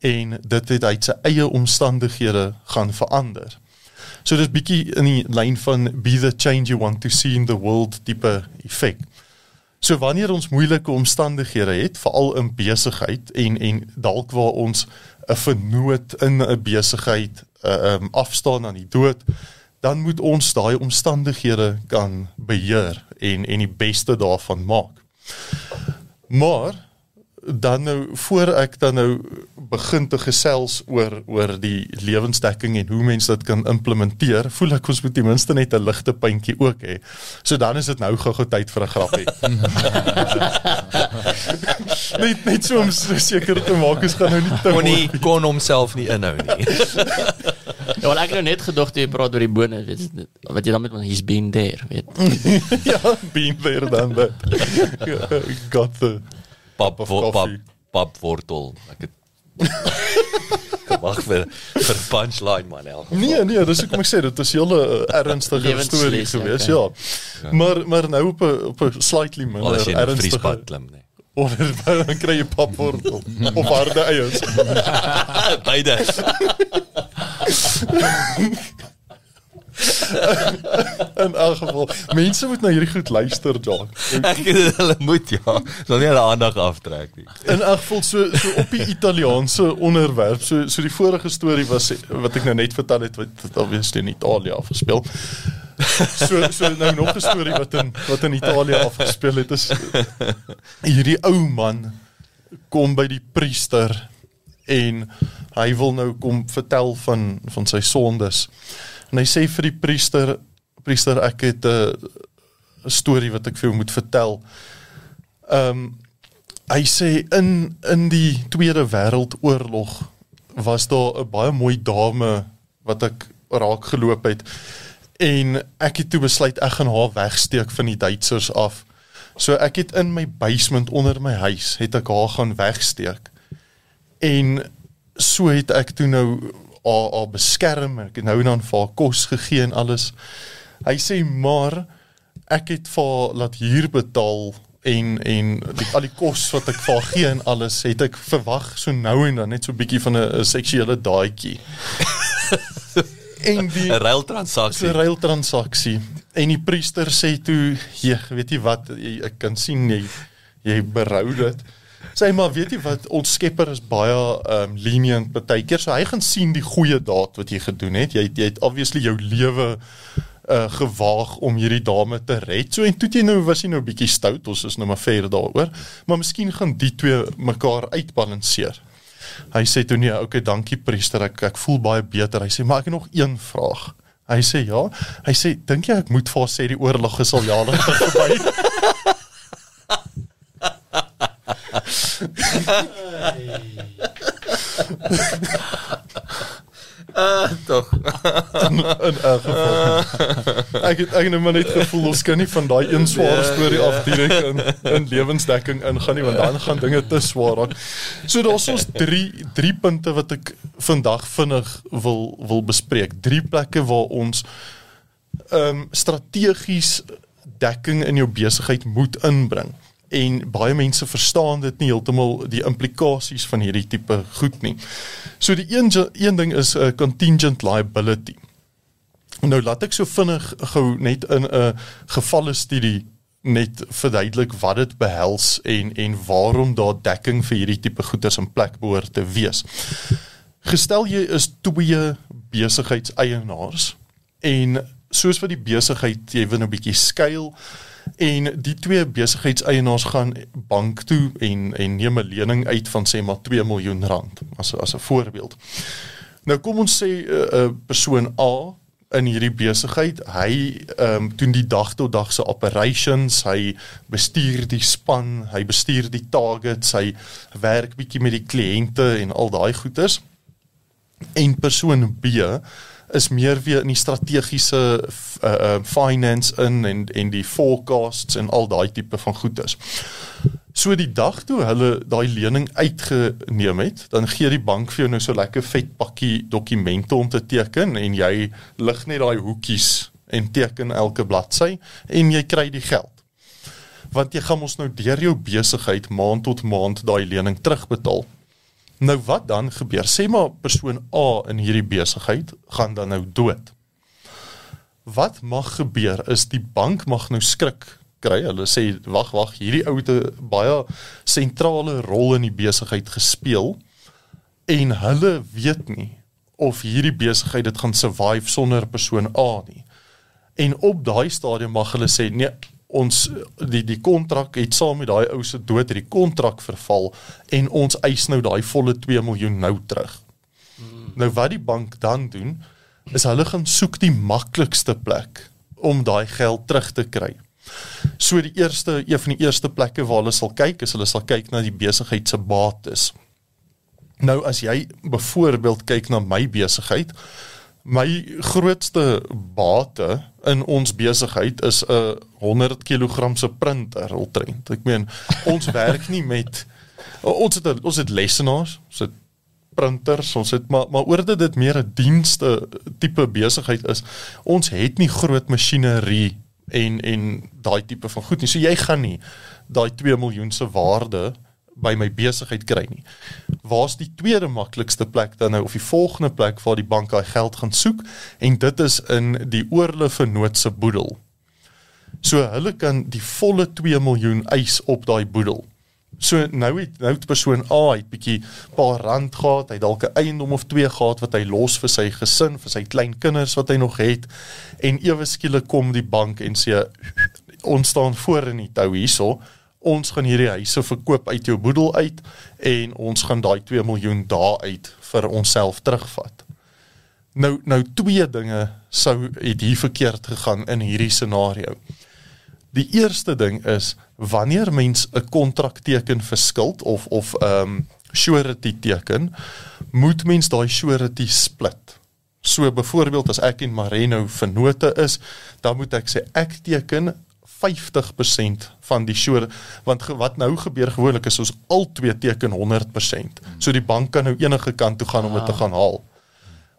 Speaker 3: en dit het uit sy eie omstandighede gaan verander. So dit is bietjie in die lyn van be the change you want to see in the world tipe effek. So wanneer ons moeilike omstandighede het, veral in besigheid en en dalk waar ons 'n vernoot in 'n besigheid uh, um, afstaan aan die dood, dan moet ons daai omstandighede kan beheer en en die beste daarvan maak. Maar dan nou voor ek dan nou begin te gesels oor oor die lewensdekking en hoe mense dit kan implementeer, voel ek ons moet ten minste net 'n ligte puntjie ook hê. So dan is dit nou gou-gou tyd vir 'n grappie. *laughs* net net so om so seker te maak ons gaan nou nie te
Speaker 1: kon nie kon homself nie inhou nie. *laughs*
Speaker 2: Ja, wel ek het nou net gedog toe jy praat oor die bone, weet jy, wat jy dan met he's been there, weet. *laughs*
Speaker 3: ja, been there dan that. Got the
Speaker 1: Pap pap
Speaker 3: coffee.
Speaker 1: pap wortel. Ek het *laughs* Wag vir vir punchline man el.
Speaker 3: Nee nee, dis hoekom ek sê dit is 'n hele uh, ernstige storie gewees,
Speaker 2: okay.
Speaker 3: ja. Maar maar nou op 'n op 'n slightly minder
Speaker 1: as jy in
Speaker 3: ernstige
Speaker 1: vriespad klim nee.
Speaker 3: of *laughs* dan kry jy papwortel *laughs* of harde eiers.
Speaker 1: Beide. *laughs*
Speaker 3: In elk geval, mense moet na hierdie goed luister, John.
Speaker 1: Ek het hulle moet ja, sal nie hulle aandag aftrek nie.
Speaker 3: In elk geval so so op die Italiaanse onderwerp. So so die vorige storie was wat ek nou net vertel het wat wat obviously in Italië afgespeel. So so nou nog 'n storie wat in wat in Italië afgespeel het is hierdie ou man kom by die priester en hy wil nou kom vertel van van sy sondes. En hy sê vir die priester priester ek het 'n 'n storie wat ek vir jou moet vertel. Ehm um, hy sê in in die Tweede Wêreldoorlog was daar 'n baie mooi dame wat ek raak geloop het en ek het toe besluit ek gaan haar wegsteek van die Duitsers af. So ek het in my basement onder my huis het ek haar gaan wegsteek. En so het ek toe nou haar, haar beskerm en ek het nou en dan vir haar kos gegee en alles. Hy sê maar ek het vir haar laat huur betaal en en die, al die kos wat ek vir haar gee en alles het ek verwag so nou en dan net so 'n bietjie van 'n seksuele daadjie. *laughs* en die
Speaker 1: 'n ruiltransaksie.
Speaker 3: 'n ruiltransaksie. En die priester sê toe, "Ja, weet jy wat, jy, ek kan sien jy jy berou dit." Sê maar, weet jy wat, ons Skepper is baie um lenient baie keer. So hy gaan sien die goeie daad wat jy gedoen het. Jy jy het obviously jou lewe uh gewaag om hierdie dame te red. So en toe jy nou was jy nou bietjie stout. Ons is nou maar ver daaroor. Maar miskien gaan die twee mekaar uitbalanseer. Hy sê toe nee, okay, dankie priester, ek ek voel baie beter. Hy sê maar ek het nog een vraag. Hy sê ja. Hy sê dink jy ek moet vir haar sê die oorlog is al jare *laughs* verby?
Speaker 1: Tog.
Speaker 3: in elk geval. Ek het ek het nou maar net gevoel ons kan nie van daai een sware storie af direk in in lewensdekking ingaan nie want dan gaan dinge te swaar raak. So daar's ons drie drie punte wat ek vandag vinnig wil wil bespreek. Drie plekke waar ons ehm um, strategies dekking in jou besigheid moet inbring. En baie mense verstaan dit nie heeltemal die implikasies van hierdie tipe goed nie. So die een een ding is 'n uh, contingent liability. Nou laat ek so vinnig gou net in 'n gevalle studie net verduidelik wat dit behels en en waarom daar dekking vir hierdie tipe goederes in plek behoort te wees. Gestel jy is twee besigheidseienaars en soos vir die besigheid jy wil 'n bietjie skuil en die twee besigheidseienaars gaan bank toe en en neem 'n lening uit van sê maar 2 miljoen rand as as 'n voorbeeld. Nou kom ons sê 'n uh, uh, persoon A in hierdie besigheid, hy ehm um, doen die dag tot dag se operations, hy bestuur die span, hy bestuur die targets, hy werk bietjie met die kliënte en al daai goeders. En persoon B is meer weer in die strategiese uh, uh finance in en en die forecasts en al daai tipe van goedes. So die dag toe hulle daai lening uitgeneem het, dan gee die bank vir jou nou so lekker vet pakkie dokumente om te teken en jy lig net daai hoekies en teken elke bladsy en jy kry die geld. Want jy gaan mos nou deur jou besigheid maand tot maand daai lening terugbetaal. Nou wat dan gebeur? Sê maar persoon A in hierdie besigheid gaan dan nou dood. Wat mag gebeur is die bank mag nou skrik kry. Hulle sê wag wag, hierdie ou het 'n baie sentrale rol in die besigheid gespeel en hulle weet nie of hierdie besigheid dit gaan survive sonder persoon A nie. En op daai stadium mag hulle sê nee, ons die die kontrak het saam met daai ou se dood hierdie kontrak verval en ons eis nou daai volle 2 miljoen nou terug. Hmm. Nou wat die bank dan doen is hulle gaan soek die maklikste plek om daai geld terug te kry. So die eerste een van die eerste plekke waar hulle sal kyk is hulle sal kyk na die besigheid se bates. Nou as jy byvoorbeeld kyk na my besigheid, my grootste bate in ons besigheid is 'n 100 kg se printer ultrent. Ek meen ons *laughs* werk nie met ons het ons het lessenaars, ons het printers, ons het maar maar oor dit dit meer 'n dienste tipe besigheid is. Ons het nie groot masjinerie en en daai tipe van goed nie. So jy gaan nie daai 2 miljoen se waarde by my besigheid kry nie. Waar's die tweede maklikste plek dan nou of die volgende plek waar die bank daai geld gaan soek en dit is in die oorlewenoot se boedel. So hulle kan die volle 2 miljoen eis op daai boedel. So nou het nou die persoon A het bietjie paar rand gehad, hy dalk 'n eiendom of twee gehad wat hy los vir sy gesin, vir sy klein kinders wat hy nog het en ewe skielik kom die bank en sê ons staan voor in die tou hierso. Ons gaan hierdie huise verkoop uit jou boedel uit en ons gaan daai 2 miljoen daar uit vir onsself terugvat. Nou nou twee dinge sou het hier verkeerd gegaan in hierdie scenario. Die eerste ding is wanneer mens 'n kontrak teken vir skuld of of ehm um, surety teken, moet mens daai surety split. So byvoorbeeld as ek en Mareno vennote is, dan moet ek sê ek teken 50% van die sure want ge, wat nou gebeur gewoonlik is ons al twee teken 100%. So die bank kan nou enige kant toe gaan om dit te gaan haal.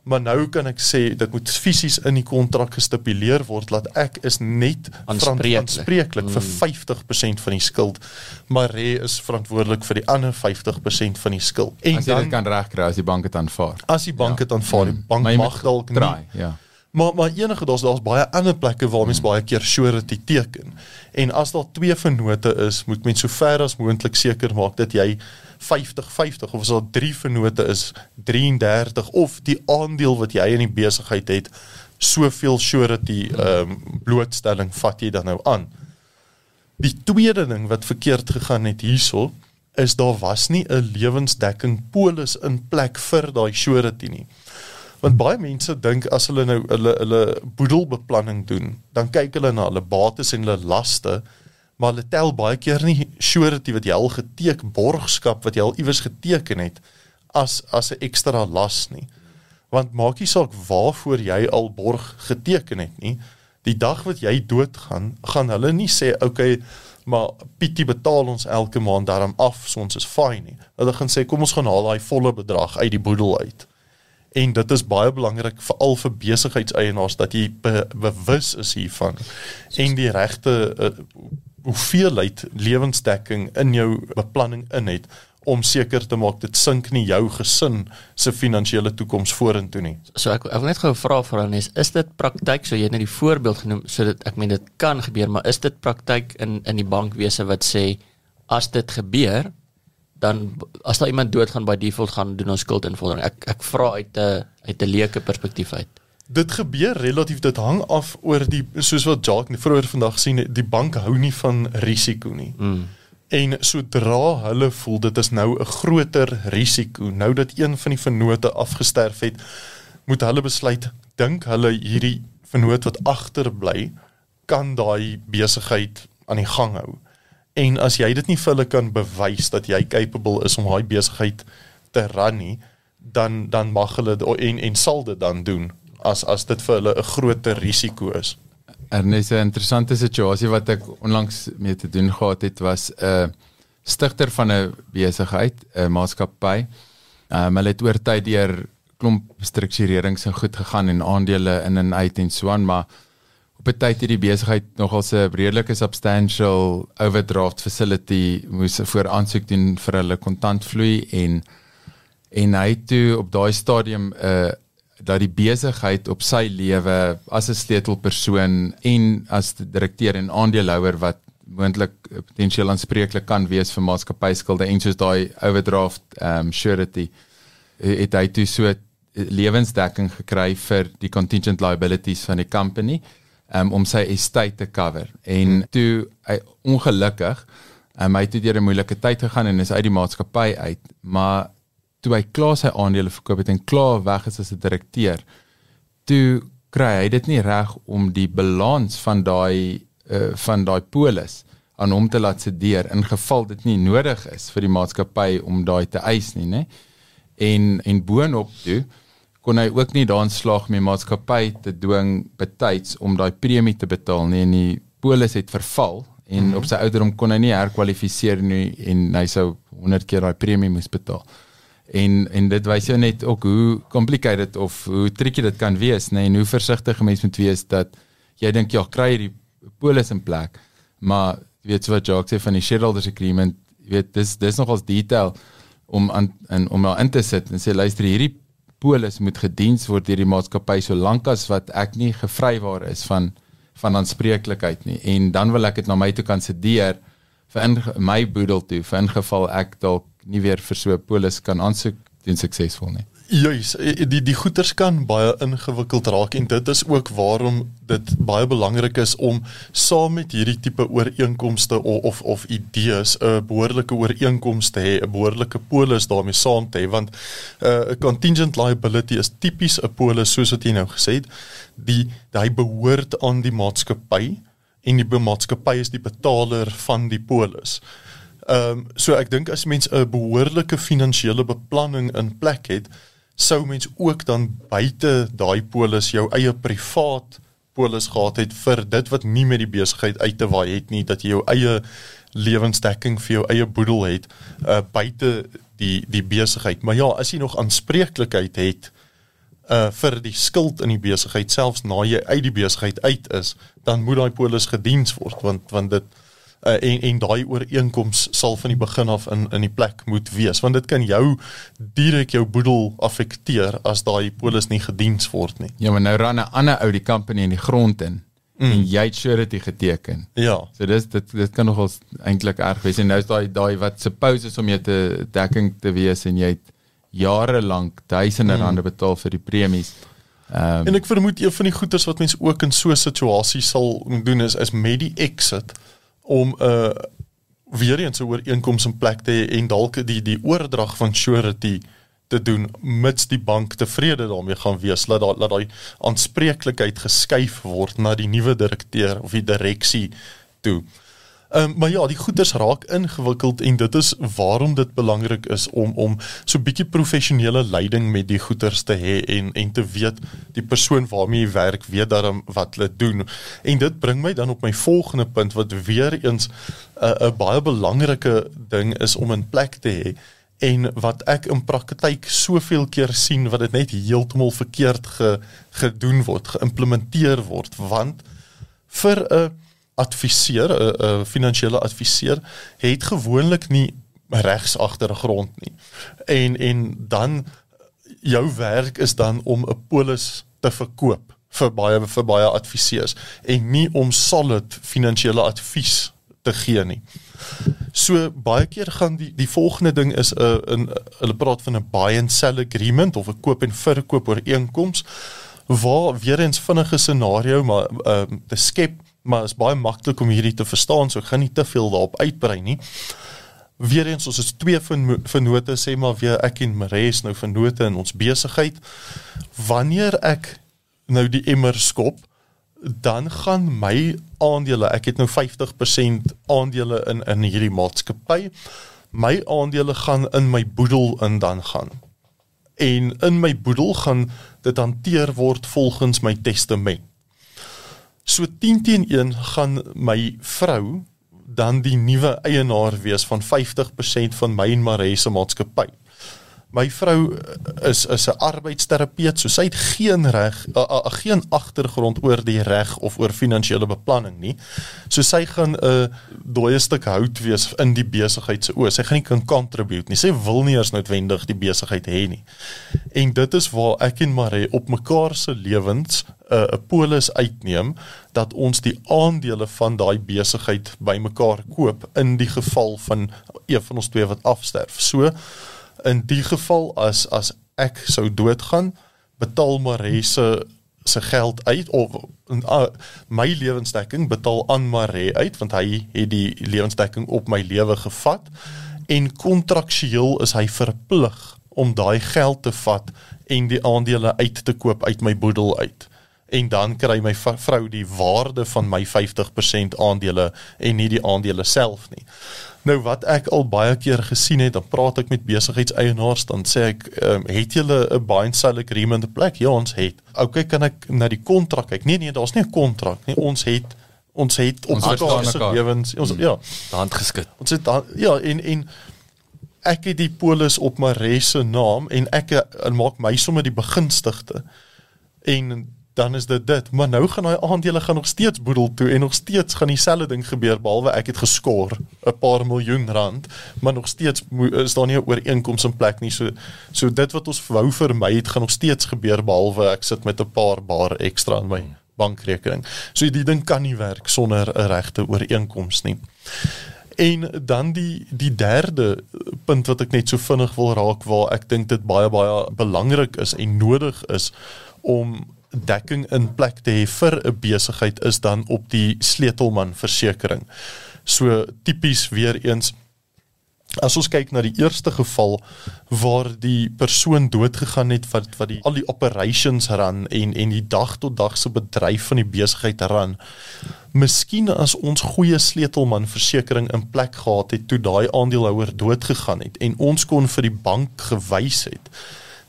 Speaker 3: Maar nou kan ek sê dit moet fisies in die kontrak gestipuleer word dat ek is net aanspreeklik vir 50% van die skuld, maar Re is verantwoordelik vir die ander 50% van die skuld.
Speaker 4: En as jy dan, dit kan regkry as die bank dit aanvaar.
Speaker 3: As die bank dit ja. aanvaar, die bank mag dalk nie.
Speaker 4: Ja.
Speaker 3: Maar maar enige daar's daar's baie ander plekke waar mens hmm. baie keer surety teken. En as daar twee vennote is, moet mens so ver as moontlik seker maak dat jy 50-50 of as daar drie vennote is 33 of die aandeel wat jy in die besigheid het soveel surety ehm um, blootstelling vat jy dan nou aan. Die tweede ding wat verkeerd gegaan het hierso is daar was nie 'n lewensdekking polis in plek vir daai surety nie. Want baie mense dink as hulle nou hulle hulle boedelbeplanning doen, dan kyk hulle na hulle bates en hulle laste maar hulle tel baie keer nie surety wat jy al geteken borgskap wat jy al iewers geteken het as as 'n ekstra las nie. Want maak nie saak waarvoor jy al borg geteken het nie. Die dag wat jy doodgaan, gaan hulle nie sê okay, maar Pietie betaal ons elke maand daarom af, so ons is fine nie. Hulle gaan sê kom ons gaan haal daai volle bedrag uit die boedel uit. En dit is baie belangrik veral vir besigheidseienaars dat jy be, bewus is hiervan en die regte uh, hoeveelheid lewensdekking in jou beplanning in het om seker te maak dit sink nie jou gesin se finansiële toekoms vorentoe nie.
Speaker 2: So ek ek wil net gou vra vir Anes, is dit praktyk so jy het net die voorbeeld genoem sodat ek meen dit kan gebeur, maar is dit praktyk in in die bankwese wat sê as dit gebeur dan as daar iemand doodgaan by default gaan doen ons skuldinvordering. Ek ek vra uit 'n uit 'n leuke perspektief uit.
Speaker 3: Dit gebeur relatief dit hang af oor die soos wat Jacques vroeër vandag sien die bank hou nie van risiko nie.
Speaker 2: Mm.
Speaker 3: En sodra hulle voel dit is nou 'n groter risiko, nou dat een van die vennote afgesterf het, moet hulle besluit dink hulle hierdie vennoot wat agterbly kan daai besigheid aan die gang hou. En as jy dit nie vir hulle kan bewys dat jy capable is om daai besigheid te run nie, dan dan mag hulle en en sal dit dan doen as as dit vir hulle 'n groter risiko is.
Speaker 4: Ernest, 'n interessante situasie wat ek onlangs mee te doen gehad het was 'n uh, stigter van 'n besigheid, 'n maatskappy. Um, hulle het oor tyd deur klomp strukturerings en goed gegaan en aandele in en uit en so aan, maar op 'n tyd het die besigheid nogal 'n redelike substantial overdraft facility moes voor aansoek doen vir hulle kontantvloei en en hy toe op daai stadium 'n uh, dat die besigheid op sy lewe as 'n sleutelpersoon en as die direkteur en aandeelhouer wat moontlik eh, potensieel aanspreeklik kan wees vir maatskappyskulde en soos daai overdraft um surety eh, het hy toe so lewensdekking gekry vir die contingent liabilities van die company um, om sy estate te cover en toe hy ongelukkig um, hy het deur 'n moeilike tyd gegaan en is uit die maatskappy uit maar toe hy klaar sy aandele verkoop het en klaar weg is as 'n direkteur, toe kry hy dit nie reg om die balans van daai uh, van daai polis aan hom te laat sedeer in geval dit nie nodig is vir die maatskappy om daai te eis nie, né? En en boonop toe kon hy ook nie daan slag met maatskappy te dwing betyds om daai premie te betaal nie en die polis het verval en mm -hmm. op sy ouderdom kon hy nie herkwalifiseer nie en hy sou 100 keer daai premie moes betaal en en dit wys jou net ook hoe complicated of hoe tricky dit kan wees nê nee, en hoe versigtig 'n mens moet wees dat jy dink ja kry hierdie polis in plek maar jy weet wat Jacques sê van die shareholders agreement jy weet dis dis nog as detail om aan en om daar in te sit en sê luister hierdie polis moet gediens word deur die maatskappy solank as wat ek nie gevrywaar is van van aanspreeklikheid nie en dan wil ek dit na my toe kan sedeer vir in my boedel toe vir ingeval ek dalk nie weer vir so 'n polis kan aansoek doen suksesvol nie.
Speaker 3: Juis, die die goeters kan baie ingewikkeld raak en dit is ook waarom dit baie belangrik is om saam met hierdie tipe ooreenkomste of of, of idees 'n behoorlike ooreenkoms te hê, 'n behoorlike polis daarmee saam te hê want 'n uh, contingent liability is tipies 'n polis soos wat jy nou gesê het, die hy behoort aan die maatskappy en die maatskappy is die betaler van die polis. Ehm um, so ek dink as mens 'n behoorlike finansiële beplanning in plek het, sou mens ook dan buite daai polis jou eie privaat polis gehad het vir dit wat nie met die besigheid uit te waai het nie, dat jy jou eie lewensdekking vir jou eie boedel het uh buite die die besigheid. Maar ja, as jy nog aanspreeklikheid het uh vir die skuld in die besigheid selfs na jy uit die besigheid uit is, dan moet daai polis gediens word want want dit uh, en en daai ooreenkoms sal van die begin af in in die plek moet wees want dit kan jou direk jou boedel affekteer as daai polis nie gediens word nie.
Speaker 4: Ja, maar nou ran 'n ander ou die company in die grond in mm. en jy het surety geteken.
Speaker 3: Ja.
Speaker 4: So dis dit dit kan nogal eintlik erg wees en nou is daai daai wat suppose is om jy te dekking te wees en jy het jare lank duisende mm. rande betaal vir die premies.
Speaker 3: Um, en ek vermoed een van die goeders wat mense ook in so 'n situasie sal doen is is met die exit om 'n uh, weer eens 'n ooreenkoms in plek te hê en dalk die die oordrag van surety te doen mits die bank tevrede daarmee gaan wees dat daai dat daai aanspreeklikheid geskuif word na die nuwe direkteur of die direksie toe. Ehm um, maar ja, die goeders raak ingewikkeld en dit is waarom dit belangrik is om om so bietjie professionele leiding met die goeders te hê en en te weet die persoon waarmee jy werk weet daarom wat hulle doen. En dit bring my dan op my volgende punt wat weer eens 'n uh, 'n baie belangrike ding is om in plek te hê en wat ek in praktyk soveel keer sien wat dit net heeltemal verkeerd ge, gedoen word, geïmplementeer word want vir 'n uh, adviseur 'n uh, uh, finansiële adviseur het gewoonlik nie regs agtergrond nie. En en dan jou werk is dan om 'n polis te verkoop vir baie vir baie adviseurs en nie om solid finansiële advies te gee nie. So baie keer gaan die die volgende ding is 'n uh, in hulle praat van 'n buy and sell agreement of 'n koop en verkoop ooreenkoms waar weer eens vinnige scenario maar uh, te skep maar is baie maklik om hierdie te verstaan so ek gaan nie te veel daarop uitbrei nie. Weer eens ons is twee vennote sê maar weer ek en Mares nou vennote in ons besigheid. Wanneer ek nou die emmer skop, dan gaan my aandele, ek het nou 50% aandele in in hierdie maatskappy. My aandele gaan in my boedel in dan gaan. En in my boedel gaan dit hanteer word volgens my testament. So 10 teen 1 gaan my vrou dan die nuwe eienaar wees van 50% van my en Marie se maatskappy. My vrou is is 'n arbeidsterapeut, so sy het geen reg, geen agtergrond oor die reg of oor finansiële beplanning nie. So sy gaan 'n uh, dooie stuk hout wees in die besigheid se oë. Sy gaan nie kan contribute nie. Sy wil nie eers noodwendig die besigheid hê nie. En dit is waar ek en Marie op mekaar se lewens 'n uh, 'n polis uitneem dat ons die aandele van daai besigheid bymekaar koop in die geval van een van ons twee wat afsterf. So in die geval as as ek sou doodgaan, betaal Marese se geld uit of uh, my lewensdekking betaal aan Mare uit want hy het die lewensdekking op my lewe gevat en kontraktueel is hy verplig om daai geld te vat en die aandele uit te koop uit my boedel uit en dan kry my vrou die waarde van my 50% aandele en nie die aandele self nie. Nou wat ek al baie keer gesien het, dan praat ek met besigheidseienaars dan sê ek, um, "Het julle 'n buy and sell agreement in plek?" Ja, ons het. Okay, kan ek na die kontrak kyk? Nee nee, daar's nie 'n kontrak nie. Ons het ons het op mekaar se lewens ons ja,
Speaker 1: hand geskit.
Speaker 3: Ons het dan, ja, en en ek het die polis op my res se naam en ek en maak my sommer die begunstigde. En dan is dit dit. Maar nou gaan daai aandele gaan nog steeds boedel toe en nog steeds gaan dieselfde ding gebeur behalwe ek het geskor 'n paar miljoen rand, maar nog steeds is daar nie 'n ooreenkoms in plek nie. So so dit wat ons wou vermy het gaan nog steeds gebeur behalwe ek sit met 'n paar bar ekstra in my bankrekening. So die ding kan nie werk sonder 'n regte ooreenkoms nie. En dan die die derde punt wat ek net so vinnig wil raak waar ek dink dit baie baie belangrik is en nodig is om dekking in plek te hê vir 'n besigheid is dan op die sleutelman versekering. So tipies weer eens as ons kyk na die eerste geval waar die persoon doodgegaan het wat wat die al die operations ran en en die dag tot dag se bedryf van die besigheid ran. Miskien as ons goeie sleutelman versekering in plek gehad het toe daai aandeelhouer doodgegaan het en ons kon vir die bank gewys het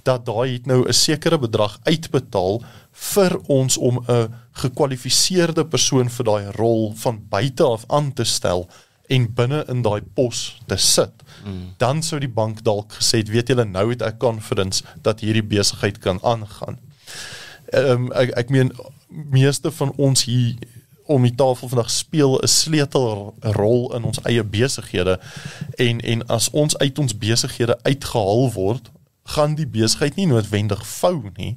Speaker 3: dat daai het nou 'n sekere bedrag uitbetaal vir ons om 'n gekwalifiseerde persoon vir daai rol van buite af aan te stel en binne in daai pos te sit. Mm. Dan sou die bank dalk gesê het, weet julle nou het ek confidence dat hierdie besigheid kan aangaan. Ehm um, ek ek meen meeste van ons hier om die tafel vandag speel 'n sleutelrol in ons eie besighede en en as ons uit ons besighede uitgehaal word, gaan die besigheid nie noodwendig vou nie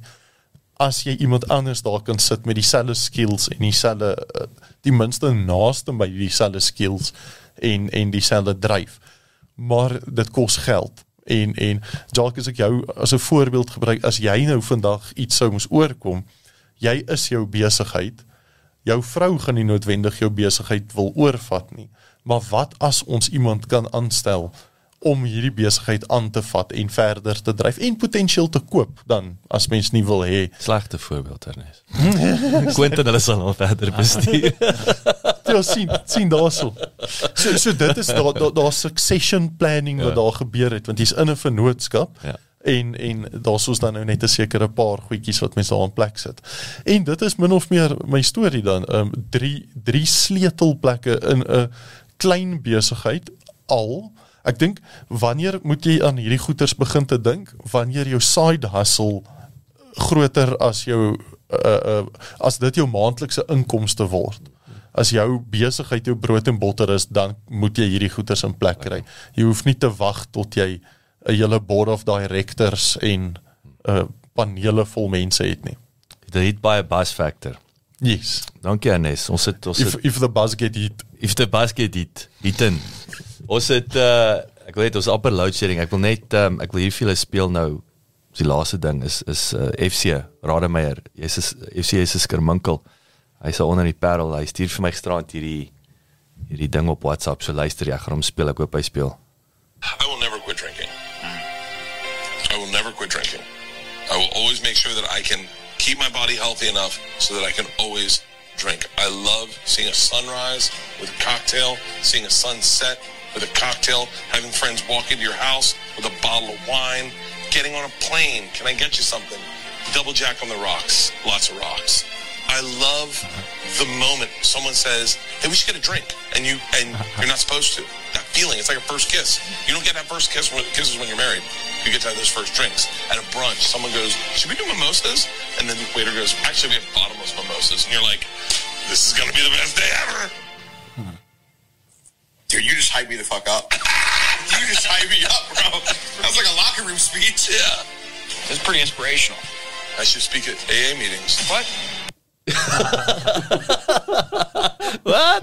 Speaker 3: as jy iemand anders daar kan sit met dieselfde skills en dieselfde die minste naaste by dieselfde skills en en dieselfde dryf. Maar dit kos geld. En en dalk as ek jou as 'n voorbeeld gebruik as jy nou vandag iets sou moes oorkom, jy is jou besigheid. Jou vrou gaan nie noodwendig jou besigheid wil oorvat nie. Maar wat as ons iemand kan aanstel om hierdie besigheid aan te vat en verder te dryf en potensieel te koop dan as mens nie wil hê
Speaker 1: slegte voorbeeld Ernest. *laughs* Quentin hulle sal nog verder bestuur. *laughs*
Speaker 3: Ja sien sien daarso. So so dit is daar daar daar succession planning wat ja. daar gebeur het want jy's in 'n vennootskap. Ja. En en daar's ons dan nou net 'n sekere paar goedjies wat mense daar in plek sit. En dit is min of meer my storie dan. Ehm um, drie drie sleutelplekke in 'n klein besigheid al Ek dink wanneer moet jy aan hierdie goeters begin te dink wanneer jou side hustle groter as jou uh, uh, as dit jou maandelikse inkomste word. as jou besigheid jou brood en botter is, dan moet jy hierdie goeders in plek kry. Jy hoef nie te wag tot jy 'n hele board of directors en 'n uh, panele vol mense het nie.
Speaker 1: Dit het baie buzz factor.
Speaker 3: Yes.
Speaker 1: Dankie Anes. Ons het ons
Speaker 3: If
Speaker 1: het
Speaker 3: if the buzz get hit,
Speaker 1: if the basket dit hitten. Ons het uh ek wil net ons upper load shedding. Ek wil net um, ek wil hier vir julle speel nou. Dis die laaste ding is is uh, FC Rademeier. Jy's is FC is 'n skerminkel. Hy's onder die Parel. Hy stuur vir my gisterand hierdie hierdie ding op WhatsApp. So luister jy, ek gaan hom speel. Ek hoop hy speel.
Speaker 7: I will never quit drinking. I will never quit drinking. I will always make sure that I can keep my body healthy enough so that I can always drink. I love seeing a sunrise with a cocktail, seeing a sunset with a cocktail, having friends walk into your house with a bottle of wine, getting on a plane. Can I get you something? Double jack on the rocks. Lots of rocks. I love the moment someone says, "Hey, we should get a drink," and you and uh-huh. you're not supposed to. That feeling, it's like a first kiss. You don't get that first kiss when kisses when you're married. You get to have those first drinks at a brunch. Someone goes, "Should we do mimosas?" And then the waiter goes, "Actually, we have bottomless mimosas," and you're like, "This is gonna be the best day ever."
Speaker 8: Dude, you just hype me the fuck up. *laughs* you just hype me up, bro. That was like a locker room speech.
Speaker 7: Yeah,
Speaker 8: That's pretty inspirational.
Speaker 7: I should speak at AA meetings.
Speaker 8: What? *laughs*
Speaker 1: Wat?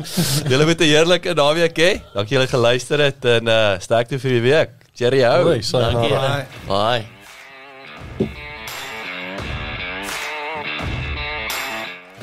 Speaker 1: Julle moet 'n heerlike naweek hê. Dankie julle geluister het en uh sterkte vir die week. Cheerio.
Speaker 3: Hoi, sayonara.
Speaker 2: Dankie. Bye.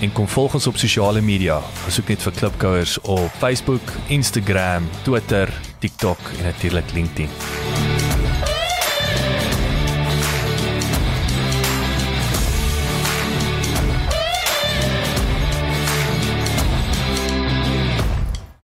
Speaker 9: En kom volg ons op sosiale media. Besoek net vir Klipkouers op Facebook, Instagram, Twitter, TikTok en natuurlik LinkedIn.